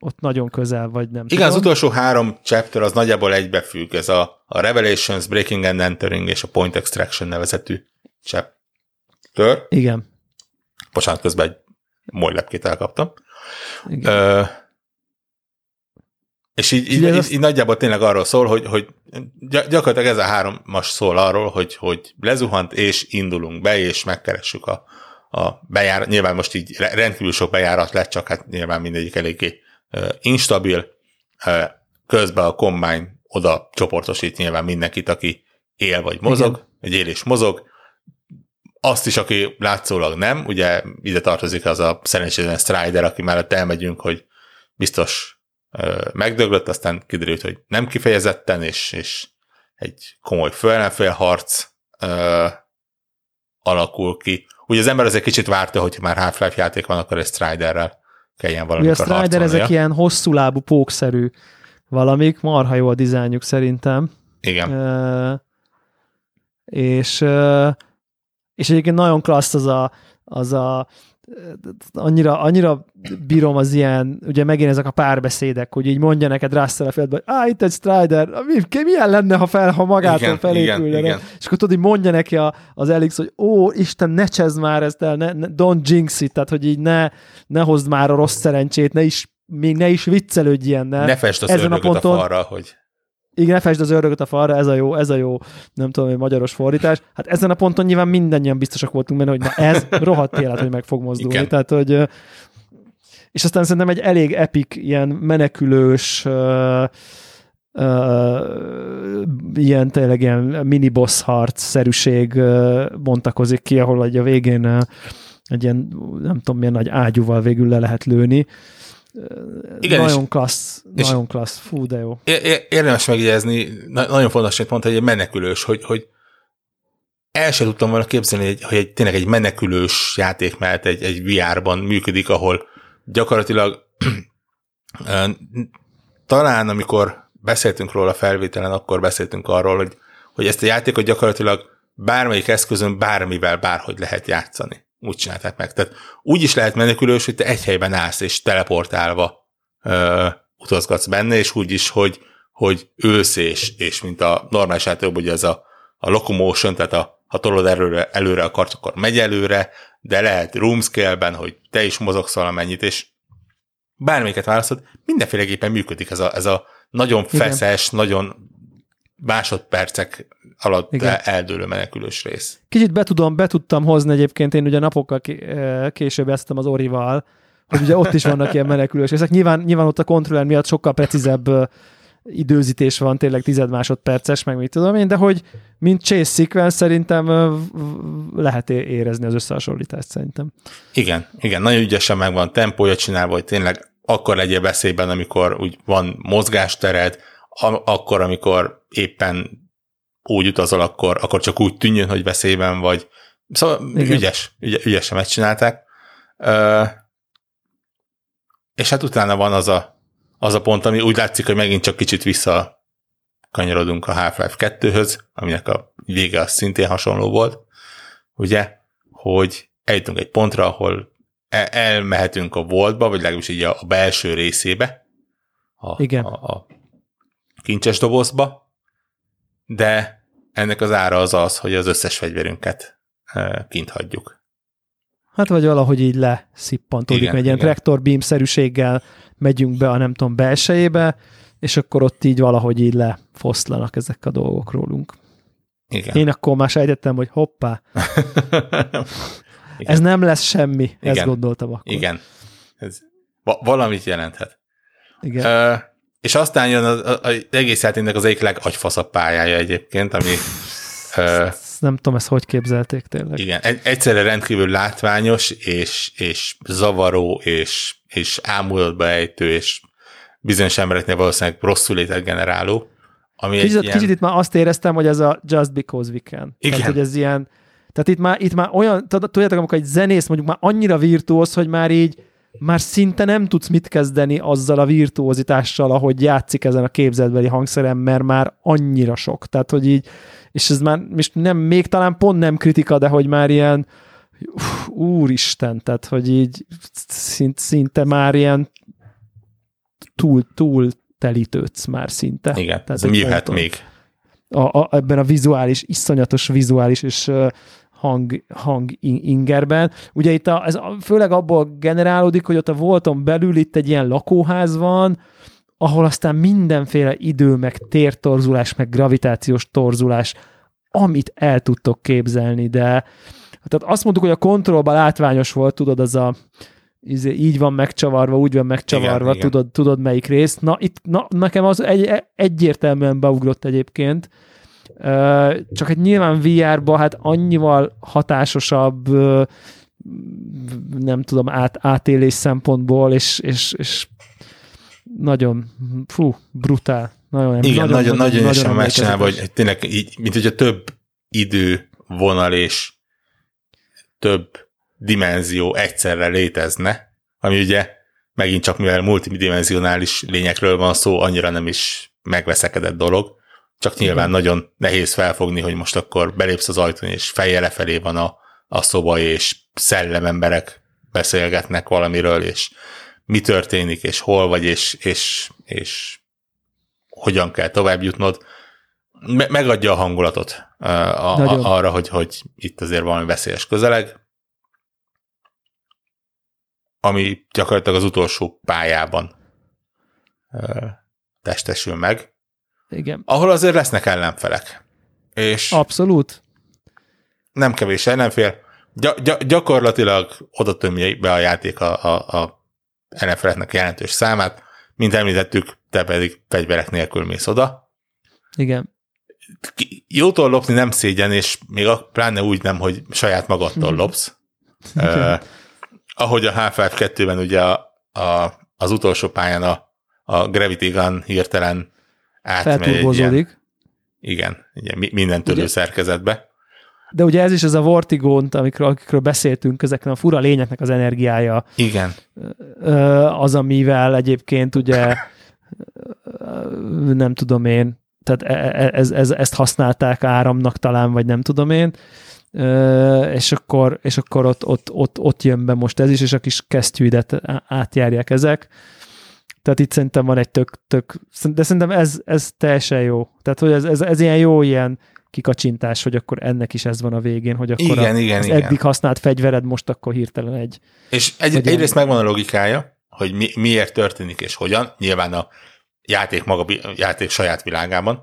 ott nagyon közel vagy nem Igen, tudom. az utolsó három chapter az nagyjából egybefügg, ez a, a Revelations, Breaking and Entering és a Point Extraction nevezetű chapter. Igen. Bocsánat, közben egy molylepkét elkaptam. Igen. Ö, és így, így, így, így, így nagyjából tényleg arról szól, hogy, hogy gyakorlatilag ez a három most szól arról, hogy, hogy lezuhant, és indulunk be, és megkeressük a, a bejárat. Nyilván most így rendkívül sok bejárat lett, csak hát nyilván mindegyik eléggé instabil, közben a Combine oda csoportosít nyilván mindenkit, aki él vagy mozog, Igen. egy él és mozog, azt is, aki látszólag nem, ugye ide tartozik az a szerencsétlen Strider, aki mellett elmegyünk, hogy biztos ö, megdöglött, aztán kiderült, hogy nem kifejezetten, és, és egy komoly harc alakul ki. Ugye az ember azért kicsit várta, hogy már Half-Life játék van, akkor egy Striderrel kelljen valamikor Ugye a Strider ezek ilyen hosszú lábú, pókszerű valamik, marha jó a dizájnjuk szerintem. Igen. Uh, és és egyébként nagyon klassz az a, az a annyira, annyira bírom az ilyen, ugye megint ezek a párbeszédek, hogy így mondja neked Russell a feldbe, hogy á, itt egy Strider, mi, milyen lenne, ha, fel, ha magától igen, felépülne. Igen, igen. És akkor tudod, hogy mondja neki a, az Elix, hogy ó, Isten, ne csezd már ezt el, ne, ne, don't jinx it, tehát hogy így ne, ne hozd már a rossz szerencsét, ne is, még ne is viccelődj ilyennel. Ne fest az Ezen a, ponton, a falra, hogy igen, ne az ördögöt a falra, ez a jó, ez a jó, nem tudom, hogy magyaros fordítás. Hát ezen a ponton nyilván mindannyian biztosak voltunk benne, hogy na ez rohadt élet, hogy meg fog mozdulni. Igen. Tehát, hogy és aztán szerintem egy elég epik, ilyen menekülős, uh, uh, ilyen tényleg ilyen mini boss harc szerűség uh, bontakozik ki, ahol egy a végén uh, egy ilyen, nem tudom, milyen nagy ágyúval végül le lehet lőni. Uh, igen, nagyon klassz, és nagyon klassz, fú, de jó. Érdemes megjegyezni, nagyon fontos, hogy mondta, hogy egy menekülős, hogy, hogy el sem tudtam volna képzelni, hogy, hogy egy, tényleg egy menekülős játék mellett egy, egy VR-ban működik, ahol gyakorlatilag *clears throat* talán amikor beszéltünk róla a felvételen, akkor beszéltünk arról, hogy, hogy ezt a játékot gyakorlatilag bármelyik eszközön bármivel bárhogy lehet játszani úgy csinálták meg. Tehát úgy is lehet menekülős, hogy te egy helyben állsz, és teleportálva ö, utazgatsz benne, és úgy is, hogy, hogy ősz, és, és mint a normális játékban, hogy ez a, a locomotion, tehát a, ha tolod előre, előre akarsz, akkor megy előre, de lehet room scale-ben, hogy te is mozogsz valamennyit, és bármelyiket választod, mindenféleképpen működik ez a, ez a nagyon feszes, Igen. nagyon másodpercek alatt Igen. eldőlő menekülős rész. Kicsit be, tudom, be tudtam hozni egyébként, én ugye napokkal eh, később játszottam az Orival, hogy ugye ott is vannak ilyen menekülős részek. Nyilván, nyilván ott a kontroller miatt sokkal precízebb időzítés van, tényleg tized másodperces, meg mit tudom én, de hogy mint chase sequence szerintem eh, lehet érezni az összehasonlítást szerintem. Igen, igen, nagyon ügyesen meg van tempója csinálva, hogy tényleg akkor legyél veszélyben, amikor úgy van mozgástered, akkor, amikor éppen úgy utazol, akkor, akkor csak úgy tűnjön, hogy veszélyben vagy. Szóval Igen. ügyes, ügy, ügyesen megcsinálták. Ö, és hát utána van az a, az a pont, ami úgy látszik, hogy megint csak kicsit vissza kanyarodunk a Half-Life 2-höz, aminek a vége az szintén hasonló volt, ugye, hogy eljutunk egy pontra, ahol elmehetünk a voltba, vagy legalábbis így a, a belső részébe, a, Igen. A, a kincses dobozba, de ennek az ára az az, hogy az összes fegyverünket kint hagyjuk. Hát vagy valahogy így leszippantódik, egy ilyen traktor beam-szerűséggel megyünk be a nem tudom belsejébe, és akkor ott így valahogy így lefoszlanak ezek a dolgok rólunk. Igen. Én akkor már sejtettem, hogy hoppá, *laughs* ez nem lesz semmi, Igen. ezt gondoltam akkor. Igen, ez va- valamit jelenthet. Igen. Uh, és aztán jön az, az egész játéknak az egyik legagyfaszabb pályája egyébként, ami... *laughs* uh, nem tudom, ezt hogy képzelték tényleg. Igen, egy, egyszerre rendkívül látványos, és, és zavaró, és, és ámulatba ejtő, és bizonyos embereknél valószínűleg rosszul létet generáló. Ami kicsit, egy ilyen... kicsit itt már azt éreztem, hogy ez a just because we can. Igen. Tehát, hogy ez ilyen, tehát itt már, itt már olyan, tudjátok, amikor egy zenész mondjuk már annyira virtuóz, hogy már így már szinte nem tudsz mit kezdeni azzal a virtuózitással, ahogy játszik ezen a képzetbeli hangszerem, mert már annyira sok. Tehát, hogy így, és ez már most nem, még talán pont nem kritika, de hogy már ilyen úristen, tehát, hogy így szint, szinte már ilyen túl, túl telítődsz már szinte. Igen, tehát, ez mi jöhet még? A, a, ebben a vizuális, iszonyatos vizuális és uh, hang, hang ingerben. Ugye itt a, ez főleg abból generálódik, hogy ott a volton belül itt egy ilyen lakóház van, ahol aztán mindenféle idő, meg tértorzulás, meg gravitációs torzulás, amit el tudtok képzelni, de tehát azt mondtuk, hogy a kontrollban látványos volt, tudod, az a izé, így van megcsavarva, úgy van megcsavarva, igen, tudod, igen. tudod melyik rész. Na, itt na, nekem az egy, egyértelműen beugrott egyébként, Csak egy nyilván VR-ba hát annyival hatásosabb nem tudom, át, átélés szempontból, és, és, és nagyon, fú, brutál. Nagyon, Igen, nagyon, nagyon, nagyon, nagyon megcsinálva, hogy tényleg így, mint hogyha több idő vonal és több dimenzió egyszerre létezne, ami ugye megint csak mivel multidimensionális lényekről van szó, annyira nem is megveszekedett dolog, csak nyilván Igen. nagyon nehéz felfogni, hogy most akkor belépsz az ajtón, és fejjel lefelé van a, a szoba, és szellememberek beszélgetnek valamiről, és mi történik, és hol vagy, és, és, és hogyan kell tovább jutnod. Me- megadja a hangulatot a, a, arra, hogy, hogy itt azért valami veszélyes közeleg, ami gyakorlatilag az utolsó pályában testesül meg. Igen. Ahol azért lesznek ellenfelek. És Abszolút. Nem kevés ellenfél. Gy- gy- gyakorlatilag oda tömje be a játék a, a, a ellenfeleknek jelentős számát. Mint említettük, te pedig fegyverek nélkül mész oda. Igen. Jótól lopni nem szégyen, és még a, pláne úgy nem, hogy saját magadtól lopsz. *laughs* uh, ahogy a H5-2-ben ugye a, a, az utolsó pályán a, a Gravity Gun hirtelen átmegy egy ilyen, igen, ugye minden törő szerkezetbe. De ugye ez is az a Vortigont, amikről, amikről beszéltünk, ezeknek a fura lényeknek az energiája. Igen. Az, amivel egyébként ugye nem tudom én, tehát e, e, ez, ez, ezt használták áramnak talán, vagy nem tudom én, és akkor, és akkor ott, ott, ott, ott jön be most ez is, és a kis kesztyűidet átjárják ezek. Tehát itt szerintem van egy tök, tök de szerintem ez, ez teljesen jó. Tehát, hogy ez, ez, ez ilyen jó ilyen kikacsintás, hogy akkor ennek is ez van a végén, hogy akkor igen, a, igen, az igen. eddig használt fegyvered most akkor hirtelen egy... És egy, egy egyrészt megvan a logikája, hogy mi, miért történik és hogyan, nyilván a játék maga, játék saját világában.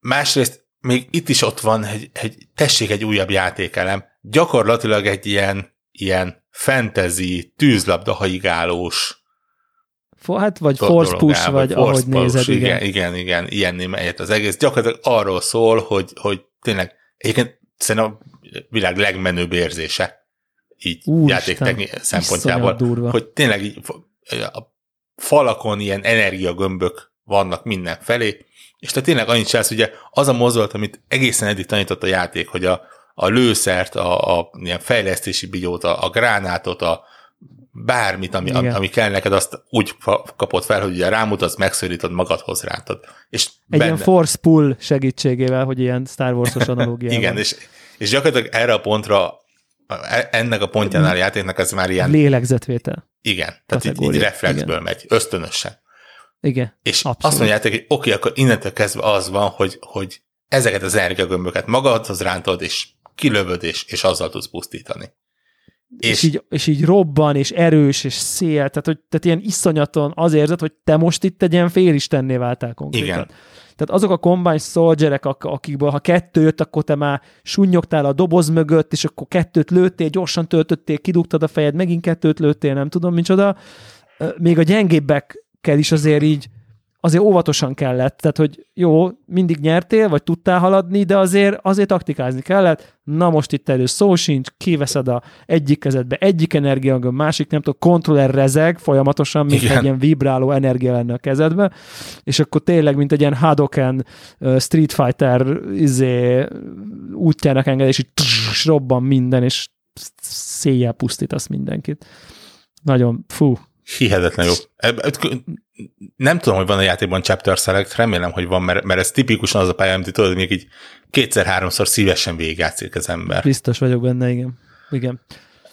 Másrészt még itt is ott van, egy, egy, tessék egy újabb játékelem, gyakorlatilag egy ilyen, ilyen fantasy, tűzlabda haigálós Hát vagy force push, vagy force ahogy push, nézed, igen. Igen, igen, igen ilyen némelyet az egész. Gyakorlatilag arról szól, hogy, hogy tényleg egyébként szerintem a világ legmenőbb érzése így Úr játék szempontjából, hogy tényleg így, a falakon ilyen energiagömbök vannak minden felé, és te tényleg annyit csinálsz, ugye az a mozdulat, amit egészen eddig tanított a játék, hogy a, a lőszert, a, a ilyen fejlesztési bigyót, a, a gránátot, a, bármit, ami, ami, ami kell neked, azt úgy kapod fel, hogy ugye rámutatsz, megszorítod, magadhoz rántod. És Egy benne... ilyen force pull segítségével, hogy ilyen Star Wars-os analógiával. *laughs* Igen, és, és gyakorlatilag erre a pontra, e, ennek a pontjánál a játéknak ez már ilyen... Lélegzetvétel. Igen, tehát így, így reflexből Igen. megy, ösztönösen. Igen, És abszolút. azt mondjátok, hogy oké, okay, akkor innentől kezdve az van, hogy, hogy ezeket az energiagömböket magadhoz rántod, és kilövöd, és, és azzal tudsz pusztítani. És, és, így, és így robban, és erős, és szél, tehát, hogy, tehát ilyen iszonyaton az érzed, hogy te most itt egy ilyen félistenné váltál konkrétan. Igen. Tehát azok a combine soldierek, akikből ha kettő jött, akkor te már sunnyogtál a doboz mögött, és akkor kettőt lőttél, gyorsan töltöttél, kidugtad a fejed, megint kettőt lőttél, nem tudom micsoda. Még a gyengébbekkel is azért így azért óvatosan kellett, tehát hogy jó, mindig nyertél, vagy tudtál haladni, de azért, azért taktikázni kellett. Na most itt elő szó sincs, kiveszed a egyik kezedbe egyik a másik nem tudom, kontroller rezeg folyamatosan, mint Igen. egy ilyen vibráló energia lenne a kezedbe, és akkor tényleg, mint egy ilyen Hadoken uh, Street Fighter izé, útjának enged, és tss, robban minden, és széjjel pusztítasz mindenkit. Nagyon, fú, Hihetetlen jó. Nem tudom, hogy van a játékban chapter select, remélem, hogy van, mert, mert ez tipikusan az a pálya, amit tudod, még így kétszer-háromszor szívesen végigjátszik az ember. Biztos vagyok benne, igen. Igen.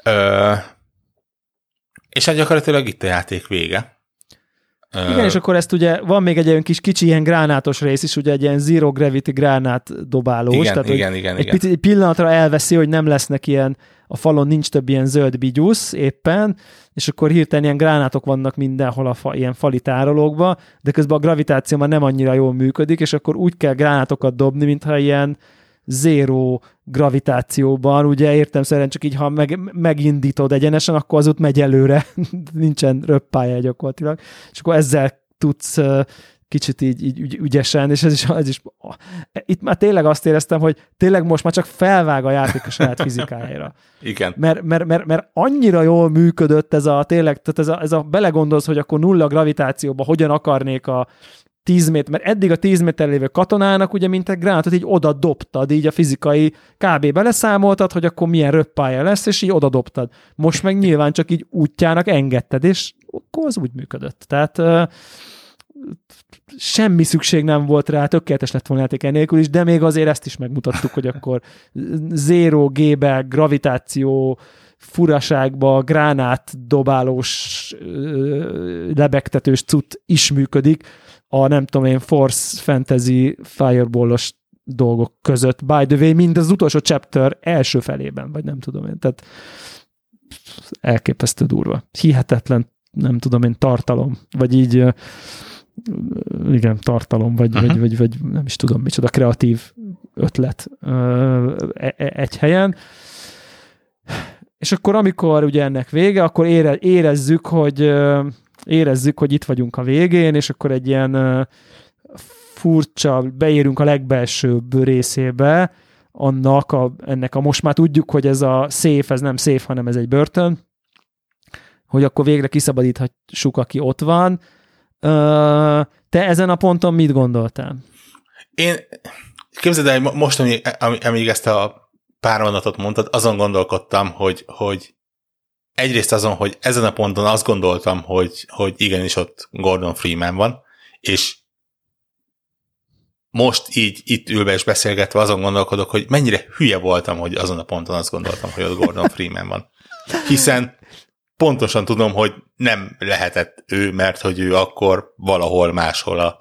Ö, és hát gyakorlatilag itt a játék vége. Igen, és akkor ezt ugye, van még egy olyan kis kicsi ilyen gránátos rész is, ugye egy ilyen zero gravity gránát dobálós. Igen, tehát, igen, igen, egy, igen. Pici, egy pillanatra elveszi, hogy nem lesznek ilyen, a falon nincs több ilyen zöld bigyusz éppen, és akkor hirtelen ilyen gránátok vannak mindenhol a fa, ilyen fali tárolókba, de közben a gravitáció már nem annyira jól működik, és akkor úgy kell gránátokat dobni, mintha ilyen zéró gravitációban, ugye értem szerint csak így, ha meg, megindítod egyenesen, akkor az ott megy előre, *laughs* nincsen röppája gyakorlatilag, és akkor ezzel tudsz kicsit így, így ügy, ügyesen, és ez is, ez is, itt már tényleg azt éreztem, hogy tényleg most már csak felvág a játék a saját fizikájára. Igen. Mert, mert, mert, mert annyira jól működött ez a tényleg, tehát ez a, ez a belegondolsz, hogy akkor nulla gravitációba hogyan akarnék a 10 méter, mert eddig a 10 méter lévő katonának ugye mint egy gránátot így oda dobtad, így a fizikai kb. beleszámoltad, hogy akkor milyen röppája lesz, és így oda dobtad. Most meg nyilván csak így útjának engedted, és akkor az úgy működött. Tehát semmi szükség nem volt rá, tökéletes lett volna játék enélkül is, de még azért ezt is megmutattuk, hogy akkor zero G-be, gravitáció, furaságba, gránát dobálós, lebegtetős cut is működik a nem tudom én Force Fantasy Fireballos dolgok között. By the way, mind az utolsó chapter első felében, vagy nem tudom én. Tehát elképesztő durva. Hihetetlen, nem tudom én, tartalom, vagy így igen, tartalom, vagy, vagy, vagy, vagy nem is tudom micsoda, kreatív ötlet e, e, egy helyen. És akkor, amikor ugye ennek vége, akkor ére, érezzük, hogy érezzük, hogy itt vagyunk a végén, és akkor egy ilyen furcsa, beérünk a legbelsőbb részébe annak, a, ennek a most már tudjuk, hogy ez a széf, ez nem széf, hanem ez egy börtön, hogy akkor végre kiszabadíthassuk, aki ott van. Te ezen a ponton mit gondoltál? Én képzeld el, most, amíg, amíg ezt a pár mondatot mondtad, azon gondolkodtam, hogy, hogy egyrészt azon, hogy ezen a ponton azt gondoltam, hogy, hogy igenis ott Gordon Freeman van, és most így itt ülve és beszélgetve azon gondolkodok, hogy mennyire hülye voltam, hogy azon a ponton azt gondoltam, hogy ott Gordon Freeman van. Hiszen pontosan tudom, hogy nem lehetett ő, mert hogy ő akkor valahol máshol a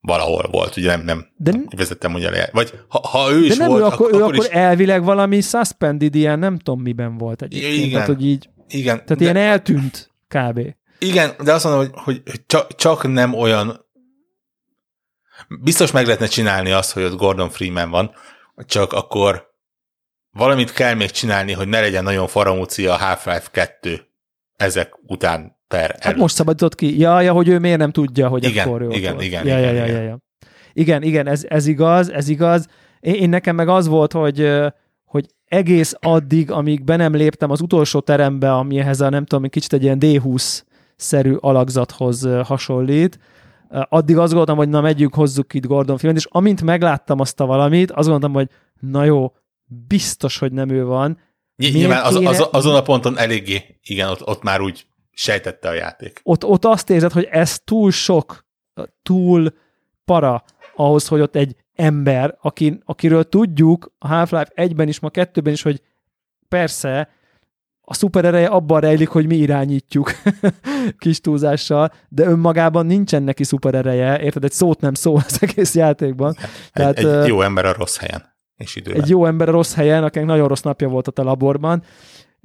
valahol volt, ugye nem, nem de, vezettem ugye le. Vagy ha, ha ő is de nem volt, ő akkor, akkor, ő akkor is... elvileg valami suspended ilyen, nem tudom miben volt egyébként. Igen. Tehát, hogy így igen. Tehát de, ilyen eltűnt kb. Igen, de azt mondom, hogy, hogy csak, csak nem olyan biztos meg lehetne csinálni azt, hogy ott Gordon Freeman van, csak akkor valamit kell még csinálni, hogy ne legyen nagyon faramúcia a Half-Life 2 ezek után per előtt. Hát most szabadított ki. Ja, ja, hogy ő miért nem tudja, hogy igen, akkor ő igen, volt. igen, ja, igen, ja, igen. Ja, ja. igen, igen, ez, ez igaz, ez igaz. Én, én nekem meg az volt, hogy egész addig, amíg be nem léptem az utolsó terembe, ami ehhez a nem tudom, kicsit egy ilyen D20-szerű alakzathoz hasonlít, addig azt gondoltam, hogy na megyünk, hozzuk itt Gordon filmet, és amint megláttam azt a valamit, azt gondoltam, hogy na jó, biztos, hogy nem ő van. Nyilván az, az, azon a ponton eléggé, igen, ott, ott már úgy sejtette a játék. Ott, ott azt érzed, hogy ez túl sok, túl para ahhoz, hogy ott egy ember, akin, akiről tudjuk a Half-Life 1-ben is, ma 2-ben is, hogy persze a szuperereje abban rejlik, hogy mi irányítjuk *laughs* kis túlzással, de önmagában nincsen neki szuperereje, érted? Egy szót nem szól az egész játékban. Egy, Tehát, egy jó ember a rossz helyen. És időben. Egy jó ember a rossz helyen, akinek nagyon rossz napja volt a laborban,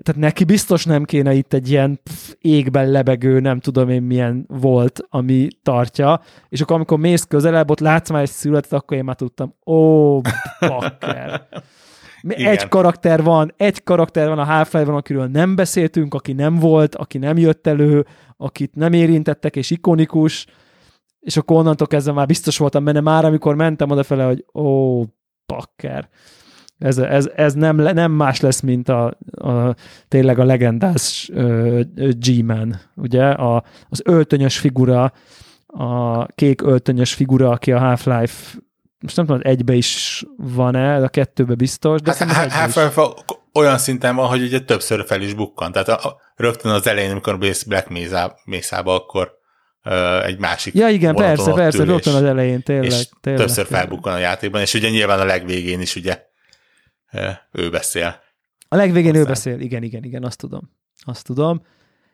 tehát neki biztos nem kéne itt egy ilyen pff, égben lebegő, nem tudom én milyen volt, ami tartja, és akkor amikor mész közelebb, ott látsz már egy születet, akkor én már tudtam, ó, bakker. Egy karakter van, egy karakter van a half van, akiről nem beszéltünk, aki nem volt, aki nem jött elő, akit nem érintettek, és ikonikus, és akkor onnantól kezdve már biztos voltam benne már, amikor mentem odafele, hogy ó, bakker ez, ez, ez nem, nem más lesz, mint a, a tényleg a legendás G-Man, ugye? A, az öltönyös figura, a kék öltönyös figura, aki a Half-Life most nem tudom, egybe is van-e, a kettőbe biztos, de hát, Half-Life olyan szinten van, hogy ugye többször fel is bukkan. Tehát a, a, rögtön az elején, amikor mész Black Mesa-ba, akkor egy másik Ja igen, persze, persze, rögtön az elején, tényleg. És tényleg, többször tényleg. felbukkan a játékban, és ugye nyilván a legvégén is ugye ő beszél. A legvégén Aztán. ő beszél, igen, igen, igen, azt tudom. Azt tudom.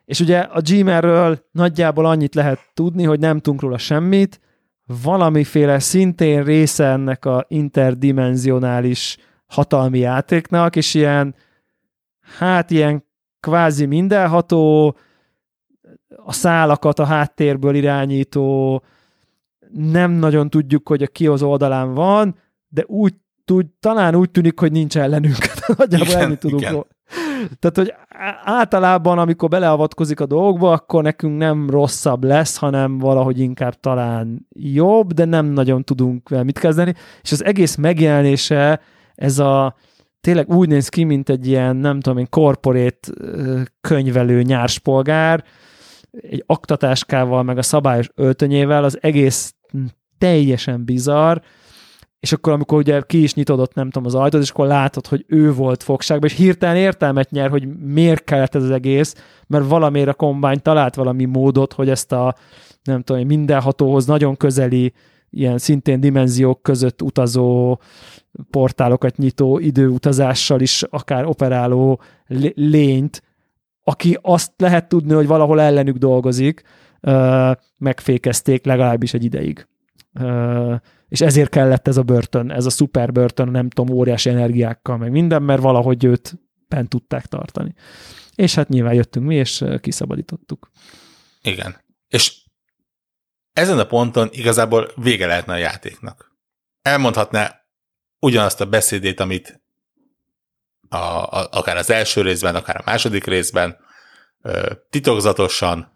És ugye a Gmailről nagyjából annyit lehet tudni, hogy nem tudunk róla semmit, valamiféle szintén része ennek a interdimenzionális hatalmi játéknak, és ilyen, hát ilyen kvázi mindenható, a szálakat a háttérből irányító, nem nagyon tudjuk, hogy a ki az oldalán van, de úgy tud, talán úgy tűnik, hogy nincs ellenünk. *laughs* Nagyjából ennyit tudunk igen. Tehát, hogy általában, amikor beleavatkozik a dolgokba, akkor nekünk nem rosszabb lesz, hanem valahogy inkább talán jobb, de nem nagyon tudunk vele mit kezdeni. És az egész megjelenése, ez a tényleg úgy néz ki, mint egy ilyen, nem tudom én, korporét könyvelő nyárspolgár, egy aktatáskával, meg a szabályos öltönyével, az egész teljesen bizarr, és akkor, amikor ugye ki is nyitodott, nem tudom, az ajtót, és akkor látod, hogy ő volt fogságban, és hirtelen értelmet nyer, hogy miért kellett ez az egész, mert valamiért a kombány talált valami módot, hogy ezt a, nem tudom, mindenhatóhoz nagyon közeli, ilyen szintén dimenziók között utazó portálokat nyitó időutazással is akár operáló lényt, aki azt lehet tudni, hogy valahol ellenük dolgozik, megfékezték legalábbis egy ideig és ezért kellett ez a börtön, ez a szuper börtön, nem tudom, óriási energiákkal, meg minden, mert valahogy őt bent tudták tartani. És hát nyilván jöttünk mi, és kiszabadítottuk. Igen. És ezen a ponton igazából vége lehetne a játéknak. Elmondhatná ugyanazt a beszédét, amit a, a, akár az első részben, akár a második részben, titokzatosan.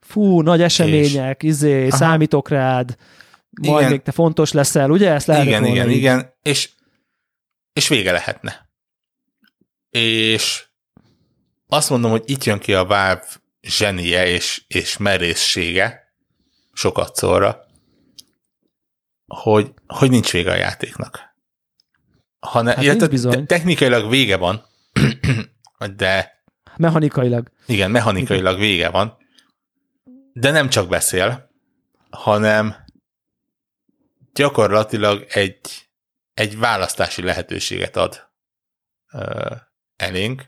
Fú, nagy események, és, izé, aha. számítok rád, majd igen. még te fontos leszel, ugye? Ezt lehet Igen, igen, így. igen, és, és vége lehetne. És azt mondom, hogy itt jön ki a Valve zsenie és, és merészsége sokat szóra, hogy, hogy nincs vége a játéknak. Hanem, hát illetve bizony. technikailag vége van, *clears throat* de... Mechanikailag. Igen, mechanikailag vége van, de nem csak beszél, hanem gyakorlatilag egy, egy választási lehetőséget ad uh, elénk,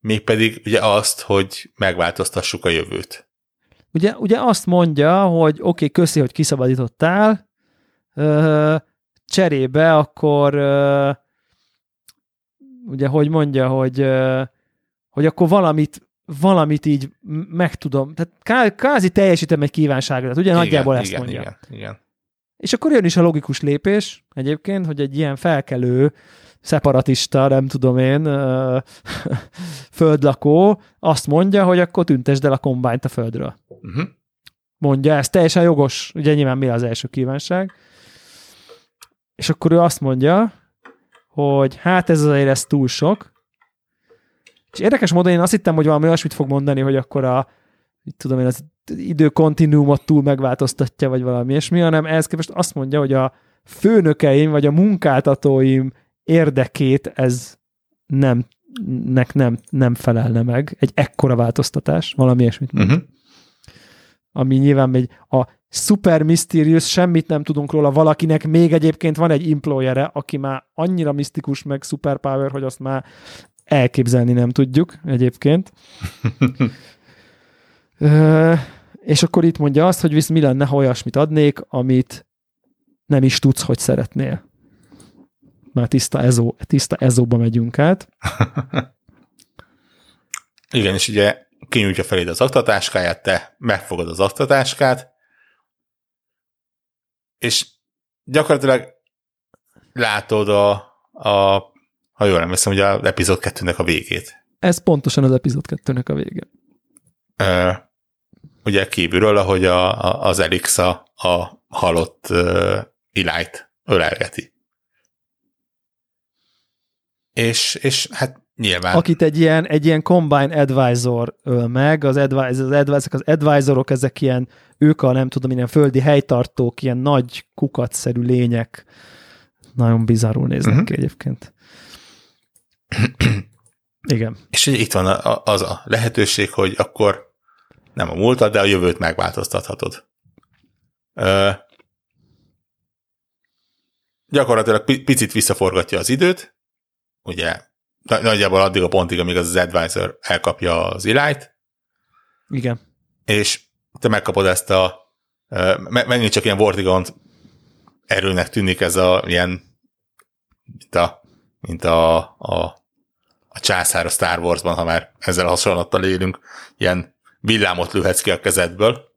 mégpedig ugye azt, hogy megváltoztassuk a jövőt. Ugye, ugye azt mondja, hogy oké, okay, köszi, hogy kiszabadítottál, uh, cserébe akkor uh, ugye, hogy mondja, hogy, uh, hogy akkor valamit valamit így meg tudom, tehát kázi teljesítem egy kívánságot, ugye igen, nagyjából ezt igen, mondja. Igen, igen. És akkor jön is a logikus lépés egyébként, hogy egy ilyen felkelő, szeparatista, nem tudom én, *laughs* földlakó azt mondja, hogy akkor tüntesd el a kombányt a földről. Uh-huh. Mondja, ez teljesen jogos, ugye nyilván mi az első kívánság. És akkor ő azt mondja, hogy hát ez azért ez túl sok. És érdekes módon én azt hittem, hogy valami olyasmit fog mondani, hogy akkor a, mit tudom én, az időkontinuumot túl megváltoztatja, vagy valami ilyesmi, hanem ehhez képest azt mondja, hogy a főnökeim, vagy a munkáltatóim érdekét ez nem, nek nem, nem felelne meg. Egy ekkora változtatás, valami ilyesmit mond. Uh-huh. Ami nyilván egy a super mysterious, semmit nem tudunk róla, valakinek még egyébként van egy employere, aki már annyira misztikus, meg superpower, hogy azt már elképzelni nem tudjuk egyébként. *laughs* és akkor itt mondja azt, hogy visz mi lenne, ha olyasmit adnék, amit nem is tudsz, hogy szeretnél. Már tiszta, ezó, tiszta ezóba megyünk át. *laughs* Igen, és ugye kinyújtja feléd az aktatáskáját, te megfogod az aktatáskát, és gyakorlatilag látod a, a ha jól emlékszem, hogy az epizód 2-nek a végét. Ez pontosan az epizód 2-nek a vége ugye kívülről, ahogy a, a, az Elixa a halott uh, Ilájt ölelgeti. És, és hát nyilván... Akit egy ilyen, egy ilyen combine advisor öl meg, az, advisor, az, advisor, az advisorok, ezek ilyen, ők a nem tudom, ilyen földi helytartók, ilyen nagy kukatszerű lények. Nagyon bizarrul néznek uh-huh. ki egyébként. Igen. És itt van az a lehetőség, hogy akkor nem a múltat, de a jövőt megváltoztathatod. Ö, gyakorlatilag picit visszaforgatja az időt, ugye nagyjából addig a pontig, amíg az, az advisor elkapja az irányt. Igen. És te megkapod ezt a megint csak ilyen Vortigont erőnek tűnik ez a ilyen mint a, mint a, a, a császár a Star Warsban, ha már ezzel hasonlattal élünk, ilyen villámot lőhetsz ki a kezedből,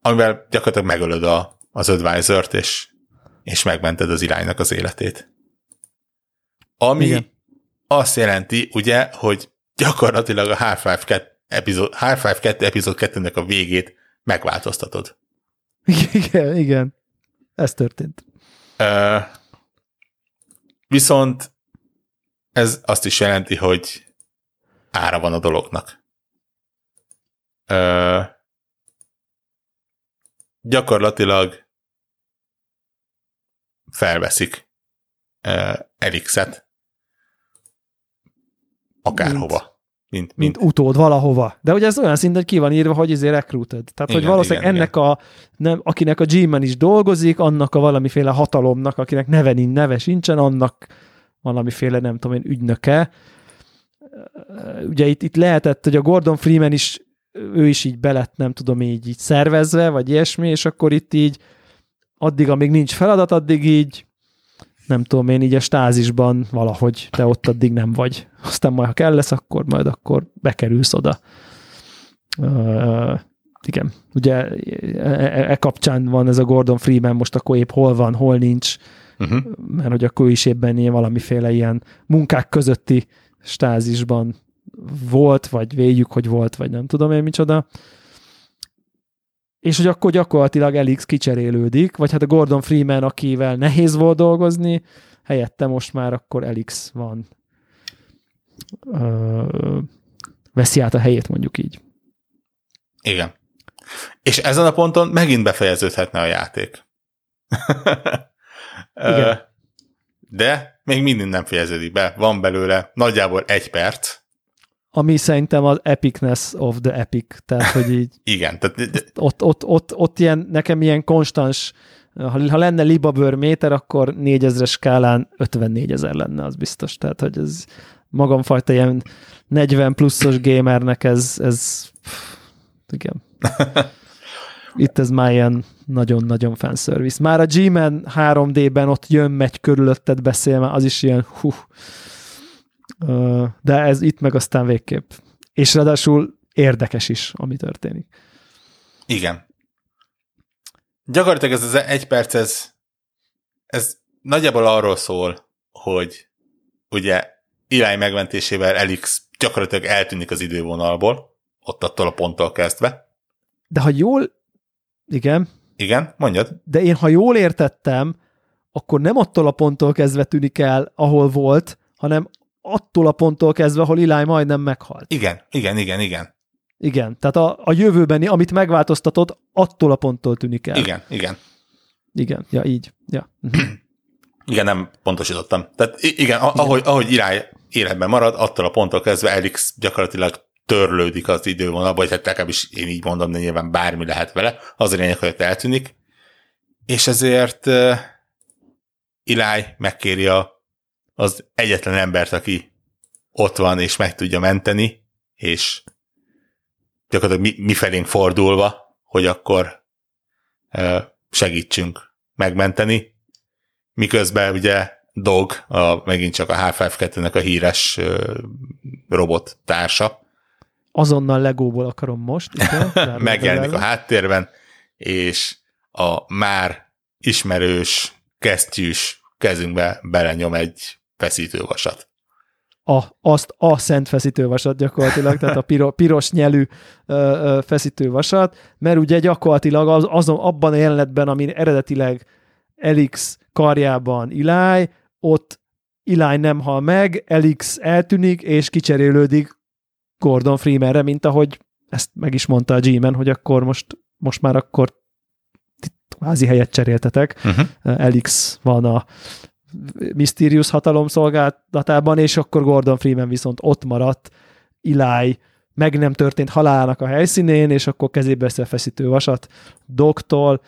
amivel gyakorlatilag megölöd a, az advisor és, és megmented az iránynak az életét. Ami Igen. azt jelenti, ugye, hogy gyakorlatilag a Half-Life 2 epizód, Half-Life 2 epizód 2-nek a végét megváltoztatod. *laughs* Igen, igen. Ez történt. Uh, viszont ez azt is jelenti, hogy ára van a dolognak. Uh, gyakorlatilag felveszik uh, Elixet akárhova. Mint, mint, mint utód valahova. De ugye ez olyan szint, hogy ki van írva, hogy ezért recruited. Tehát, igen, hogy valószínűleg igen, ennek igen. a, nem, akinek a G-man is dolgozik, annak a valamiféle hatalomnak, akinek neve, neve sincsen, annak valamiféle, nem tudom én, ügynöke. Ugye itt, itt lehetett, hogy a Gordon Freeman is, ő is így belett, nem tudom, így, így szervezve, vagy ilyesmi, és akkor itt így addig, amíg nincs feladat, addig így nem tudom én, így a stázisban valahogy te ott addig nem vagy. Aztán majd, ha kell lesz, akkor majd akkor bekerülsz oda. Uh, igen, ugye e, e, e kapcsán van ez a Gordon Freeman, most akkor épp hol van, hol nincs, uh-huh. mert hogy akkor is éppen ilyen valamiféle ilyen munkák közötti stázisban volt, vagy véljük, hogy volt, vagy nem tudom én micsoda és hogy akkor gyakorlatilag Elix kicserélődik, vagy hát a Gordon Freeman, akivel nehéz volt dolgozni, helyette most már akkor Elix van. Ö, veszi át a helyét, mondjuk így. Igen. És ezen a ponton megint befejeződhetne a játék. *laughs* Igen. De még mindig nem fejeződik be. Van belőle nagyjából egy perc, ami szerintem az epicness of the epic, tehát hogy így *laughs* Igen. Tehát... Ott, ott, ott, ott ilyen, nekem ilyen konstans, ha, ha lenne libabőr méter, akkor 4000 skálán 54 ezer lenne, az biztos. Tehát, hogy ez magamfajta ilyen 40 pluszos gamernek ez, ez igen. *laughs* Itt ez már ilyen nagyon-nagyon fanservice. Már a G-Man 3D-ben ott jön, megy körülötted beszél, már az is ilyen hú, de ez itt meg aztán végképp. És ráadásul érdekes is, ami történik. Igen. Gyakorlatilag ez az egy perc, ez, ez nagyjából arról szól, hogy ugye irány megmentésével Elix gyakorlatilag eltűnik az idővonalból, ott attól a ponttól kezdve. De ha jól... Igen. Igen, mondjad. De én, ha jól értettem, akkor nem attól a ponttól kezdve tűnik el, ahol volt, hanem attól a ponttól kezdve, ahol Eli majdnem meghalt. Igen, igen, igen, igen. Igen, tehát a, a jövőbeni, amit megváltoztatod, attól a ponttól tűnik el. Igen, igen. Igen, ja, így. Ja. igen, nem pontosítottam. Tehát igen, igen. ahogy, ahogy irány életben marad, attól a ponttól kezdve Elix gyakorlatilag törlődik az idővonalba, vagy hát legalábbis én így mondom, de nyilván bármi lehet vele, az a lényeg, hogy eltűnik. És ezért uh, Eli megkéri a az egyetlen embert, aki ott van és meg tudja menteni, és gyakorlatilag mi, mi felénk fordulva, hogy akkor segítsünk megmenteni, miközben ugye Dog, a, megint csak a H5-2-nek a híres robot társa. Azonnal legóból akarom most. *laughs* Megjelenik a háttérben, és a már ismerős, kesztyűs kezünkbe belenyom egy feszítővasat. A, azt a szent feszítővasat gyakorlatilag, tehát a piro, piros nyelű ö, ö, feszítővasat, mert ugye gyakorlatilag az, azon, abban a jelenetben, amin eredetileg Elix karjában Eli, ott Eli nem hal meg, Elix eltűnik, és kicserélődik Gordon Freemanre, mint ahogy ezt meg is mondta a G-man, hogy akkor most, most már akkor kvázi helyet cseréltetek. Uh-huh. Elix van a Mysterious hatalom szolgálatában, és akkor Gordon Freeman viszont ott maradt Eli meg nem történt halálának a helyszínén, és akkor kezébe veszi a feszítő vasat Doktól,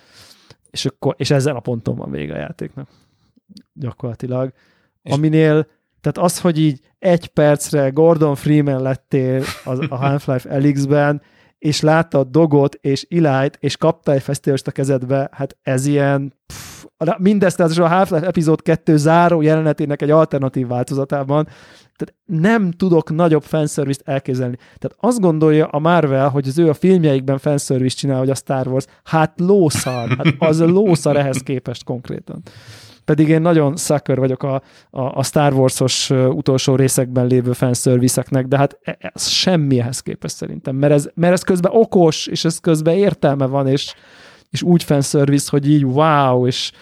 és, akkor, és ezen a ponton van vége a játéknak. Gyakorlatilag. És Aminél, tehát az, hogy így egy percre Gordon Freeman lettél az, a Half-Life Elix-ben, és láttad Dogot és Ilájt, és kaptál egy fesztivást a kezedbe, hát ez ilyen pff, mindezt az a Half-Life epizód 2 záró jelenetének egy alternatív változatában, tehát nem tudok nagyobb fanservice elképzelni. Tehát azt gondolja a Marvel, hogy az ő a filmjeikben fanservice csinál, hogy a Star Wars, hát lószar, hát az lószar ehhez képest konkrétan. pedig én nagyon sucker vagyok a, a, a Star Wars-os utolsó részekben lévő fanszervizeknek, de hát e, ez semmi ehhez képest szerintem, mert ez, mert ez közben okos, és ez közben értelme van, és, és úgy fanszerviz, hogy így wow, és,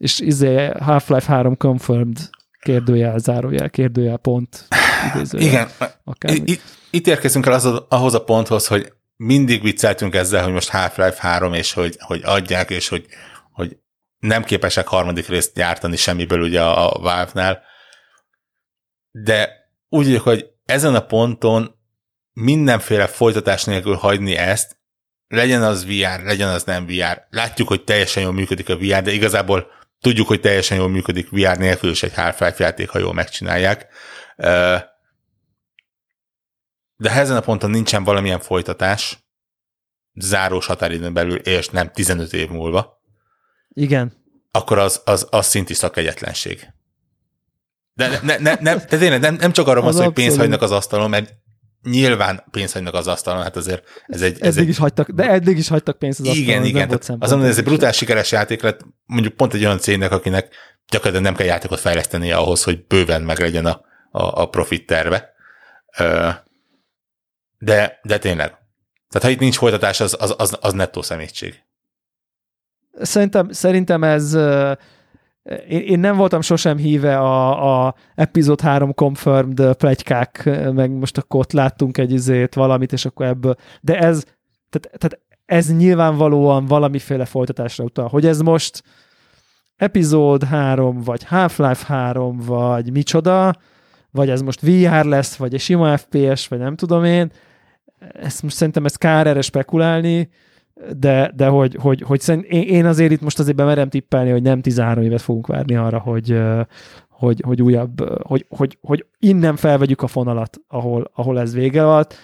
és izé Half-Life 3 confirmed kérdőjel, zárójel, kérdőjel, pont, idézőjel, Igen, itt, itt érkezünk el az, ahhoz a ponthoz, hogy mindig vicceltünk ezzel, hogy most Half-Life 3, és hogy, hogy adják, és hogy, hogy nem képesek harmadik részt gyártani semmiből ugye a, a Valve-nál, de úgy vagyok, hogy ezen a ponton mindenféle folytatás nélkül hagyni ezt, legyen az VR, legyen az nem VR. Látjuk, hogy teljesen jól működik a VR, de igazából tudjuk, hogy teljesen jól működik VR nélkül is egy Half-Life játék, ha jól megcsinálják. De ha ezen a ponton nincsen valamilyen folytatás, zárós határidőn belül, és nem 15 év múlva, igen. akkor az, az, az szinti szakegyetlenség. De, ne, ne, ne, ne, de tényleg nem, nem csak arra van szó, hogy pénzt hagynak az asztalon, mert nyilván pénzt hagynak az asztalon, hát azért ez egy... Ez eddig egy... is hagytak, de eddig is hagytak pénzt az igen, asztalon. Igen, igen. Azon, ez egy brutál sikeres játék lett, mondjuk pont egy olyan cégnek, akinek gyakorlatilag nem kell játékot fejleszteni ahhoz, hogy bőven meg legyen a, a, a profit terve. De, de tényleg. Tehát ha itt nincs folytatás, az, az, az, az nettó szemétség. Szerintem, szerintem ez én, én nem voltam sosem híve a, a epizód 3 confirmed plegykák, meg most akkor ott láttunk egy izét, valamit, és akkor ebből, de ez, tehát, tehát ez nyilvánvalóan valamiféle folytatásra utal. Hogy ez most epizód 3, vagy Half-Life 3, vagy micsoda, vagy ez most VR lesz, vagy egy sima FPS, vagy nem tudom én, ezt most szerintem ez kár erre spekulálni, de, de hogy, hogy, hogy szerint, én azért itt most azért bemerem tippelni, hogy nem 13 évet fogunk várni arra, hogy, hogy, hogy újabb, hogy, hogy, hogy innen felvegyük a fonalat, ahol, ahol ez vége volt.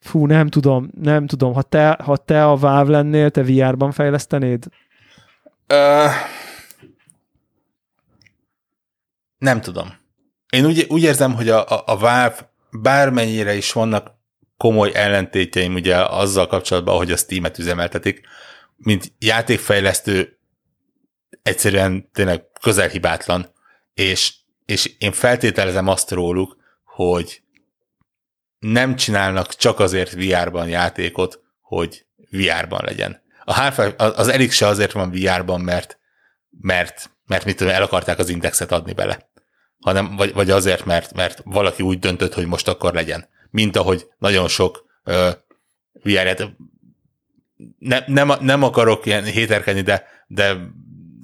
Fú, nem tudom, nem tudom. Ha te, ha te a Valve lennél, te VR-ban fejlesztenéd? Uh, nem tudom. Én úgy, úgy érzem, hogy a, a, a Valve bármennyire is vannak komoly ellentétjeim ugye azzal kapcsolatban, ahogy a Steam-et üzemeltetik, mint játékfejlesztő egyszerűen tényleg közelhibátlan, és, és én feltételezem azt róluk, hogy nem csinálnak csak azért VR-ban játékot, hogy VR-ban legyen. A half az Elix se azért van VR-ban, mert, mert, mert mit tudom, el akarták az indexet adni bele, hanem vagy, vagy azért, mert, mert valaki úgy döntött, hogy most akkor legyen mint ahogy nagyon sok uh, VR-et ne, nem, nem akarok ilyen héterkedni, de, de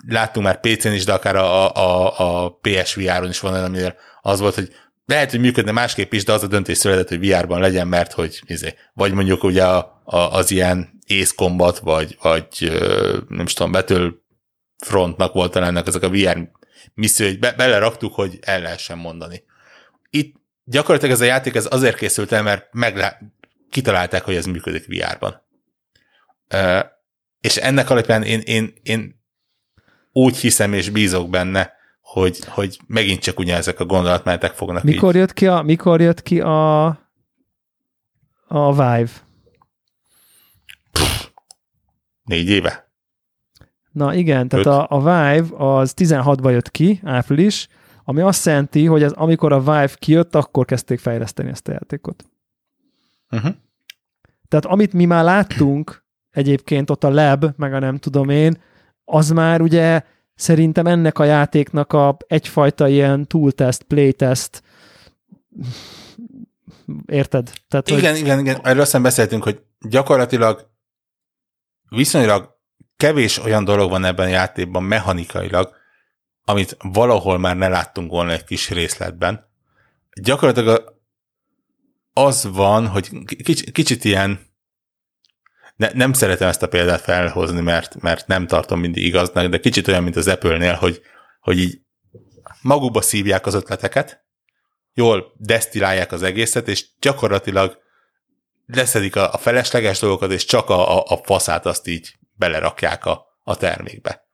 láttunk már PC-n is, de akár a, a, a PSVR-on is van olyan, amire az volt, hogy lehet, hogy működne másképp is, de az a döntés született, hogy VR-ban legyen, mert hogy izé, vagy mondjuk ugye a, a, az ilyen Ace Combat, vagy, vagy nem is tudom, Battle Frontnak volt ennek ezek a VR misszió, hogy be, beleraktuk, hogy el lehessen mondani. Itt gyakorlatilag ez a játék ez azért készült el, mert meglá- kitalálták, hogy ez működik VR-ban. Uh, és ennek alapján én, én, én úgy hiszem és bízok benne, hogy, hogy megint csak ugyanezek a gondolatmenetek fognak mikor így. Jött ki a, mikor jött ki a, a Vive? Pff, négy éve. Na igen, tehát a, a Vive az 16-ban jött ki, április, ami azt jelenti, hogy ez, amikor a Vive kijött, akkor kezdték fejleszteni ezt a játékot. Uh-huh. Tehát amit mi már láttunk egyébként ott a lab, meg a nem tudom én, az már ugye szerintem ennek a játéknak a egyfajta ilyen tooltest, playtest, érted? Tehát, igen, hogy... igen, igen, erről aztán beszéltünk, hogy gyakorlatilag viszonylag kevés olyan dolog van ebben a játékban mechanikailag, amit valahol már ne láttunk volna egy kis részletben. Gyakorlatilag az van, hogy kicsit, kicsit ilyen ne, nem szeretem ezt a példát felhozni, mert, mert nem tartom mindig igaznak, de kicsit olyan, mint az Apple-nél, hogy, hogy így magukba szívják az ötleteket, jól desztilálják az egészet, és gyakorlatilag leszedik a, a felesleges dolgokat, és csak a, a, a faszát azt így belerakják a, a termékbe.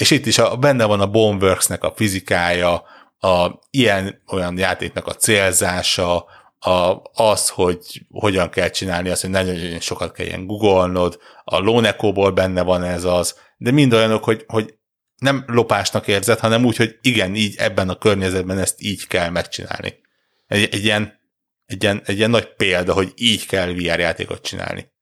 És itt is a, benne van a Boneworks-nek a fizikája, a ilyen olyan játéknak a célzása, a, az, hogy hogyan kell csinálni azt, hogy nagyon sokat kell ilyen googolnod, a Loneco-ból benne van ez az, de mind olyanok, hogy, hogy nem lopásnak érzed, hanem úgy, hogy igen, így ebben a környezetben ezt így kell megcsinálni. Egy, egy, ilyen, egy, ilyen, egy ilyen nagy példa, hogy így kell VR játékot csinálni.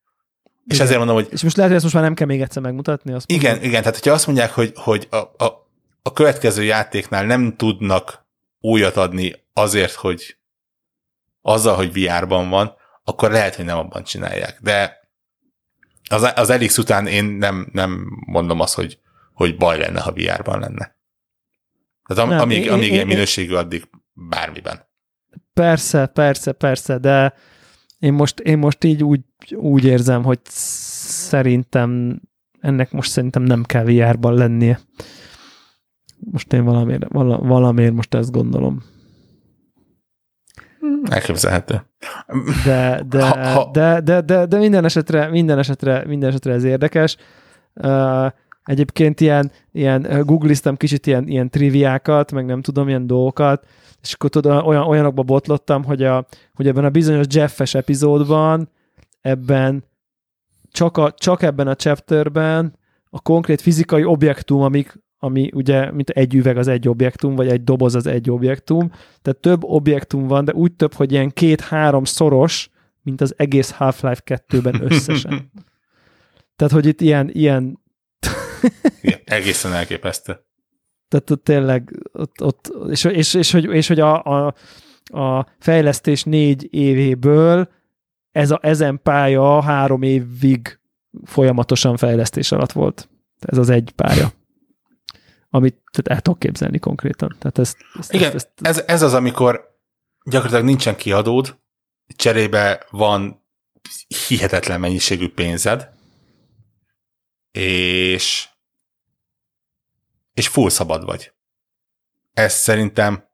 És Igen. ezért mondom, hogy És most lehet, hogy ezt most már nem kell még egyszer megmutatni. Azt igen, mondom. igen, tehát hogyha azt mondják, hogy, hogy a, a, a következő játéknál nem tudnak újat adni azért, hogy azzal, hogy VR-ban van, akkor lehet, hogy nem abban csinálják. De az, az Elix után én nem, nem mondom azt, hogy, hogy baj lenne, ha VR-ban lenne. Tehát am, Nem, amíg, én- amíg én- ilyen minőségű, addig bármiben. Persze, persze, persze, de én most, én most így úgy, úgy érzem, hogy szerintem ennek most szerintem nem kell VR-ban lennie. Most én valamiért, vala, valamiért most ezt gondolom. Elképzelhető. De, de, Ha- ha- de, de, de, de minden esetre, minden esetre, minden esetre ez érdekes. Uh, egyébként ilyen, ilyen googliztam kicsit ilyen, ilyen triviákat, meg nem tudom, ilyen dolgokat, és akkor tudod, olyan, olyanokba botlottam, hogy, a, hogy ebben a bizonyos Jeffes epizódban, ebben csak, a, csak ebben a chapterben a konkrét fizikai objektum, amik, ami ugye, mint egy üveg az egy objektum, vagy egy doboz az egy objektum, tehát több objektum van, de úgy több, hogy ilyen két-három szoros, mint az egész Half-Life 2-ben összesen. *laughs* Tehát, hogy itt ilyen, ilyen Igen, egészen elképesztő. Tehát ott tényleg, ott, ott, és, és, és, hogy, és hogy a, a, a fejlesztés négy évéből ez a, ezen pálya három évig folyamatosan fejlesztés alatt volt. Ez az egy pálya. Amit tehát el tudok képzelni konkrétan. Tehát ezt, ezt, Igen, ezt, ezt, ez, ez az, amikor gyakorlatilag nincsen kiadód, cserébe van hihetetlen mennyiségű pénzed, és és full szabad vagy. Ez szerintem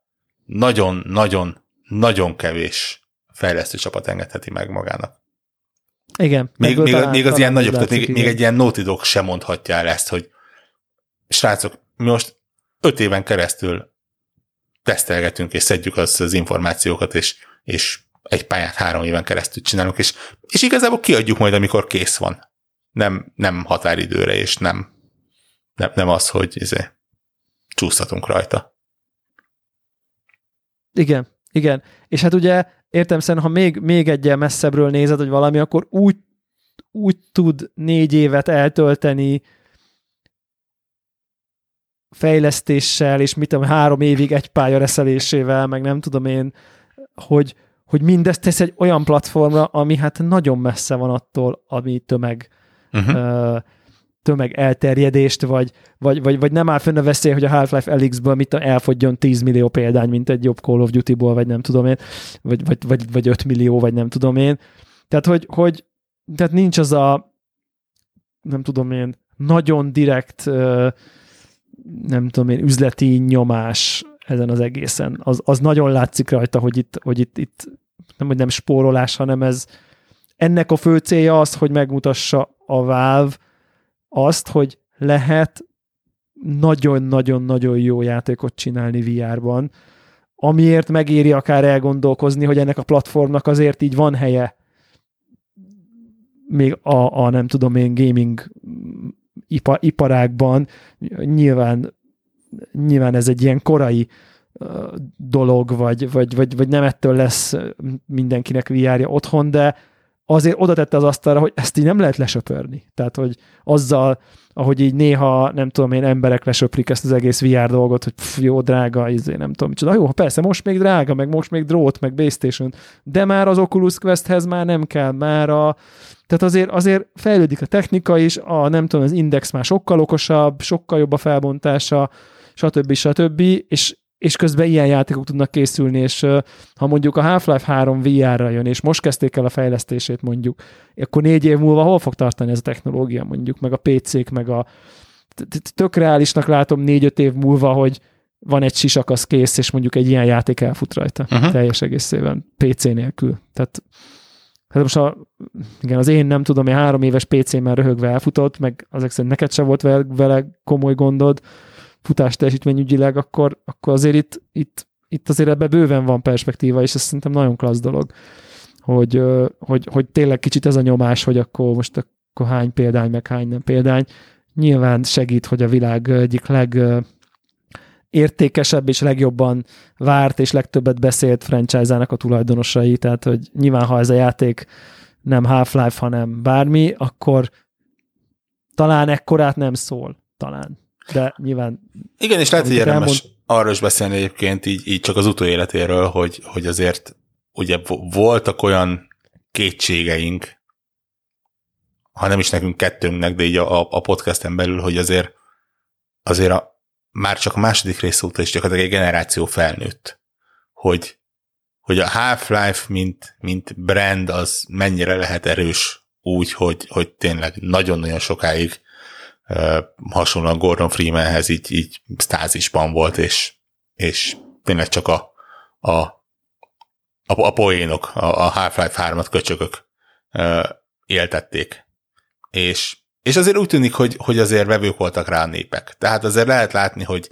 nagyon-nagyon-nagyon kevés fejlesztő csapat engedheti meg magának. igen. Még, még, talán- még az ilyen nagyobb, tehát még, még egy ilyen Dog sem mondhatja el ezt, hogy srácok, mi most öt éven keresztül tesztelgetünk, és szedjük az, az információkat, és, és egy pályát három éven keresztül csinálunk, és, és igazából kiadjuk majd, amikor kész van. Nem, nem határidőre, és nem, nem, nem az, hogy izé, csúsztatunk rajta. Igen, igen. És hát ugye értem szerint, ha még, még egy messzebbről nézed, hogy valami, akkor úgy, úgy tud négy évet eltölteni fejlesztéssel, és mit tudom, három évig egy pálya reszelésével, meg nem tudom én, hogy, hogy mindezt tesz egy olyan platformra, ami hát nagyon messze van attól, ami tömeg, Uh-huh. ö, tömeg elterjedést, vagy, vagy, vagy, vagy nem áll fönn a veszély, hogy a Half-Life Elixből mit elfogjon 10 millió példány, mint egy jobb Call of Duty-ból, vagy nem tudom én, vagy, vagy, vagy, vagy 5 millió, vagy nem tudom én. Tehát, hogy, hogy tehát nincs az a nem tudom én, nagyon direkt nem tudom én, üzleti nyomás ezen az egészen. Az, az nagyon látszik rajta, hogy itt, hogy itt, itt nem, hogy nem spórolás, hanem ez ennek a fő célja az, hogy megmutassa a Valve azt, hogy lehet nagyon-nagyon-nagyon jó játékot csinálni VR-ban, amiért megéri akár elgondolkozni, hogy ennek a platformnak azért így van helye még a, a nem tudom én gaming ipa, iparágban. Nyilván, nyilván ez egy ilyen korai dolog, vagy, vagy, vagy, vagy nem ettől lesz mindenkinek VR-ja otthon, de azért oda tette az asztalra, hogy ezt így nem lehet lesöpörni. Tehát, hogy azzal, ahogy így néha, nem tudom én, emberek lesöprik ezt az egész VR dolgot, hogy pff, jó, drága, izé, nem tudom, micsoda. Jó, persze, most még drága, meg most még drót, meg base station, de már az Oculus Questhez már nem kell, már a tehát azért, azért fejlődik a technika is, a nem tudom, az index már sokkal okosabb, sokkal jobb a felbontása, stb. stb. És, és közben ilyen játékok tudnak készülni, és ha mondjuk a Half-Life 3 VR-ra jön, és most kezdték el a fejlesztését mondjuk, akkor négy év múlva hol fog tartani ez a technológia mondjuk, meg a PC-k, meg a tök reálisnak látom négy-öt év múlva, hogy van egy sisak, az kész, és mondjuk egy ilyen játék elfut rajta Uh-huh. teljes egészében, PC nélkül. Tehát hát most a, igen, az én nem tudom, én három éves PC-mmel röhögve elfutott, meg azok szerint neked sem volt vele, vele komoly gondod, futás teljesítményügyileg, akkor, akkor azért itt, itt, itt azért ebbe bőven van perspektíva, és ez szerintem nagyon klassz dolog, hogy, hogy, hogy tényleg kicsit ez a nyomás, hogy akkor most akkor hány példány, meg hány nem példány. nyilván segít, hogy a világ egyik leg értékesebb és legjobban várt és legtöbbet beszélt franchise-ának a tulajdonosai, tehát hogy nyilván ha ez a játék nem Half-Life, hanem bármi, akkor talán ekkorát nem szól, talán. De nyilván... Igen, és lehet, hogy érdemes elmond... arról is beszélni egyébként így, így csak az utóéletéről, hogy, hogy azért ugye voltak olyan kétségeink, ha nem is nekünk kettőnknek, de így a, a podcasten belül, hogy azért azért a, már csak a második rész óta is gyakorlatilag egy generáció felnőtt, hogy, hogy a Half-Life, mint, mint brand, az mennyire lehet erős úgy, hogy, hogy tényleg nagyon-nagyon sokáig hasonlóan Gordon Freemanhez így, így stázisban volt, és, és tényleg csak a, a, a, a poénok, a, a Half-Life 3-at köcsögök éltették. És és azért úgy tűnik, hogy, hogy azért vevők voltak rá a népek. Tehát azért lehet látni, hogy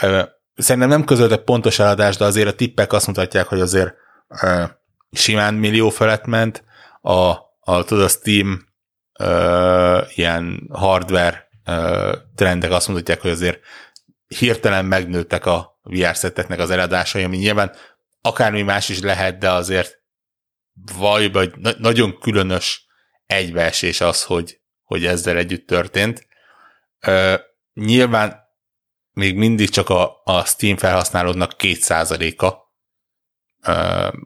ö, szerintem nem közöltek pontos eladást, de azért a tippek azt mutatják, hogy azért ö, simán millió felett ment. A, a, tudod, a Steam ö, ilyen hardware trendek azt mutatják, hogy azért hirtelen megnőttek a VR szetteknek az eladásai, ami nyilván akármi más is lehet, de azért vaj, vagy nagyon különös egybeesés az, hogy, hogy ezzel együtt történt. Ö, nyilván még mindig csak a, a Steam felhasználódnak két százaléka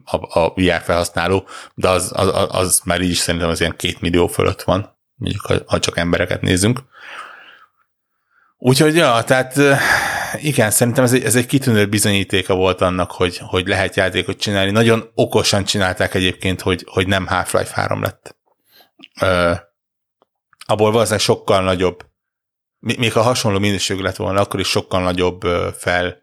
a, a VR felhasználó, de az, az, az már így is szerintem az ilyen két millió fölött van, mondjuk ha, ha csak embereket nézünk. Úgyhogy, ja, tehát igen, szerintem ez egy, ez egy kitűnő bizonyítéka volt annak, hogy, hogy lehet játékot csinálni. Nagyon okosan csinálták egyébként, hogy, hogy nem Half-Life 3 lett abból valószínűleg sokkal nagyobb, még ha hasonló minőségű lett volna, akkor is sokkal nagyobb fel,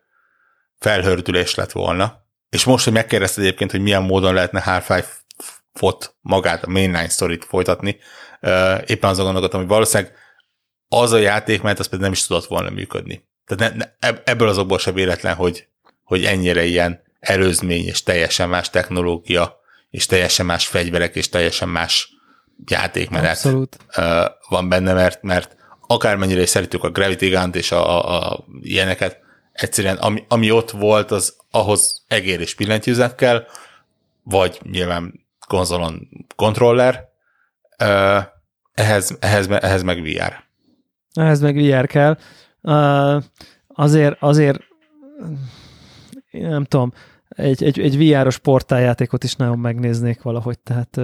felhördülés lett volna. És most, hogy megkérdezted egyébként, hogy milyen módon lehetne Half-Life-ot magát, a mainline story folytatni, éppen azon gondolkodtam, hogy valószínűleg az a játék, mert az pedig nem is tudott volna működni. Tehát ne, ne, ebből azokból se véletlen, hogy, hogy ennyire ilyen előzmény és teljesen más technológia, és teljesen más fegyverek, és teljesen más játékmenet Abszolút. van benne, mert, mert akármennyire is szeretjük a Gravity gun és a, a, a ilyeneket, egyszerűen ami, ami ott volt, az ahhoz egér és billentyűzet kell, vagy nyilván konzolon kontroller, ehhez, ehhez, ehhez meg VR. Ehhez meg VR kell. Azért, azért nem tudom, egy, egy, egy VR-os portáljátékot is nagyon megnéznék valahogy, tehát...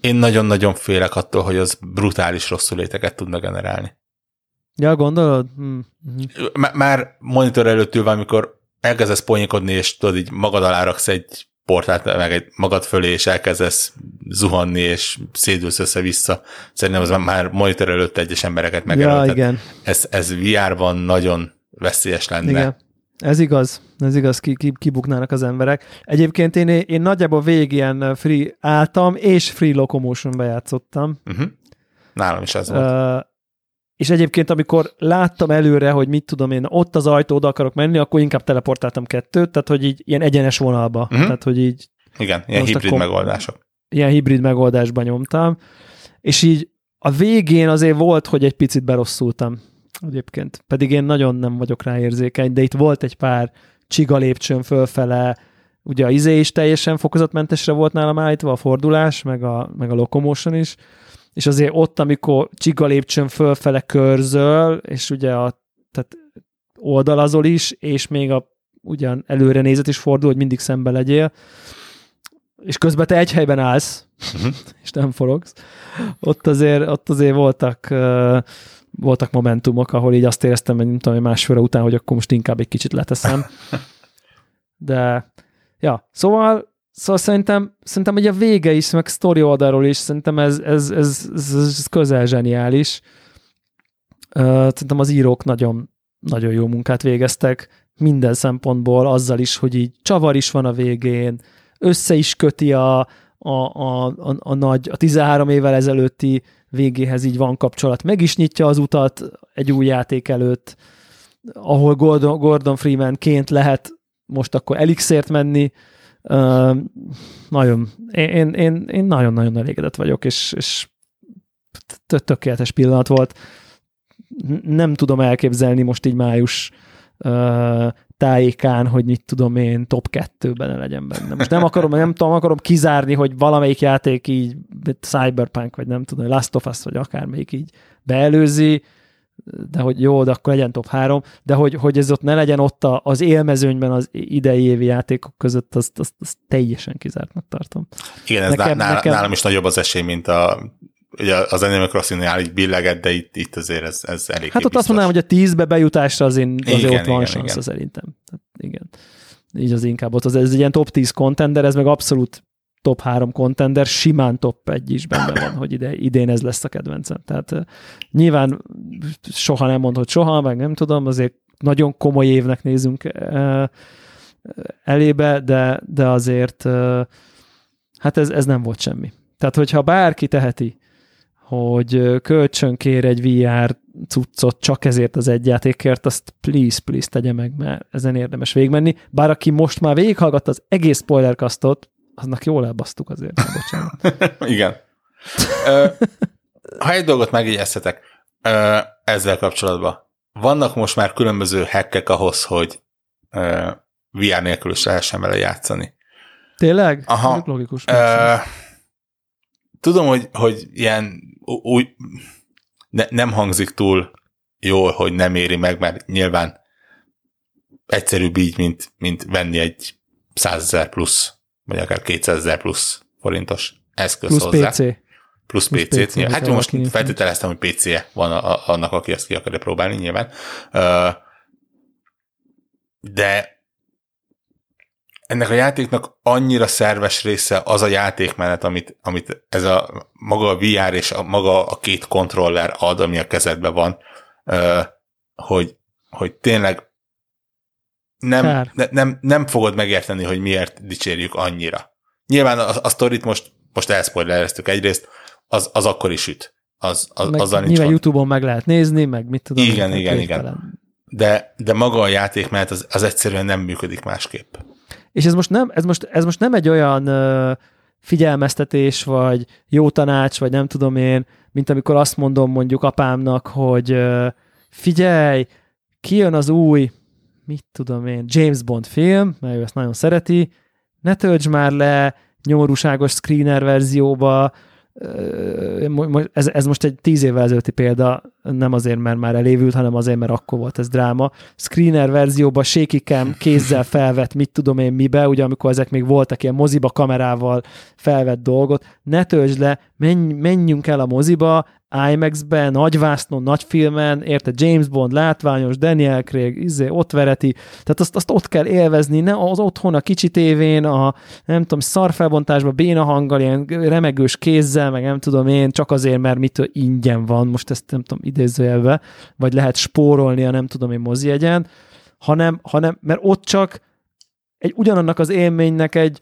Én nagyon-nagyon félek attól, hogy az brutális rosszuléteket tudna generálni. Ja, gondolod? Mm. Már monitor előtt ülve, amikor elkezdesz ponyikodni, és tudod, így magad alá raksz egy portát, meg egy magad fölé, és elkezdesz zuhanni, és szédülsz össze-vissza. Szerintem az már monitor előtt egyes embereket megelőtt. Ja, igen. Ez, ez VR-ban nagyon veszélyes lenne. Igen. Ez igaz, ez igaz, ki, ki, kibuknának az emberek. Egyébként én, én nagyjából végig ilyen free álltam, és free locomotion bejátszottam. Uh-huh. Nálam is ez volt. Uh, és egyébként, amikor láttam előre, hogy mit tudom én, ott az ajtó, oda akarok menni, akkor inkább teleportáltam kettőt, tehát hogy így ilyen egyenes vonalba. Uh-huh. Tehát, hogy így... Igen, ilyen hibrid akkor, megoldások. Ilyen hibrid megoldásban nyomtam. És így a végén azért volt, hogy egy picit berosszultam egyébként. Pedig én nagyon nem vagyok rá érzékeny, de itt volt egy pár csiga lépcsőn fölfele, ugye a izé is teljesen fokozatmentesre volt nálam állítva, a fordulás, meg a, meg a locomotion is, és azért ott, amikor csiga lépcsőn fölfele körzöl, és ugye a tehát oldalazol is, és még a ugyan előre nézet is fordul, hogy mindig szembe legyél, és közben te egy helyben állsz, uh-huh. *laughs* és nem forogsz. Ott azért, ott azért voltak uh, voltak momentumok, ahol így azt éreztem, hogy nem tudom, másfél után, hogy akkor most inkább egy kicsit leteszem. *laughs* De, ja, szóval, szóval szerintem, szerintem hogy a vége is, meg sztori oldalról is, szerintem ez, ez, ez, ez, ez közel zseniális. Uh, szerintem az írók nagyon, nagyon jó munkát végeztek minden szempontból, azzal is, hogy így csavar is van a végén, össze is köti a, a, a, a, a nagy, a 13 évvel ezelőtti végéhez így van kapcsolat. Meg is nyitja az utat egy új játék előtt, ahol Gordon, Gordon Freeman-ként lehet most akkor elixért menni. Nagyon, én, én, én nagyon-nagyon elégedett vagyok, és, és tökéletes pillanat volt. nem tudom elképzelni most így május uh, tájékán, hogy mit tudom én, top 2-ben ne legyen benne. Most nem akarom, nem tudom, akarom kizárni, hogy valamelyik játék így, Cyberpunk, vagy nem tudom, Last of Us, vagy akármelyik így beelőzi, de hogy jó, de akkor legyen top 3, de hogy, hogy ez ott ne legyen ott az élmezőnyben az idei évi játékok között, azt, azt, azt teljesen kizártnak tartom. Igen, ez nekem, nálam, nekem... nálam is nagyobb az esély, mint a ugye az Animal Crossing-nál így billegett, de itt, itt azért ez, ez elég Hát ott biztos. azt mondanám, hogy a tízbe bejutásra azért, azért igen, ott van igen, igen. szerintem. Tehát igen. Így az inkább ott az, ez egy ilyen top 10 contender, ez meg abszolút top 3 contender, simán top 1 is benne van, hogy ide, idén ez lesz a kedvencem. Tehát nyilván soha nem mondod soha, meg nem tudom, azért nagyon komoly évnek nézünk elébe, de, de azért hát ez, ez nem volt semmi. Tehát, hogyha bárki teheti, hogy kölcsön kér egy VR cuccot csak ezért az egy játékért, azt please, please tegye meg, mert ezen érdemes végigmenni. Bár aki most már végighallgatta az egész spoilerkasztot, aznak jól elbasztuk azért. Bocsánat. *laughs* Igen. ha egy dolgot megjegyeztetek ezzel kapcsolatban, vannak most már különböző hackek ahhoz, hogy VR nélkül is lehessen vele játszani. Tényleg? Aha. Logikus. tudom, hogy, hogy ilyen új, ne, nem hangzik túl jól, hogy nem éri meg, mert nyilván egyszerűbb így, mint, mint venni egy 100 ezer plusz, vagy akár 200 ezer plusz forintos eszköz plusz hozzá. PC. Plusz, plusz PC-t. PC hát most feltételeztem, hogy PC-je van a, a, annak, aki ezt ki akarja próbálni nyilván. De ennek a játéknak annyira szerves része az a játékmenet, amit, amit ez a maga a VR és a maga a két kontroller ad, ami a kezedben van, hogy, hogy tényleg nem, ne, nem, nem fogod megérteni, hogy miért dicsérjük annyira. Nyilván a, a sztorit most, most elspoilereztük egyrészt, az, az akkor is üt. Az, az, meg azzal nyilván YouTube-on meg lehet nézni, meg mit tudom. Igen, igen, igen. De, de maga a játék, mert az, az egyszerűen nem működik másképp. És ez most nem, ez most, ez most nem egy olyan uh, figyelmeztetés, vagy jó tanács, vagy nem tudom én, mint amikor azt mondom mondjuk apámnak, hogy uh, figyelj, kijön az új, mit tudom én, James Bond film, mert ő ezt nagyon szereti, ne töltsd már le nyomorúságos screener verzióba, ez, ez most egy tíz évvel ezelőtti példa, nem azért, mert már elévült, hanem azért, mert akkor volt ez dráma. Screener verzióban shaky cam kézzel felvett, mit tudom én mibe, ugye amikor ezek még voltak ilyen moziba kamerával felvett dolgot, ne töltsd le, menj, menjünk el a moziba, IMAX-ben, nagyvásznon, nagy filmen, érte James Bond, látványos, Daniel Craig, izé, ott vereti, tehát azt, azt ott kell élvezni, ne az otthon a kicsi tévén, a nem tudom, szarfelbontásban, béna hanggal, ilyen remegős kézzel, meg nem tudom én, csak azért, mert mitől ingyen van, most ezt nem tudom idézőjelve, vagy lehet spórolni a nem tudom én mozijegyen, hanem, hanem, mert ott csak egy ugyanannak az élménynek egy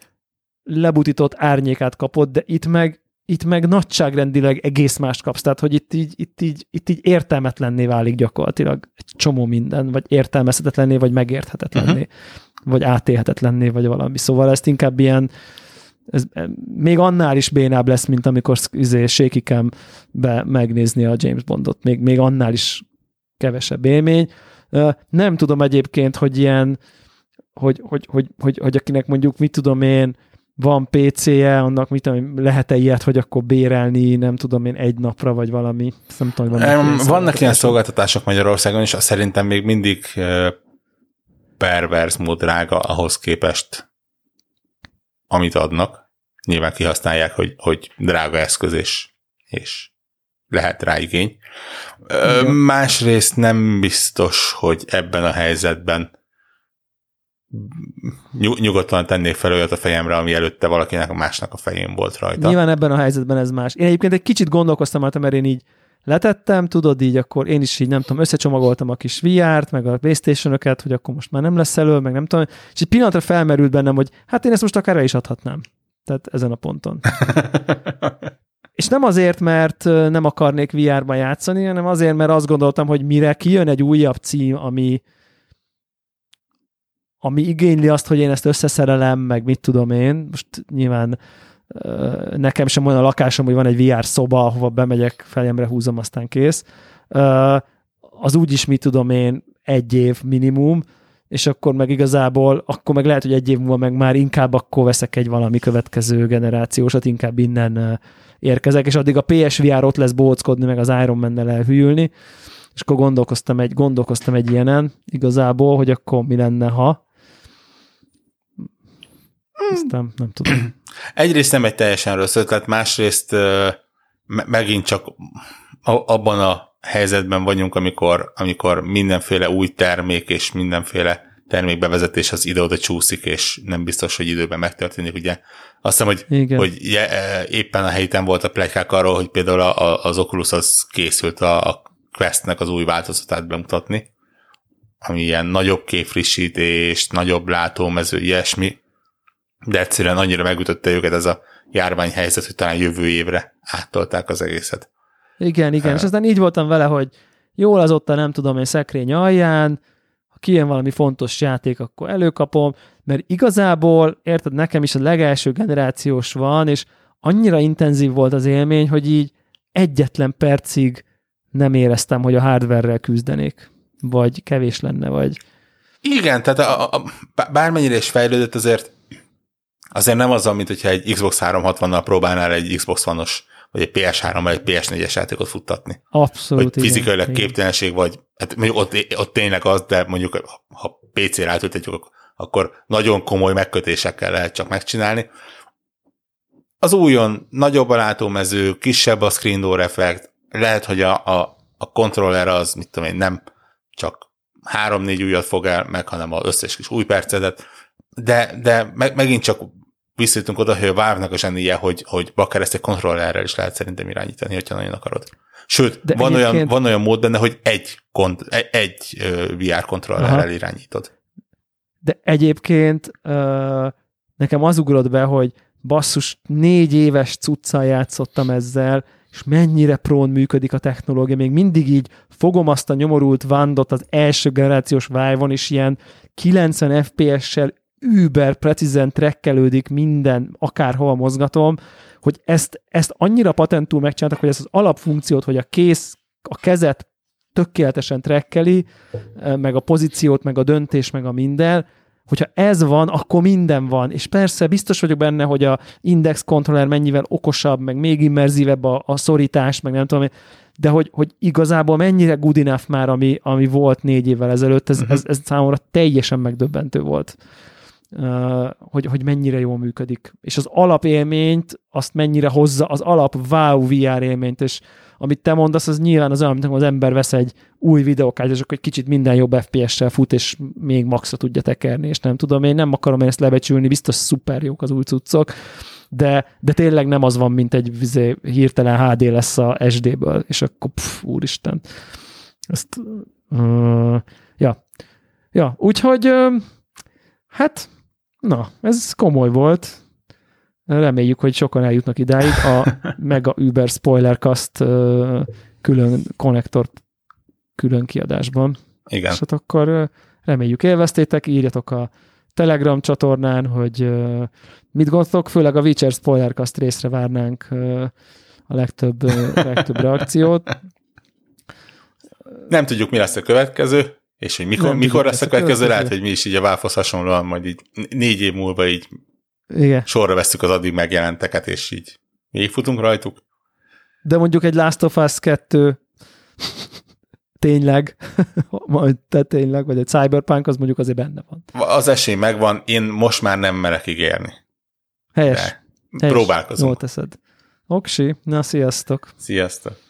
lebutított árnyékát kapod, de itt meg itt meg nagyságrendileg egész mást kapsz, tehát hogy itt így, itt így, itt így értelmetlenné válik gyakorlatilag egy csomó minden, vagy értelmezhetetlenné, vagy megérthetetlenné, uh-huh. vagy átélhetetlenné, vagy valami. Szóval ezt inkább ilyen, ez még annál is bénább lesz, mint amikor izé, be megnézni a James Bondot, még, még annál is kevesebb élmény. Nem tudom egyébként, hogy ilyen, hogy, hogy, hogy, hogy, hogy akinek mondjuk, mit tudom én, van PC-je, annak mit tudom, lehet-e ilyet, hogy akkor bérelni, nem tudom én, egy napra, vagy valami, nem tudom, vannak, um, ilyen vannak ilyen szolgáltatások Magyarországon, és azt szerintem még mindig pervers mód drága ahhoz képest, amit adnak. Nyilván kihasználják, hogy, hogy drága eszköz, és, és lehet rá igény. Uh, másrészt nem biztos, hogy ebben a helyzetben nyugodtan tennék fel olyat a fejemre, ami előtte valakinek a másnak a fején volt rajta. Nyilván ebben a helyzetben ez más. Én egyébként egy kicsit gondolkoztam rajta, mert én így letettem, tudod, így akkor én is így nem tudom, összecsomagoltam a kis VR-t, meg a playstation hogy akkor most már nem lesz elő, meg nem tudom, és egy pillanatra felmerült bennem, hogy hát én ezt most akár el is adhatnám. Tehát ezen a ponton. *laughs* és nem azért, mert nem akarnék VR-ban játszani, hanem azért, mert azt gondoltam, hogy mire kijön egy újabb cím, ami, ami igényli azt, hogy én ezt összeszerelem, meg mit tudom én, most nyilván nekem sem olyan a lakásom, hogy van egy VR szoba, ahova bemegyek, fejemre húzom, aztán kész. az úgyis, mit tudom én, egy év minimum, és akkor meg igazából, akkor meg lehet, hogy egy év múlva meg már inkább akkor veszek egy valami következő generációsat, inkább innen érkezek, és addig a PSVR ott lesz bóckodni, meg az Iron Man-nel elhűlni, és akkor gondolkoztam egy, gondolkoztam egy ilyenen igazából, hogy akkor mi lenne, ha aztán nem tudom. *clears throat* Egyrészt nem egy teljesen rossz ötlet, másrészt me- megint csak abban a helyzetben vagyunk, amikor, amikor mindenféle új termék és mindenféle termékbevezetés az ide-oda csúszik, és nem biztos, hogy időben megtörténik. Ugye azt hiszem, hogy, Igen. hogy éppen a héten volt a plegykák arról, hogy például az Oculus az készült a, a Questnek az új változatát bemutatni, ami ilyen nagyobb képfrissítést, nagyobb látómező, ilyesmi, de egyszerűen annyira megütötte őket ez a járványhelyzet, hogy talán jövő évre áttolták az egészet. Igen, igen, uh, és aztán így voltam vele, hogy jól az ott a nem tudom én szekrény alján, ha kijön valami fontos játék, akkor előkapom, mert igazából, érted, nekem is a legelső generációs van, és annyira intenzív volt az élmény, hogy így egyetlen percig nem éreztem, hogy a hardware-rel küzdenék, vagy kevés lenne, vagy... Igen, tehát a, a, bármennyire is fejlődött, azért azért nem az, mint hogyha egy Xbox 360-nal próbálnál egy Xbox One-os, vagy egy PS3 vagy egy PS4-es játékot futtatni. Abszolút. Vagy fizikailag igen, képtelenség, vagy hát mondjuk ott, ott tényleg az, de mondjuk ha PC-re átültetjük, akkor nagyon komoly megkötésekkel lehet csak megcsinálni. Az újon nagyobb a látómező, kisebb a screen door effekt, lehet, hogy a, a, a kontroller az, mit tudom én, nem csak három-négy újat fog el meg, hanem az összes kis új percedet, de, de meg, megint csak visszajutunk oda, hogy a Valve-nak a zsenie, hogy, hogy bakár ezt egy kontrollerrel is lehet szerintem irányítani, hogyha nagyon akarod. Sőt, de van, egyébként... olyan, van olyan mód benne, hogy egy, kont, egy, VR kontrollerrel Aha. irányítod. De egyébként uh, nekem az ugrott be, hogy basszus, négy éves cuccal játszottam ezzel, és mennyire prón működik a technológia. Még mindig így fogom azt a nyomorult vandot az első generációs vive és ilyen 90 FPS-sel über precízen trekkelődik minden, akárhova mozgatom, hogy ezt, ezt annyira patentul megcsináltak, hogy ezt az alapfunkciót, hogy a kész, a kezet tökéletesen trekkeli, meg a pozíciót, meg a döntés, meg a minden, hogyha ez van, akkor minden van. És persze biztos vagyok benne, hogy a index controller mennyivel okosabb, meg még immerzívebb a, a szorítás, meg nem tudom, de hogy, hogy igazából mennyire good enough már, ami, ami volt négy évvel ezelőtt, ez, uh-huh. ez, ez számomra teljesen megdöbbentő volt hogy, hogy mennyire jól működik. És az alapélményt, azt mennyire hozza, az alap wow VR élményt, és amit te mondasz, az nyilván az olyan, mint az ember vesz egy új videókát, és akkor egy kicsit minden jobb FPS-sel fut, és még maxra tudja tekerni, és nem tudom, én nem akarom én ezt lebecsülni, biztos szuper jók az új cuccok, de, de tényleg nem az van, mint egy vizé, hirtelen HD lesz a SD-ből, és akkor pff, úristen. Ezt, uh, ja. Ja, úgyhogy uh, hát Na, ez komoly volt. Reméljük, hogy sokan eljutnak idáig. A *laughs* Mega Uber Spoilercast külön konnektort külön kiadásban. Igen. És hát akkor reméljük élveztétek, írjatok a Telegram csatornán, hogy mit gondoltok, főleg a Witcher Spoilercast részre várnánk a legtöbb, legtöbb reakciót. Nem tudjuk, mi lesz a következő, és hogy mikor, mikor lesz a következő, lehet, hogy mi is így a valve hasonlóan majd így négy év múlva így Igen. sorra veszük az addig megjelenteket, és így futunk rajtuk. De mondjuk egy Last of Us 2 *laughs* tényleg, *laughs* majd te tényleg, vagy egy Cyberpunk, az mondjuk azért benne van. Az esély megvan, én most már nem merek ígérni. Helyes. De Helyes. próbálkozunk. Jól teszed. Oksi, na sziasztok. Sziasztok.